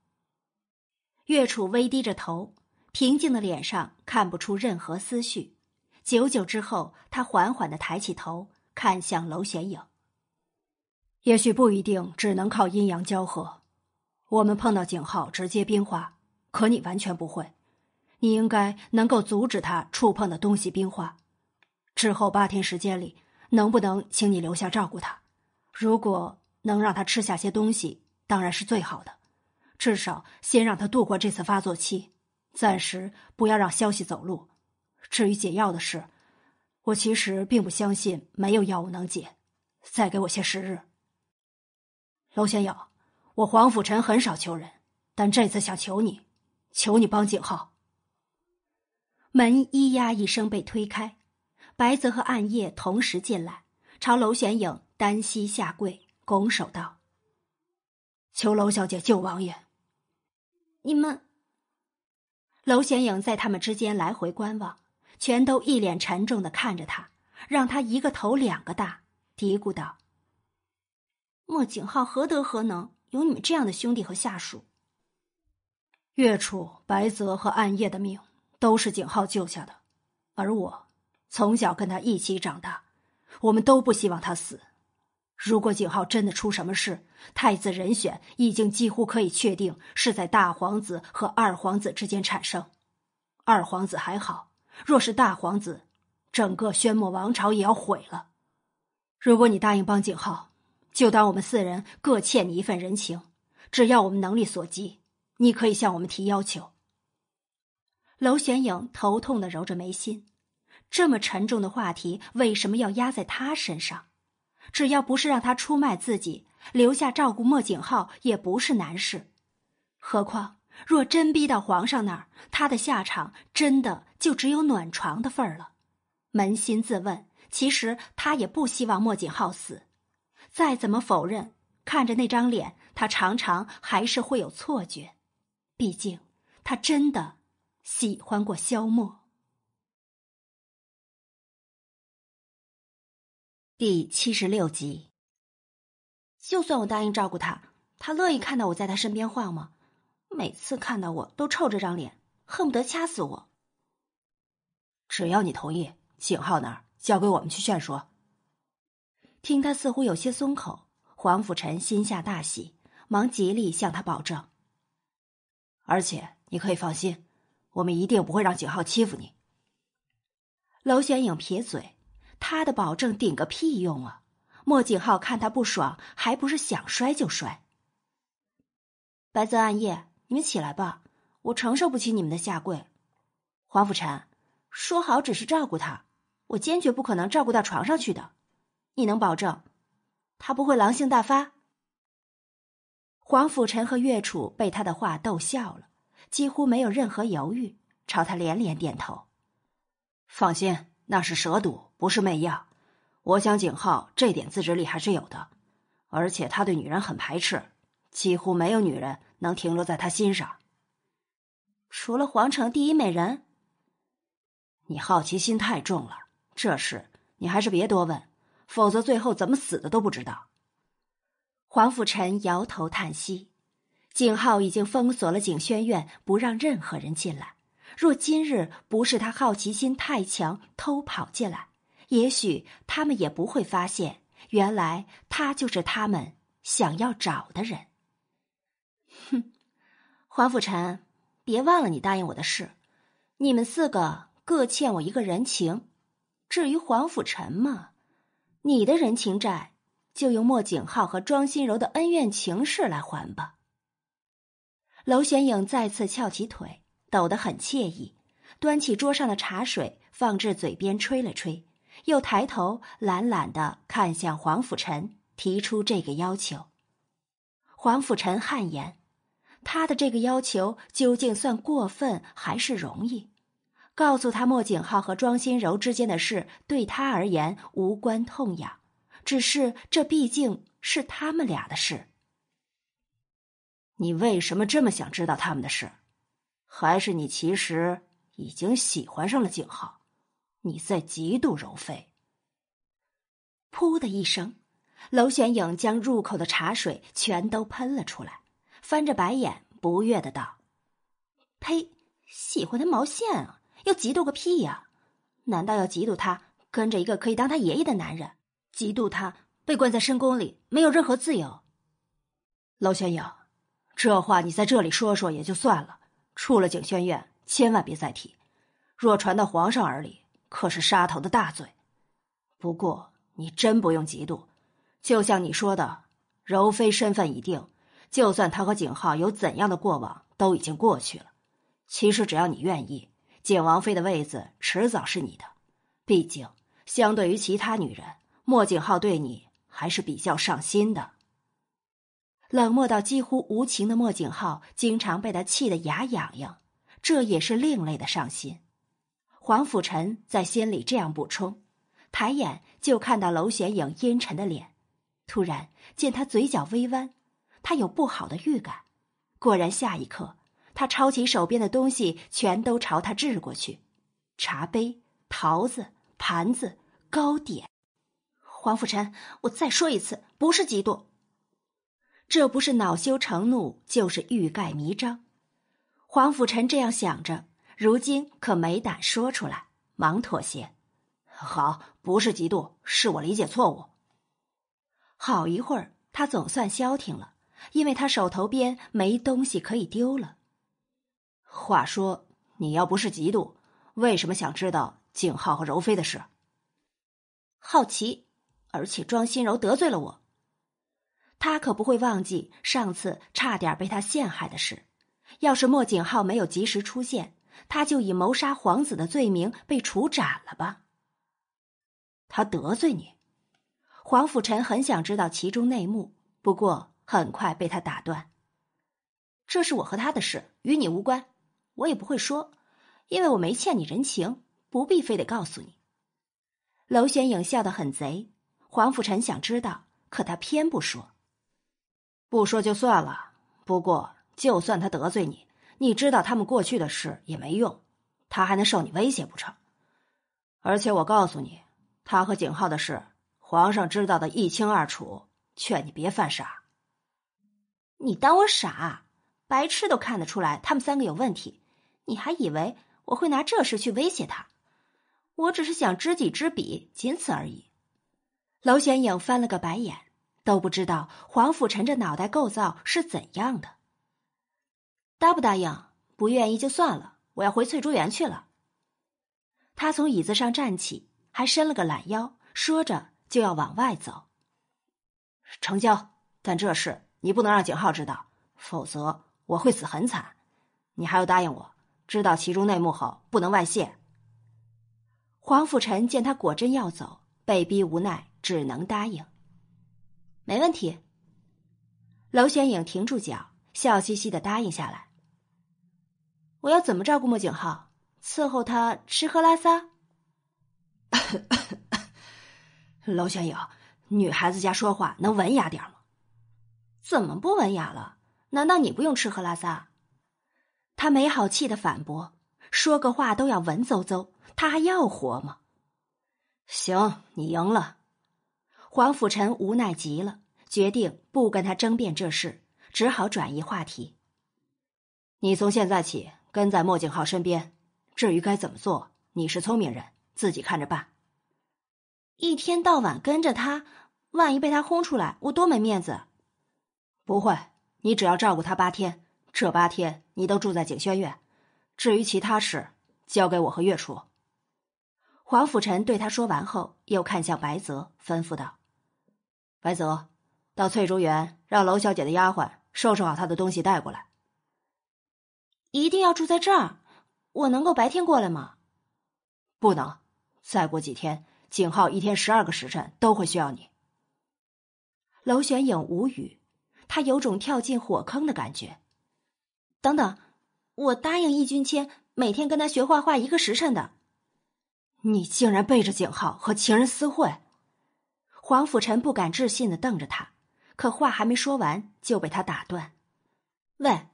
岳楚微低着头，平静的脸上看不出任何思绪。久久之后，他缓缓的抬起头，看向娄玄影。也许不一定只能靠阴阳交合。我们碰到景浩直接冰化，可你完全不会。你应该能够阻止他触碰的东西冰化。之后八天时间里，能不能请你留下照顾他？如果能让他吃下些东西，当然是最好的。至少先让他度过这次发作期，暂时不要让消息走路。至于解药的事，我其实并不相信没有药物能解。再给我些时日。娄玄友，我黄甫臣很少求人，但这次想求你，求你帮景浩。门咿呀一声被推开，白泽和暗夜同时进来，朝娄玄影单膝下跪，拱手道：“求娄小姐救王爷。”你们，娄玄影在他们之间来回观望，全都一脸沉重的看着他，让他一个头两个大，嘀咕道：“莫景浩何德何能，有你们这样的兄弟和下属？月楚、白泽和暗夜的命都是景浩救下的，而我从小跟他一起长大，我们都不希望他死。”如果景浩真的出什么事，太子人选已经几乎可以确定是在大皇子和二皇子之间产生。二皇子还好，若是大皇子，整个宣墨王朝也要毁了。如果你答应帮景浩，就当我们四人各欠你一份人情。只要我们能力所及，你可以向我们提要求。娄玄影头痛的揉着眉心，这么沉重的话题，为什么要压在他身上？只要不是让他出卖自己，留下照顾莫景浩也不是难事。何况若真逼到皇上那儿，他的下场真的就只有暖床的份儿了。扪心自问，其实他也不希望莫景浩死。再怎么否认，看着那张脸，他常常还是会有错觉。毕竟，他真的喜欢过萧默。第七十六集。就算我答应照顾他，他乐意看到我在他身边晃吗？每次看到我都臭着张脸，恨不得掐死我。只要你同意，景浩那儿交给我们去劝说。听他似乎有些松口，黄甫臣心下大喜，忙极力向他保证。而且你可以放心，我们一定不会让景浩欺负你。娄玄影撇嘴。他的保证顶个屁用啊！莫景浩看他不爽，还不是想摔就摔。白泽暗夜，你们起来吧，我承受不起你们的下跪。黄甫臣，说好只是照顾他，我坚决不可能照顾到床上去的。你能保证，他不会狼性大发？黄甫臣和岳楚被他的话逗笑了，几乎没有任何犹豫，朝他连连点头。放心。那是蛇毒，不是媚药。我想景浩这点自制力还是有的，而且他对女人很排斥，几乎没有女人能停留在他心上。除了皇城第一美人，你好奇心太重了。这事你还是别多问，否则最后怎么死的都不知道。黄甫臣摇头叹息，景浩已经封锁了景轩院，不让任何人进来。若今日不是他好奇心太强偷跑进来，也许他们也不会发现，原来他就是他们想要找的人。哼，黄甫臣，别忘了你答应我的事，你们四个各欠我一个人情。至于黄甫臣嘛，你的人情债就用莫景浩和庄心柔的恩怨情事来还吧。娄玄影再次翘起腿。抖得很惬意，端起桌上的茶水放至嘴边吹了吹，又抬头懒懒的看向黄甫臣，提出这个要求。黄甫臣汗颜，他的这个要求究竟算过分还是容易？告诉他莫景浩和庄心柔之间的事对他而言无关痛痒，只是这毕竟是他们俩的事。你为什么这么想知道他们的事？还是你其实已经喜欢上了景浩？你在嫉妒柔妃？噗的一声，娄玄影将入口的茶水全都喷了出来，翻着白眼，不悦的道：“呸！喜欢他毛线啊！要嫉妒个屁呀！难道要嫉妒他跟着一个可以当他爷爷的男人？嫉妒他被关在深宫里，没有任何自由？”娄玄影。这话你在这里说说也就算了，出了景轩院千万别再提。若传到皇上耳里，可是杀头的大罪。不过你真不用嫉妒，就像你说的，柔妃身份已定，就算她和景浩有怎样的过往，都已经过去了。其实只要你愿意，景王妃的位子迟早是你的。毕竟相对于其他女人，莫景浩对你还是比较上心的。冷漠到几乎无情的莫景浩，经常被他气得牙痒痒，这也是另类的上心。黄甫臣在心里这样补充，抬眼就看到娄玄影阴沉的脸，突然见他嘴角微弯，他有不好的预感。果然，下一刻他抄起手边的东西，全都朝他掷过去：茶杯、桃子、盘子、糕点。黄甫臣，我再说一次，不是嫉妒。这不是恼羞成怒，就是欲盖弥彰。黄甫臣这样想着，如今可没胆说出来，忙妥协。好，不是嫉妒，是我理解错误。好一会儿，他总算消停了，因为他手头边没东西可以丢了。话说，你要不是嫉妒，为什么想知道景浩和柔妃的事？好奇，而且庄心柔得罪了我。他可不会忘记上次差点被他陷害的事。要是莫景浩没有及时出现，他就以谋杀皇子的罪名被处斩了吧。他得罪你？黄甫臣很想知道其中内幕，不过很快被他打断。这是我和他的事，与你无关，我也不会说，因为我没欠你人情，不必非得告诉你。娄玄影笑得很贼。黄甫臣想知道，可他偏不说。不说就算了。不过，就算他得罪你，你知道他们过去的事也没用，他还能受你威胁不成？而且我告诉你，他和景浩的事，皇上知道的一清二楚，劝你别犯傻。你当我傻？白痴都看得出来他们三个有问题，你还以为我会拿这事去威胁他？我只是想知己知彼，仅此而已。娄玄影翻了个白眼。都不知道黄甫臣这脑袋构造是怎样的。答不答应？不愿意就算了，我要回翠竹园去了。他从椅子上站起，还伸了个懒腰，说着就要往外走。成交，但这事你不能让景浩知道，否则我会死很惨。你还要答应我，知道其中内幕后不能外泄。黄甫臣见他果真要走，被逼无奈，只能答应。没问题。娄玄影停住脚，笑嘻嘻的答应下来。我要怎么照顾莫景浩？伺候他吃喝拉撒？娄玄影，女孩子家说话能文雅点吗？怎么不文雅了？难道你不用吃喝拉撒？他没好气的反驳：“说个话都要文绉绉，他还要活吗？”行，你赢了。黄甫臣无奈极了，决定不跟他争辩这事，只好转移话题。你从现在起跟在莫景浩身边，至于该怎么做，你是聪明人，自己看着办。一天到晚跟着他，万一被他轰出来，我多没面子。不会，你只要照顾他八天，这八天你都住在景轩院。至于其他事，交给我和月初。黄甫臣对他说完后，又看向白泽，吩咐道。白泽，到翠竹园让娄小姐的丫鬟收拾好她的东西带过来。一定要住在这儿？我能够白天过来吗？不能。再过几天，景浩一天十二个时辰都会需要你。娄玄影无语，他有种跳进火坑的感觉。等等，我答应易君谦每天跟他学画画一个时辰的。你竟然背着景浩和情人私会！黄甫臣不敢置信的瞪着他，可话还没说完就被他打断：“喂，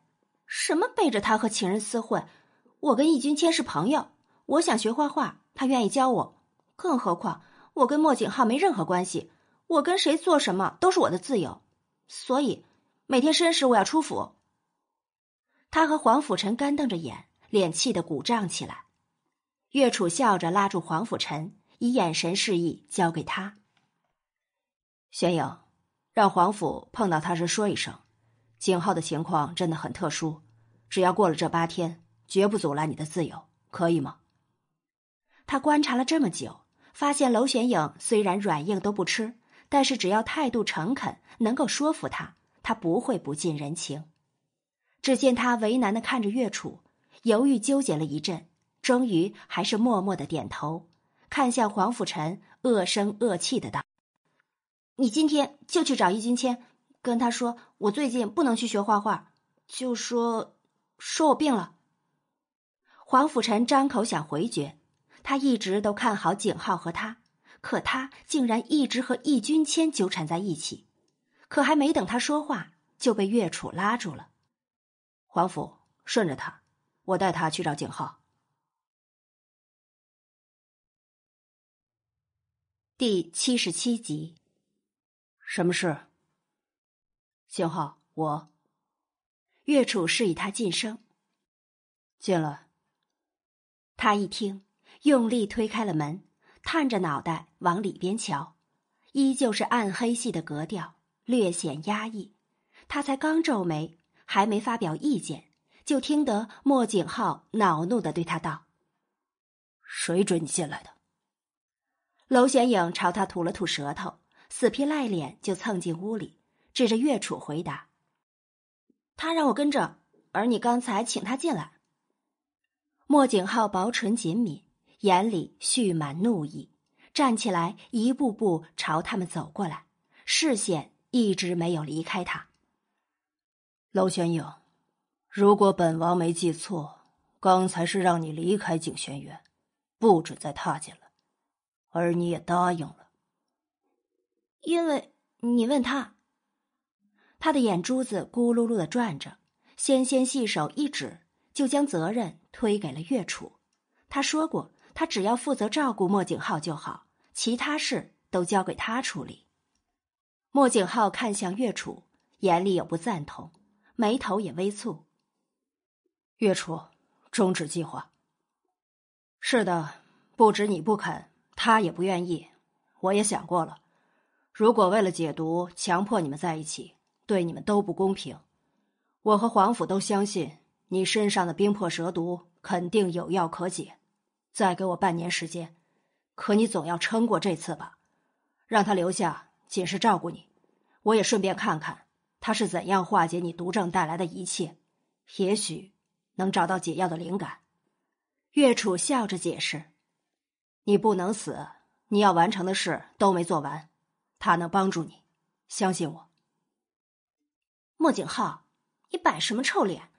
什么背着他和情人厮混？我跟易君谦是朋友，我想学画画，他愿意教我。更何况我跟莫景浩没任何关系，我跟谁做什么都是我的自由。所以每天申时我要出府。”他和黄甫臣干瞪着眼，脸气得鼓胀起来。岳楚笑着拉住黄甫臣，以眼神示意交给他。玄影，让皇甫碰到他时说一声，景浩的情况真的很特殊，只要过了这八天，绝不阻拦你的自由，可以吗？他观察了这么久，发现娄玄影虽然软硬都不吃，但是只要态度诚恳，能够说服他，他不会不近人情。只见他为难的看着岳楚，犹豫纠结了一阵，终于还是默默的点头，看向黄甫臣，恶声恶气的道。你今天就去找易君谦，跟他说我最近不能去学画画，就说说我病了。黄甫臣张口想回绝，他一直都看好景浩和他，可他竟然一直和易君谦纠缠在一起。可还没等他说话，就被岳楚拉住了。黄甫，顺着他，我带他去找景浩。第七十七集。什么事？信浩，我。岳楚示意他进声。进来。他一听，用力推开了门，探着脑袋往里边瞧，依旧是暗黑系的格调，略显压抑。他才刚皱眉，还没发表意见，就听得莫景浩恼怒的对他道：“谁准你进来的？”娄玄影朝他吐了吐舌头。死皮赖脸就蹭进屋里，指着岳楚回答：“他让我跟着，而你刚才请他进来。”莫景浩薄唇紧抿，眼里蓄满怒意，站起来一步步朝他们走过来，视线一直没有离开他。娄玄影，如果本王没记错，刚才是让你离开景轩园，不准再踏进来，而你也答应了。因为你问他，他的眼珠子咕噜噜的转着，纤纤细手一指，就将责任推给了岳楚。他说过，他只要负责照顾莫景浩就好，其他事都交给他处理。莫景浩看向岳楚，眼里有不赞同，眉头也微蹙。岳楚，终止计划。是的，不止你不肯，他也不愿意。我也想过了。如果为了解毒强迫你们在一起，对你们都不公平。我和皇甫都相信你身上的冰魄蛇毒肯定有药可解。再给我半年时间，可你总要撑过这次吧。让他留下，仅是照顾你，我也顺便看看他是怎样化解你毒症带来的一切，也许能找到解药的灵感。岳楚笑着解释：“你不能死，你要完成的事都没做完。”他能帮助你，相信我。莫景浩，你摆什么臭脸？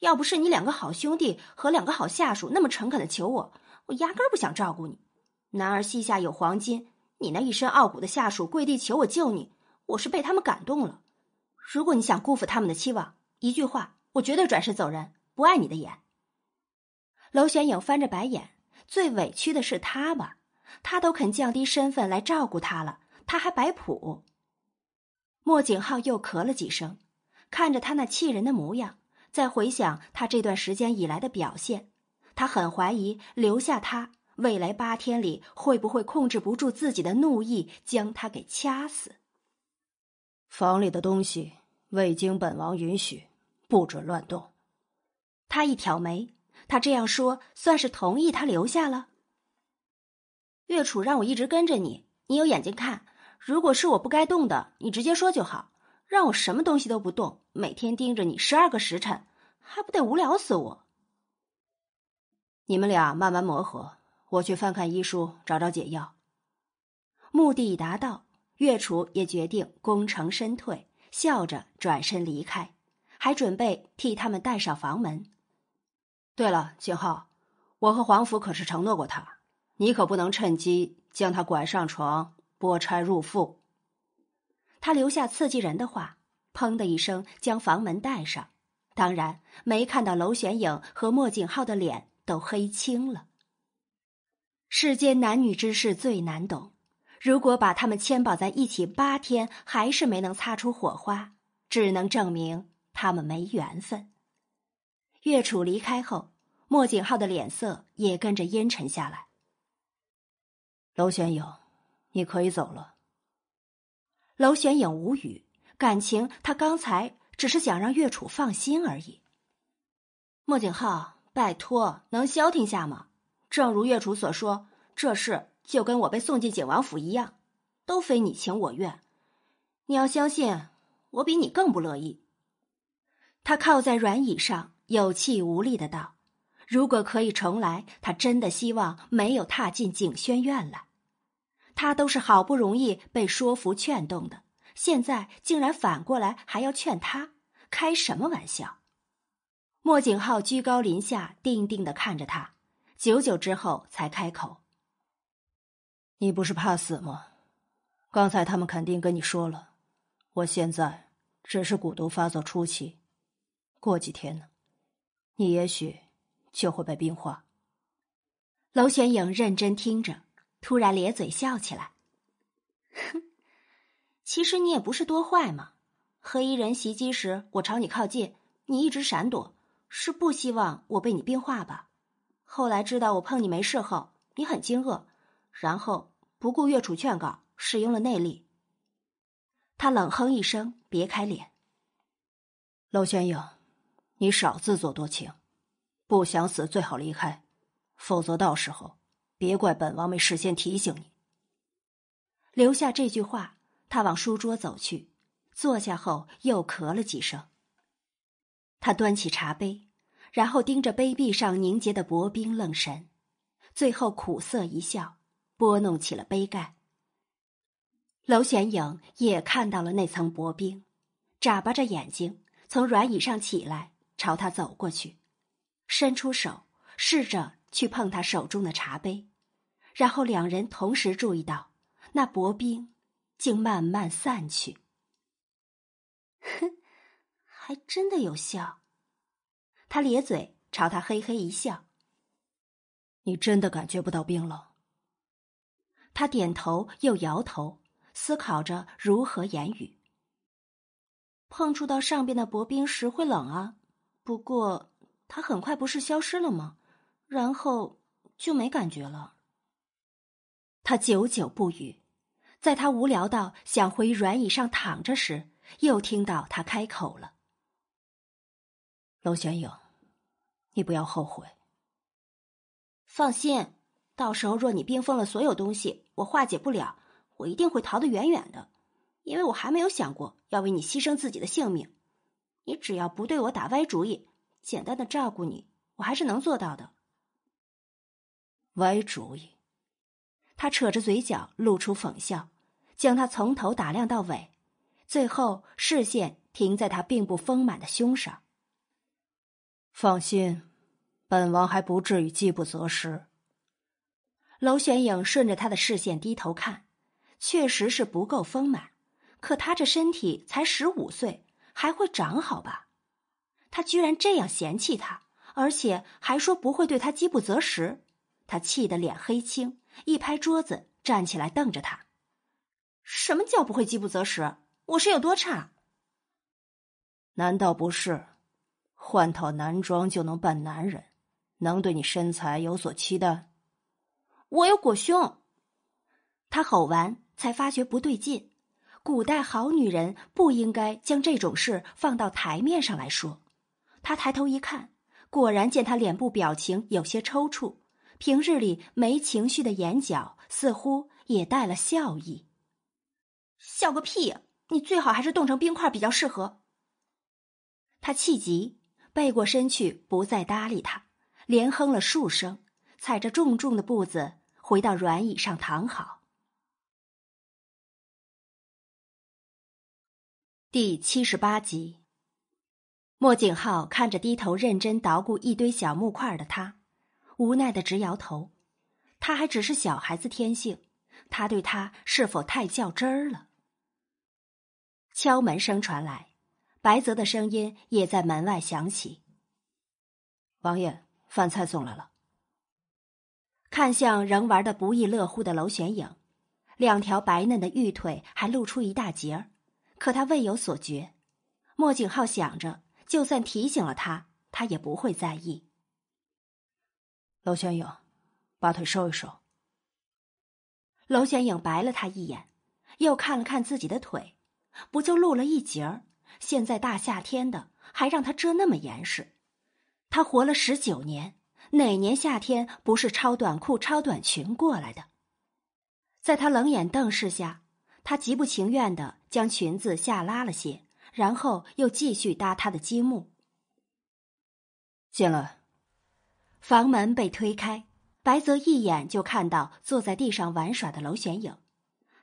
要不是你两个好兄弟和两个好下属那么诚恳的求我，我压根儿不想照顾你。男儿膝下有黄金，你那一身傲骨的下属跪地求我救你，我是被他们感动了。如果你想辜负他们的期望，一句话，我绝对转身走人，不碍你的眼。娄玄影翻着白眼，最委屈的是他吧？他都肯降低身份来照顾他了。他还摆谱。莫景浩又咳了几声，看着他那气人的模样，再回想他这段时间以来的表现，他很怀疑留下他未来八天里会不会控制不住自己的怒意，将他给掐死。房里的东西未经本王允许，不准乱动。他一挑眉，他这样说算是同意他留下了。岳楚让我一直跟着你，你有眼睛看。如果是我不该动的，你直接说就好。让我什么东西都不动，每天盯着你十二个时辰，还不得无聊死我？你们俩慢慢磨合，我去翻看医书，找找解药。目的已达到，岳楚也决定功成身退，笑着转身离开，还准备替他们带上房门。对了，景浩，我和皇甫可是承诺过他，你可不能趁机将他拐上床。拨穿入腹。他留下刺激人的话，砰的一声将房门带上。当然没看到娄玄影和莫景浩的脸都黑青了。世间男女之事最难懂，如果把他们牵绑在一起八天，还是没能擦出火花，只能证明他们没缘分。岳楚离开后，莫景浩的脸色也跟着阴沉下来。娄玄影，你可以走了。娄玄影无语，感情他刚才。只是想让岳楚放心而已。莫景浩，拜托，能消停下吗？正如岳楚所说，这事就跟我被送进景王府一样，都非你情我愿。你要相信，我比你更不乐意。他靠在软椅上，有气无力的道：“如果可以重来，他真的希望没有踏进景轩院来。他都是好不容易被说服劝动的。”现在竟然反过来还要劝他，开什么玩笑？莫景浩居高临下，定定的看着他，久久之后才开口：“你不是怕死吗？刚才他们肯定跟你说了，我现在只是蛊毒发作初期，过几天呢，你也许就会被冰化。”娄玄影认真听着，突然咧嘴笑起来，哼。其实你也不是多坏嘛。黑衣人袭击时，我朝你靠近，你一直闪躲，是不希望我被你冰化吧？后来知道我碰你没事后，你很惊愕，然后不顾岳楚劝告，使用了内力。他冷哼一声，别开脸。娄玄影，你少自作多情，不想死最好离开，否则到时候别怪本王没事先提醒你。留下这句话。他往书桌走去，坐下后又咳了几声。他端起茶杯，然后盯着杯壁上凝结的薄冰愣神，最后苦涩一笑，拨弄起了杯盖。娄玄影也看到了那层薄冰，眨巴着眼睛从软椅上起来，朝他走过去，伸出手试着去碰他手中的茶杯，然后两人同时注意到那薄冰。竟慢慢散去。哼，还真的有效。他咧嘴朝他嘿嘿一笑。你真的感觉不到冰冷？他点头又摇头，思考着如何言语。碰触到上边的薄冰时会冷啊，不过它很快不是消失了吗？然后就没感觉了。他久久不语。在他无聊到想回软椅上躺着时，又听到他开口了：“娄玄影，你不要后悔。放心，到时候若你冰封了所有东西，我化解不了，我一定会逃得远远的，因为我还没有想过要为你牺牲自己的性命。你只要不对我打歪主意，简单的照顾你，我还是能做到的。”歪主意。他扯着嘴角，露出讽笑，将他从头打量到尾，最后视线停在他并不丰满的胸上。放心，本王还不至于饥不择食。娄玄影顺着他的视线低头看，确实是不够丰满，可他这身体才十五岁，还会长好吧？他居然这样嫌弃他，而且还说不会对他饥不择食，他气得脸黑青。一拍桌子，站起来瞪着他：“什么叫不会饥不择食？我是有多差？难道不是换套男装就能扮男人，能对你身材有所期待？我有裹胸。”他吼完，才发觉不对劲。古代好女人不应该将这种事放到台面上来说。他抬头一看，果然见他脸部表情有些抽搐。平日里没情绪的眼角似乎也带了笑意。笑个屁！你最好还是冻成冰块比较适合。他气急，背过身去，不再搭理他，连哼了数声，踩着重重的步子回到软椅上躺好。第七十八集，莫景浩看着低头认真捣鼓一堆小木块的他。无奈的直摇头，他还只是小孩子天性，他对他是否太较真儿了。敲门声传来，白泽的声音也在门外响起：“王爷，饭菜送来了。”看向仍玩的不亦乐乎的娄玄影，两条白嫩的玉腿还露出一大截儿，可他未有所觉。莫景浩想着，就算提醒了他，他也不会在意。娄玄影，把腿收一收。娄玄影白了他一眼，又看了看自己的腿，不就露了一截儿？现在大夏天的，还让他遮那么严实？他活了十九年。哪年夏天不是超短裤、超短裙过来的？在他冷眼瞪视下，他极不情愿的将裙子下拉了些，然后又继续搭他的积木。进来。房门被推开，白泽一眼就看到坐在地上玩耍的娄玄影。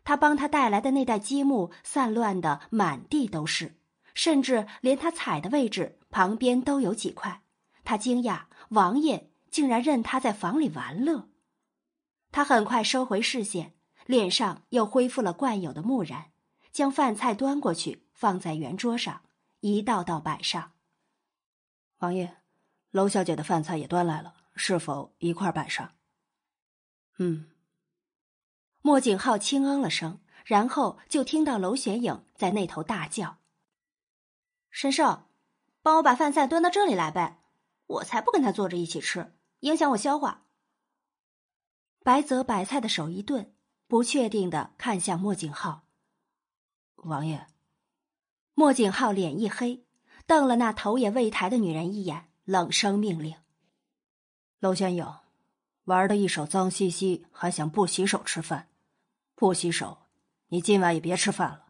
他帮他带来的那袋积木散乱的满地都是，甚至连他踩的位置旁边都有几块。他惊讶，王爷。竟然任他在房里玩乐，他很快收回视线，脸上又恢复了惯有的木然，将饭菜端过去，放在圆桌上，一道道摆上。王爷，娄小姐的饭菜也端来了，是否一块摆上？嗯。莫景浩轻嗯了声，然后就听到娄玄影在那头大叫：“神兽，帮我把饭菜端到这里来呗！我才不跟他坐着一起吃。”影响我消化。白泽摆菜的手一顿，不确定的看向莫景浩。王爷，莫景浩脸一黑，瞪了那头也未抬的女人一眼，冷声命令：“娄玄影，玩的一手脏兮兮，还想不洗手吃饭？不洗手，你今晚也别吃饭了。”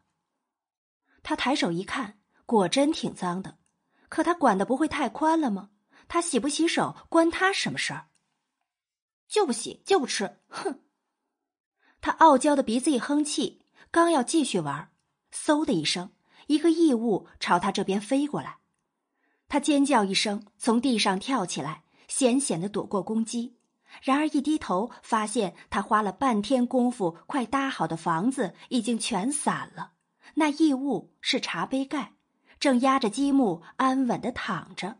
他抬手一看，果真挺脏的，可他管的不会太宽了吗？他洗不洗手关他什么事儿？就不洗就不吃，哼！他傲娇的鼻子一哼气，刚要继续玩，嗖的一声，一个异物朝他这边飞过来。他尖叫一声，从地上跳起来，险险的躲过攻击。然而一低头，发现他花了半天功夫快搭好的房子已经全散了。那异物是茶杯盖，正压着积木安稳的躺着。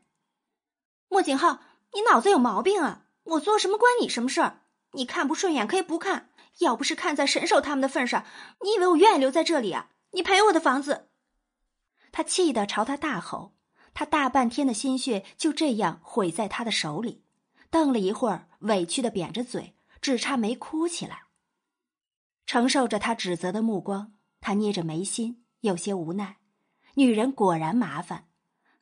莫景浩，你脑子有毛病啊！我做什么关你什么事儿？你看不顺眼可以不看，要不是看在神兽他们的份上，你以为我愿意留在这里啊？你赔我的房子！他气得朝他大吼，他大半天的心血就这样毁在他的手里。瞪了一会儿，委屈的扁着嘴，只差没哭起来。承受着他指责的目光，他捏着眉心，有些无奈。女人果然麻烦，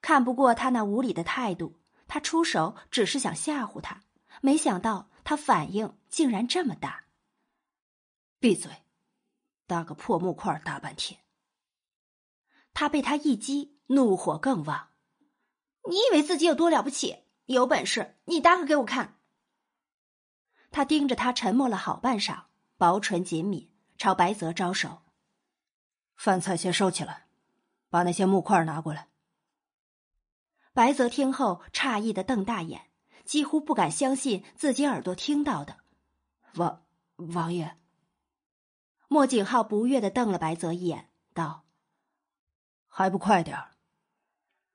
看不过他那无理的态度。他出手只是想吓唬他，没想到他反应竟然这么大。闭嘴！搭个破木块大半天。他被他一激，怒火更旺。你以为自己有多了不起？有本事你搭个给我看！他盯着他，沉默了好半晌，薄唇紧抿，朝白泽招手：“饭菜先收起来，把那些木块拿过来。”白泽听后诧异的瞪大眼，几乎不敢相信自己耳朵听到的。王王爷，莫景浩不悦的瞪了白泽一眼，道：“还不快点儿！”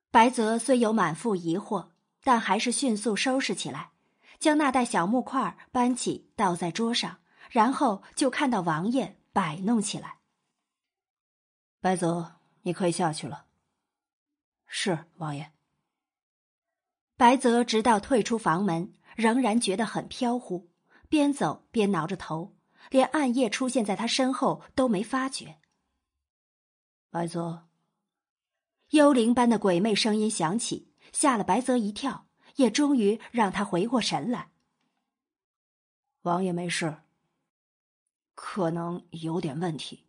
白泽虽有满腹疑惑，但还是迅速收拾起来，将那袋小木块搬起，倒在桌上，然后就看到王爷摆弄起来。白泽，你可以下去了。是王爷。白泽直到退出房门，仍然觉得很飘忽，边走边挠着头，连暗夜出现在他身后都没发觉。白泽，幽灵般的鬼魅声音响起，吓了白泽一跳，也终于让他回过神来。王爷没事，可能有点问题。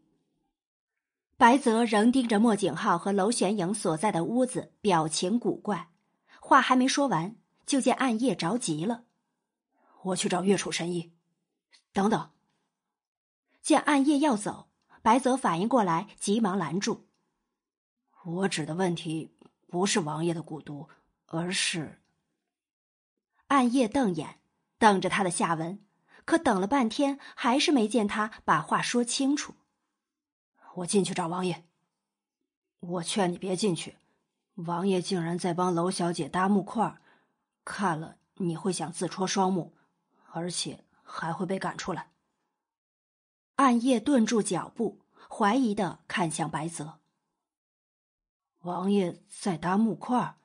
白泽仍盯着莫景浩和娄玄影所在的屋子，表情古怪。话还没说完，就见暗夜着急了：“我去找月楚神医。”等等。见暗夜要走，白泽反应过来，急忙拦住：“我指的问题不是王爷的蛊毒，而是……”暗夜瞪眼，瞪着他的下文，可等了半天，还是没见他把话说清楚。我进去找王爷。我劝你别进去，王爷竟然在帮娄小姐搭木块，看了你会想自戳双目，而且还会被赶出来。暗夜顿住脚步，怀疑的看向白泽。王爷在搭木块，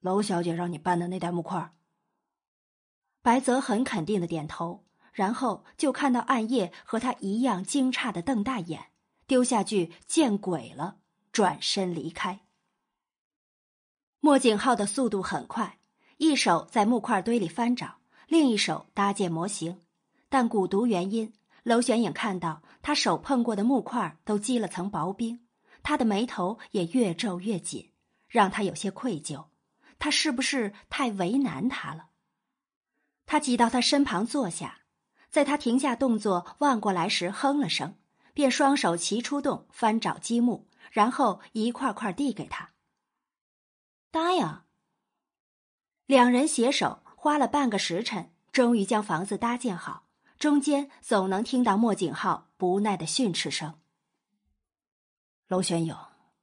娄小姐让你搬的那袋木块。白泽很肯定的点头，然后就看到暗夜和他一样惊诧的瞪大眼。丢下句“见鬼了”，转身离开。莫景浩的速度很快，一手在木块堆里翻找，另一手搭建模型。但蛊毒原因，娄玄影看到他手碰过的木块都积了层薄冰，他的眉头也越皱越紧，让他有些愧疚。他是不是太为难他了？他挤到他身旁坐下，在他停下动作望过来时，哼了声。便双手齐出动翻找积木，然后一块块递给他。搭呀！两人携手花了半个时辰，终于将房子搭建好。中间总能听到莫景浩不耐的训斥声：“娄玄影，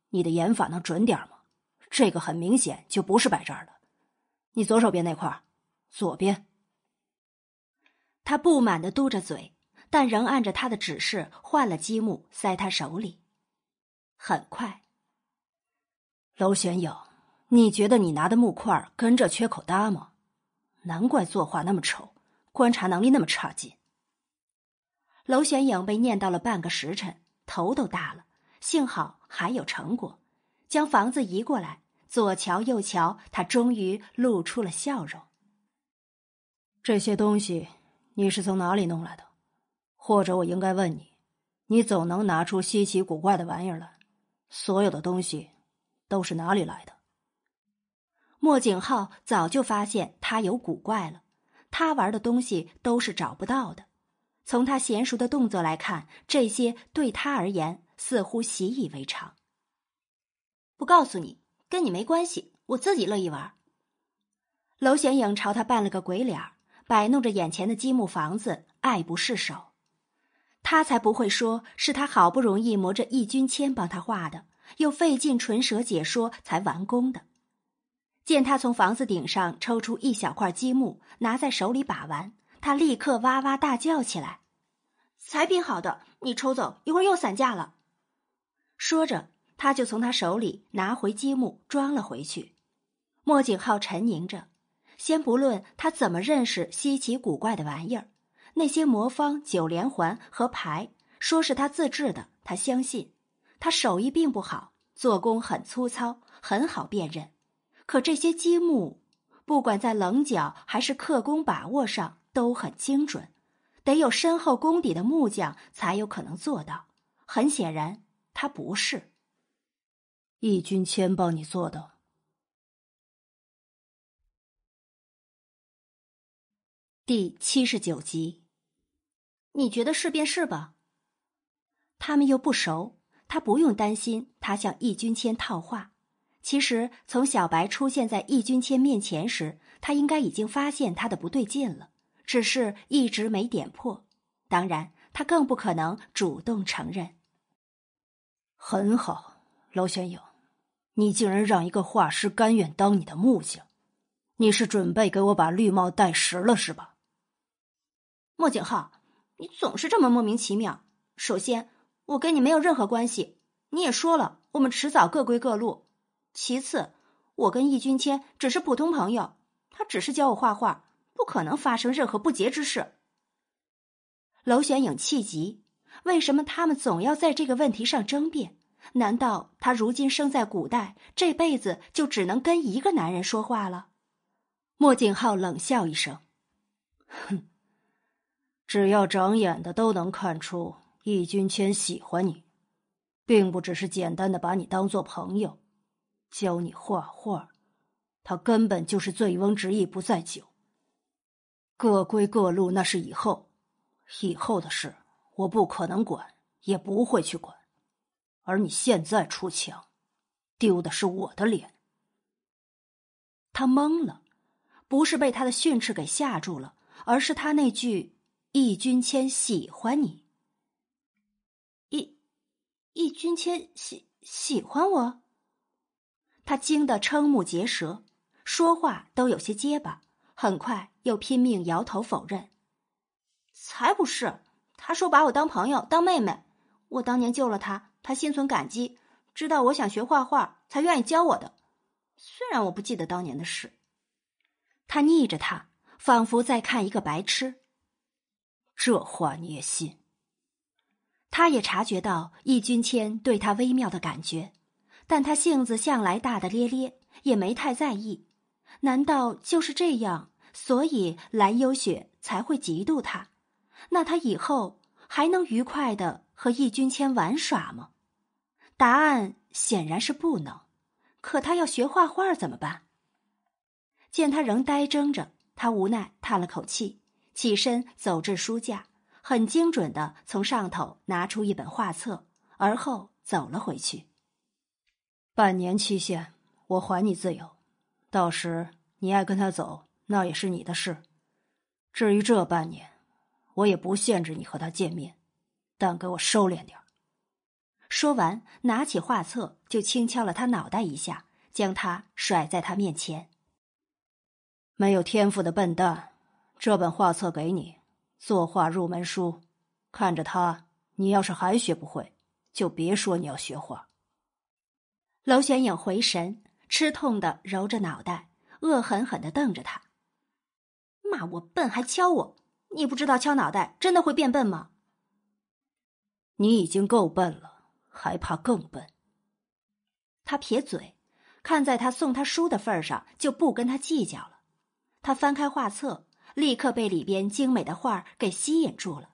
你的演法能准点吗？这个很明显就不是摆这儿的。你左手边那块，左边。”他不满的嘟着嘴。但仍按着他的指示换了积木，塞他手里。很快，娄玄影，你觉得你拿的木块跟这缺口搭吗？难怪作画那么丑，观察能力那么差劲。娄玄影被念叨了半个时辰，头都大了。幸好还有成果，将房子移过来，左瞧右瞧，他终于露出了笑容。这些东西你是从哪里弄来的？或者我应该问你，你总能拿出稀奇古怪的玩意儿来，所有的东西都是哪里来的？莫景浩早就发现他有古怪了，他玩的东西都是找不到的。从他娴熟的动作来看，这些对他而言似乎习以为常。不告诉你，跟你没关系，我自己乐意玩。娄显影朝他扮了个鬼脸，摆弄着眼前的积木房子，爱不释手。他才不会说是他好不容易磨着易君谦帮他画的，又费尽唇舌解说才完工的。见他从房子顶上抽出一小块积木，拿在手里把玩，他立刻哇哇大叫起来：“才拼好的，你抽走，一会儿又散架了。”说着，他就从他手里拿回积木，装了回去。莫景浩沉吟着，先不论他怎么认识稀奇古怪的玩意儿。那些魔方、九连环和牌，说是他自制的，他相信。他手艺并不好，做工很粗糙，很好辨认。可这些积木，不管在棱角还是刻工把握上都很精准，得有深厚功底的木匠才有可能做到。很显然，他不是。易君谦帮你做的。第七十九集。你觉得是便是吧？他们又不熟，他不用担心他向易君谦套话。其实从小白出现在易君谦面前时，他应该已经发现他的不对劲了，只是一直没点破。当然，他更不可能主动承认。很好，娄玄影，你竟然让一个画师甘愿当你的木匠，你是准备给我把绿帽戴实了是吧？莫景浩。你总是这么莫名其妙。首先，我跟你没有任何关系，你也说了，我们迟早各归各路。其次，我跟易君谦只是普通朋友，他只是教我画画，不可能发生任何不洁之事。娄玄影气急，为什么他们总要在这个问题上争辩？难道他如今生在古代，这辈子就只能跟一个男人说话了？莫景浩冷笑一声，哼。只要长眼的都能看出，易君谦喜欢你，并不只是简单的把你当做朋友，教你画画，他根本就是醉翁之意不在酒。各归各路那是以后，以后的事我不可能管，也不会去管。而你现在出墙，丢的是我的脸。他懵了，不是被他的训斥给吓住了。而是他那句“易君谦喜欢你”。易易君谦喜喜欢我？他惊得瞠目结舌，说话都有些结巴，很快又拼命摇头否认：“才不是！他说把我当朋友，当妹妹。我当年救了他，他心存感激，知道我想学画画，才愿意教我的。虽然我不记得当年的事。”他逆着他，仿佛在看一个白痴。这话你也信？他也察觉到易君谦对他微妙的感觉，但他性子向来大大咧咧，也没太在意。难道就是这样，所以蓝幽雪才会嫉妒他？那他以后还能愉快的和易君谦玩耍吗？答案显然是不能。可他要学画画怎么办？见他仍呆怔着，他无奈叹了口气，起身走至书架，很精准的从上头拿出一本画册，而后走了回去。半年期限，我还你自由，到时你爱跟他走，那也是你的事。至于这半年，我也不限制你和他见面，但给我收敛点说完，拿起画册就轻敲了他脑袋一下，将他甩在他面前。没有天赋的笨蛋，这本画册给你，作画入门书。看着它，你要是还学不会，就别说你要学画。娄玄影回神，吃痛的揉着脑袋，恶狠狠的瞪着他，骂我笨还敲我，你不知道敲脑袋真的会变笨吗？你已经够笨了，还怕更笨？他撇嘴，看在他送他书的份上，就不跟他计较了。他翻开画册，立刻被里边精美的画给吸引住了。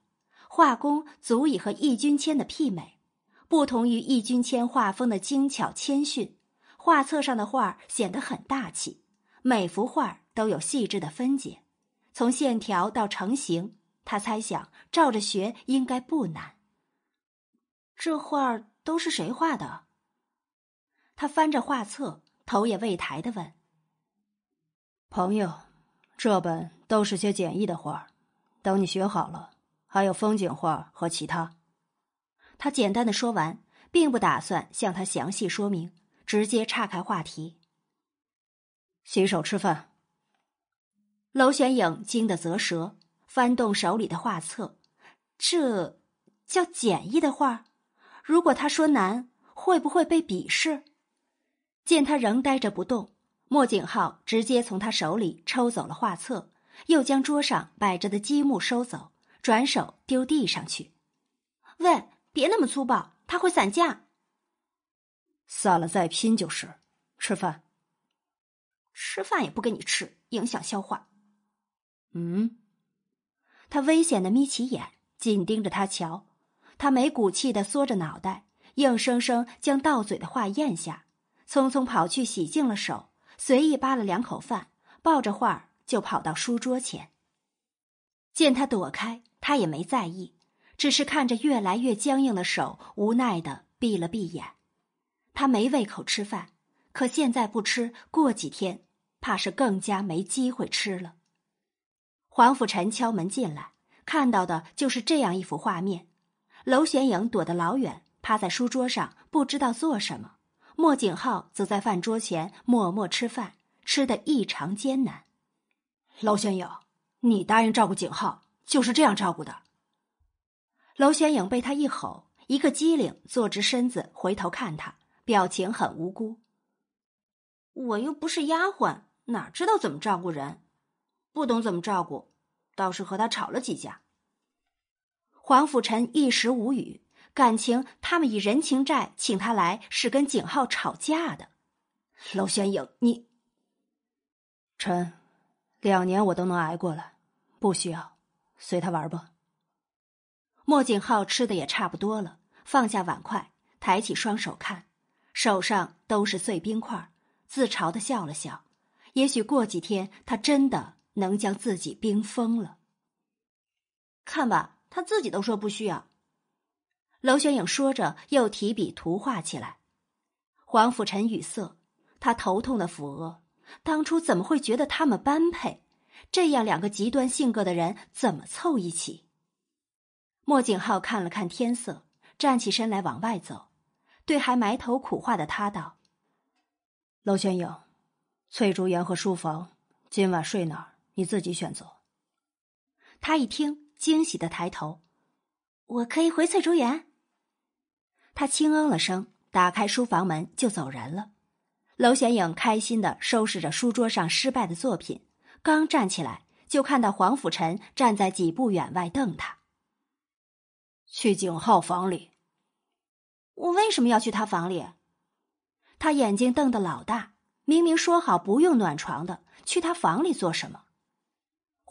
画工足以和易君谦的媲美，不同于易君谦画风的精巧谦逊，画册上的画显得很大气。每幅画都有细致的分解，从线条到成型，他猜想照着学应该不难。这画都是谁画的？他翻着画册，头也未抬的问：“朋友。”这本都是些简易的画，等你学好了，还有风景画和其他。他简单的说完，并不打算向他详细说明，直接岔开话题。洗手吃饭。娄玄影惊得啧舌，翻动手里的画册，这叫简易的画？如果他说难，会不会被鄙视？见他仍呆着不动。莫景浩直接从他手里抽走了画册，又将桌上摆着的积木收走，转手丢地上去。喂，别那么粗暴，他会散架。散了再拼就是。吃饭。吃饭也不跟你吃，影响消化。嗯。他危险的眯起眼，紧盯着他瞧。他没骨气的缩着脑袋，硬生生将到嘴的话咽下，匆匆跑去洗净了手。随意扒了两口饭，抱着画就跑到书桌前。见他躲开，他也没在意，只是看着越来越僵硬的手，无奈的闭了闭眼。他没胃口吃饭，可现在不吃，过几天怕是更加没机会吃了。黄甫臣敲门进来，看到的就是这样一幅画面：娄玄影躲得老远，趴在书桌上，不知道做什么。莫景浩则在饭桌前默默吃饭，吃得异常艰难。娄玄影，你答应照顾景浩，就是这样照顾的。娄玄影被他一吼，一个机灵，坐直身子，回头看他，表情很无辜。我又不是丫鬟，哪知道怎么照顾人？不懂怎么照顾，倒是和他吵了几架。黄甫臣一时无语。感情，他们以人情债请他来，是跟景浩吵架的。娄玄影，你，臣，两年我都能挨过来，不需要，随他玩吧。莫景浩吃的也差不多了，放下碗筷，抬起双手看，手上都是碎冰块，自嘲的笑了笑。也许过几天，他真的能将自己冰封了。看吧，他自己都说不需要。娄玄影说着，又提笔涂画起来。黄甫臣语塞，他头痛的抚额，当初怎么会觉得他们般配？这样两个极端性格的人怎么凑一起？莫景浩看了看天色，站起身来往外走，对还埋头苦画的他道：“娄玄影，翠竹园和书房，今晚睡哪儿？你自己选择。”他一听，惊喜的抬头：“我可以回翠竹园。”他轻嗯了声，打开书房门就走人了。娄玄影开心的收拾着书桌上失败的作品，刚站起来，就看到黄甫臣站在几步远外瞪他。去景浩房里。我为什么要去他房里？他眼睛瞪得老大，明明说好不用暖床的，去他房里做什么？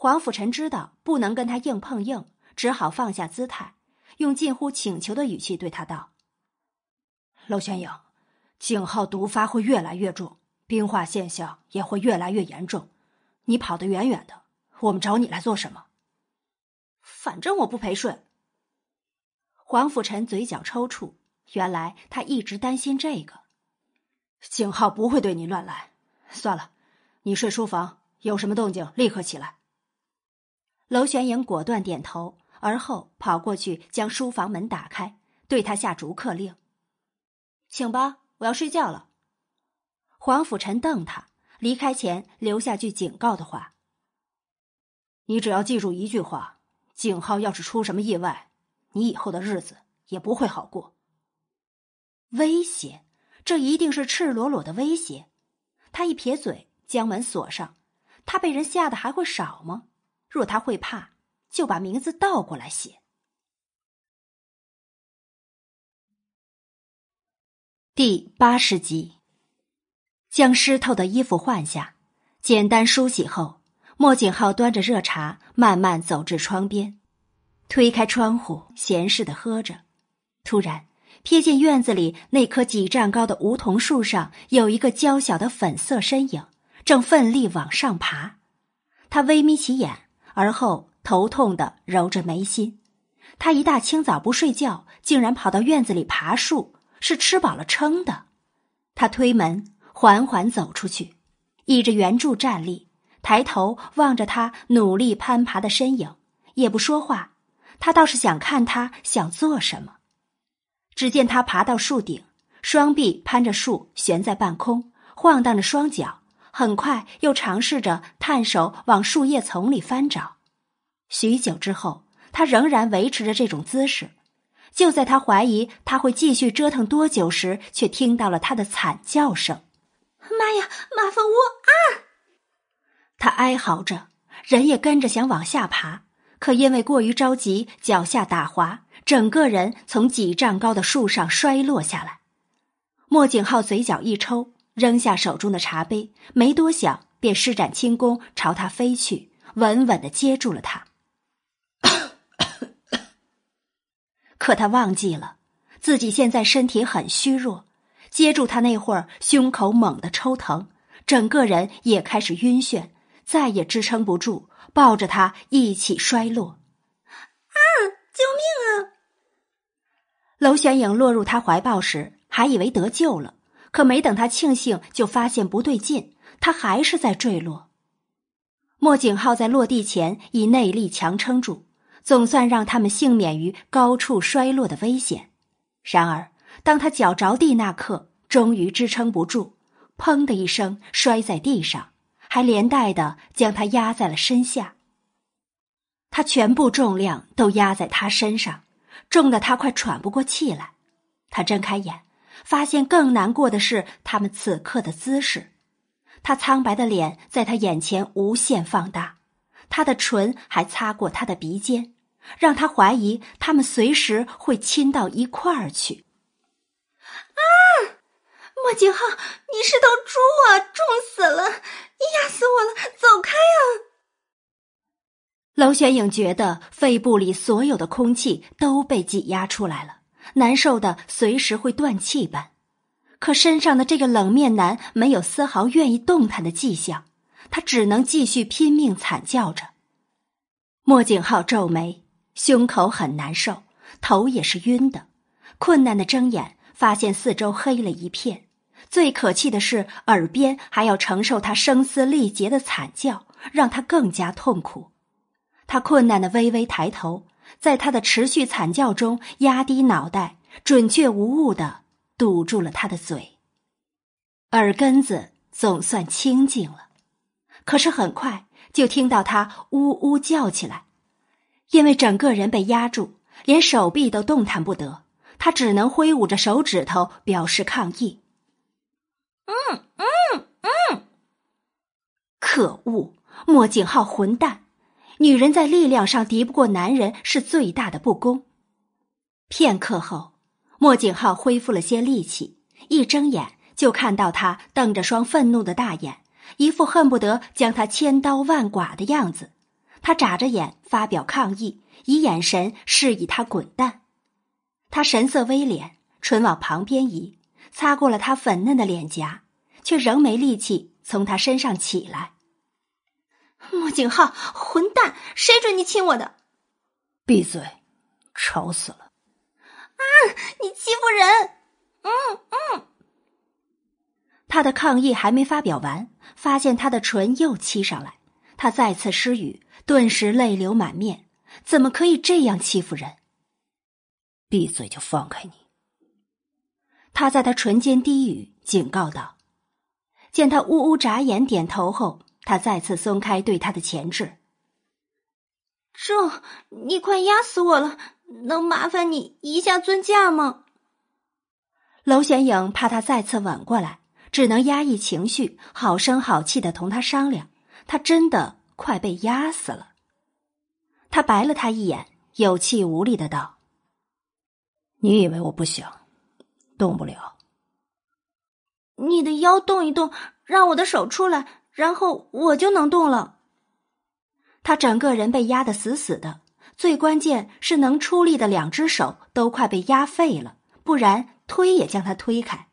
黄甫臣知道不能跟他硬碰硬，只好放下姿态，用近乎请求的语气对他道：“娄玄影。”景浩毒发会越来越重，冰化现象也会越来越严重。你跑得远远的，我们找你来做什么？反正我不陪睡。黄甫臣嘴角抽搐，原来他一直担心这个。景浩不会对你乱来。算了，你睡书房，有什么动静立刻起来。娄玄影果断点头，而后跑过去将书房门打开，对他下逐客令：“请吧。”我要睡觉了。黄甫臣瞪他，离开前留下句警告的话：“你只要记住一句话，景浩要是出什么意外，你以后的日子也不会好过。”威胁，这一定是赤裸裸的威胁。他一撇嘴，将门锁上。他被人吓得还会少吗？若他会怕，就把名字倒过来写。第八十集，将湿透的衣服换下，简单梳洗后，莫景浩端着热茶慢慢走至窗边，推开窗户，闲适的喝着。突然，瞥见院子里那棵几丈高的梧桐树上有一个娇小的粉色身影，正奋力往上爬。他微眯起眼，而后头痛的揉着眉心。他一大清早不睡觉，竟然跑到院子里爬树。是吃饱了撑的，他推门缓缓走出去，倚着圆柱站立，抬头望着他努力攀爬的身影，也不说话。他倒是想看他想做什么。只见他爬到树顶，双臂攀着树悬在半空，晃荡着双脚，很快又尝试着探手往树叶丛里翻找。许久之后，他仍然维持着这种姿势。就在他怀疑他会继续折腾多久时，却听到了他的惨叫声：“妈呀，马蜂窝啊！”他哀嚎着，人也跟着想往下爬，可因为过于着急，脚下打滑，整个人从几丈高的树上摔落下来。莫景浩嘴角一抽，扔下手中的茶杯，没多想，便施展轻功朝他飞去，稳稳的接住了他。可他忘记了，自己现在身体很虚弱，接住他那会儿，胸口猛地抽疼，整个人也开始晕眩，再也支撑不住，抱着他一起摔落。啊！救命啊！娄玄影落入他怀抱时，还以为得救了，可没等他庆幸，就发现不对劲，他还是在坠落。莫景浩在落地前以内力强撑住。总算让他们幸免于高处摔落的危险。然而，当他脚着地那刻，终于支撑不住，砰的一声摔在地上，还连带的将他压在了身下。他全部重量都压在他身上，重的他快喘不过气来。他睁开眼，发现更难过的是他们此刻的姿势。他苍白的脸在他眼前无限放大。他的唇还擦过他的鼻尖，让他怀疑他们随时会亲到一块儿去。啊！莫景浩，你是头猪啊！重死了！你压死我了！走开啊！娄玄影觉得肺部里所有的空气都被挤压出来了，难受的随时会断气般。可身上的这个冷面男没有丝毫愿意动弹的迹象。他只能继续拼命惨叫着。莫景浩皱眉，胸口很难受，头也是晕的，困难的睁眼，发现四周黑了一片。最可气的是，耳边还要承受他声嘶力竭的惨叫，让他更加痛苦。他困难的微微抬头，在他的持续惨叫中压低脑袋，准确无误的堵住了他的嘴。耳根子总算清静了，可是很快就听到他呜呜叫起来，因为整个人被压住，连手臂都动弹不得，他只能挥舞着手指头表示抗议。嗯嗯嗯！可恶，莫景浩混蛋！女人在力量上敌不过男人是最大的不公。片刻后，莫景浩恢复了些力气，一睁眼。就看到他瞪着双愤怒的大眼，一副恨不得将他千刀万剐的样子。他眨着眼发表抗议，以眼神示意他滚蛋。他神色微敛，唇往旁边移，擦过了他粉嫩的脸颊，却仍没力气从他身上起来。莫景浩，混蛋！谁准你亲我的？闭嘴！吵死了！啊！你欺负人！嗯嗯。他的抗议还没发表完，发现他的唇又欺上来，他再次失语，顿时泪流满面。怎么可以这样欺负人？闭嘴就放开你！他在他唇间低语，警告道。见他呜呜眨眼点头后，他再次松开对他的钳制。这，你快压死我了！能麻烦你移下尊驾吗？娄玄影怕他再次吻过来。只能压抑情绪，好声好气的同他商量。他真的快被压死了。他白了他一眼，有气无力的道：“你以为我不想，动不了？你的腰动一动，让我的手出来，然后我就能动了。”他整个人被压得死死的，最关键是能出力的两只手都快被压废了，不然推也将他推开。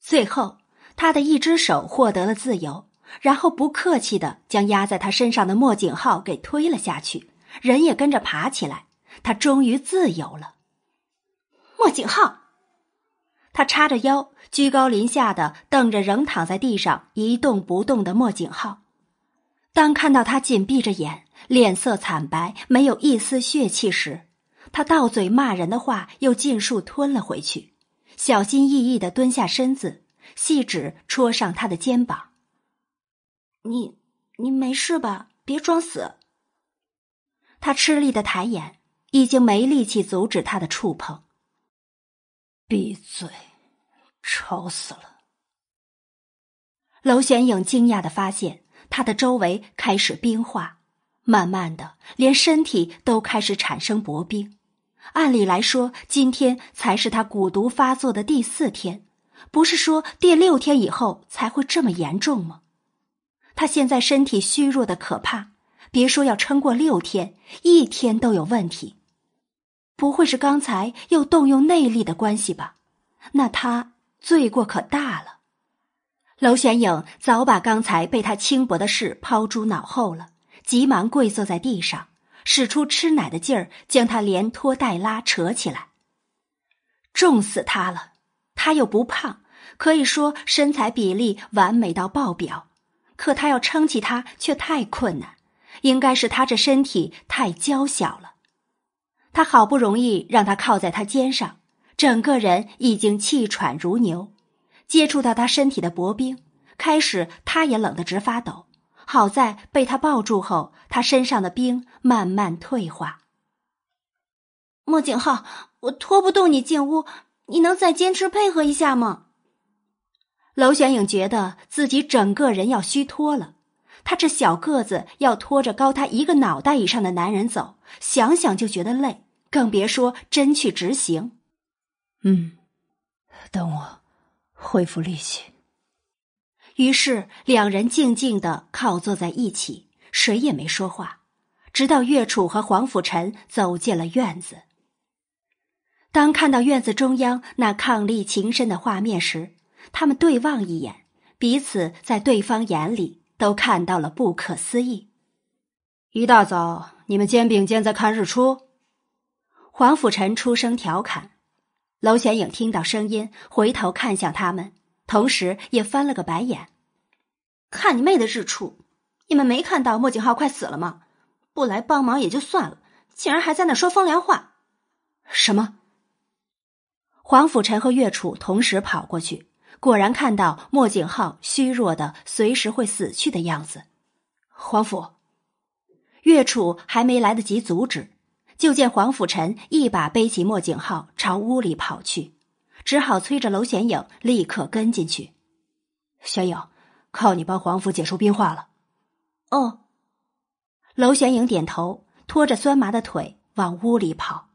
最后，他的一只手获得了自由，然后不客气的将压在他身上的莫景浩给推了下去，人也跟着爬起来。他终于自由了。莫景浩，他叉着腰，居高临下的瞪着仍躺在地上一动不动的莫景浩。当看到他紧闭着眼，脸色惨白，没有一丝血气时，他到嘴骂人的话又尽数吞了回去。小心翼翼的蹲下身子，细指戳上他的肩膀。你，你没事吧？别装死。他吃力的抬眼，已经没力气阻止他的触碰。闭嘴，吵死了。娄玄影惊讶的发现，他的周围开始冰化，慢慢的，连身体都开始产生薄冰。按理来说，今天才是他蛊毒发作的第四天，不是说第六天以后才会这么严重吗？他现在身体虚弱的可怕，别说要撑过六天，一天都有问题。不会是刚才又动用内力的关系吧？那他罪过可大了。娄玄影早把刚才被他轻薄的事抛诸脑后了，急忙跪坐在地上。使出吃奶的劲儿，将他连拖带拉扯起来。重死他了，他又不胖，可以说身材比例完美到爆表。可他要撑起他却太困难，应该是他这身体太娇小了。他好不容易让他靠在他肩上，整个人已经气喘如牛。接触到他身体的薄冰，开始他也冷得直发抖。好在被他抱住后，他身上的冰慢慢退化。莫景浩，我拖不动你进屋，你能再坚持配合一下吗？娄玄影觉得自己整个人要虚脱了，他这小个子要拖着高他一个脑袋以上的男人走，想想就觉得累，更别说真去执行。嗯，等我恢复力气。于是，两人静静的靠坐在一起，谁也没说话，直到岳楚和黄甫臣走进了院子。当看到院子中央那伉俪情深的画面时，他们对望一眼，彼此在对方眼里都看到了不可思议。一大早，你们肩并肩在看日出？黄甫臣出声调侃。娄玄影听到声音，回头看向他们。同时也翻了个白眼，看你妹的日出！你们没看到莫景浩快死了吗？不来帮忙也就算了，竟然还在那说风凉话。什么？黄甫臣和岳楚同时跑过去，果然看到莫景浩虚弱的随时会死去的样子。黄甫，岳楚还没来得及阻止，就见黄甫臣一把背起莫景浩朝屋里跑去，只好催着娄玄影立刻跟进去。玄影，靠你帮黄甫解除冰化了。哦，娄玄影点头，拖着酸麻的腿往屋里跑。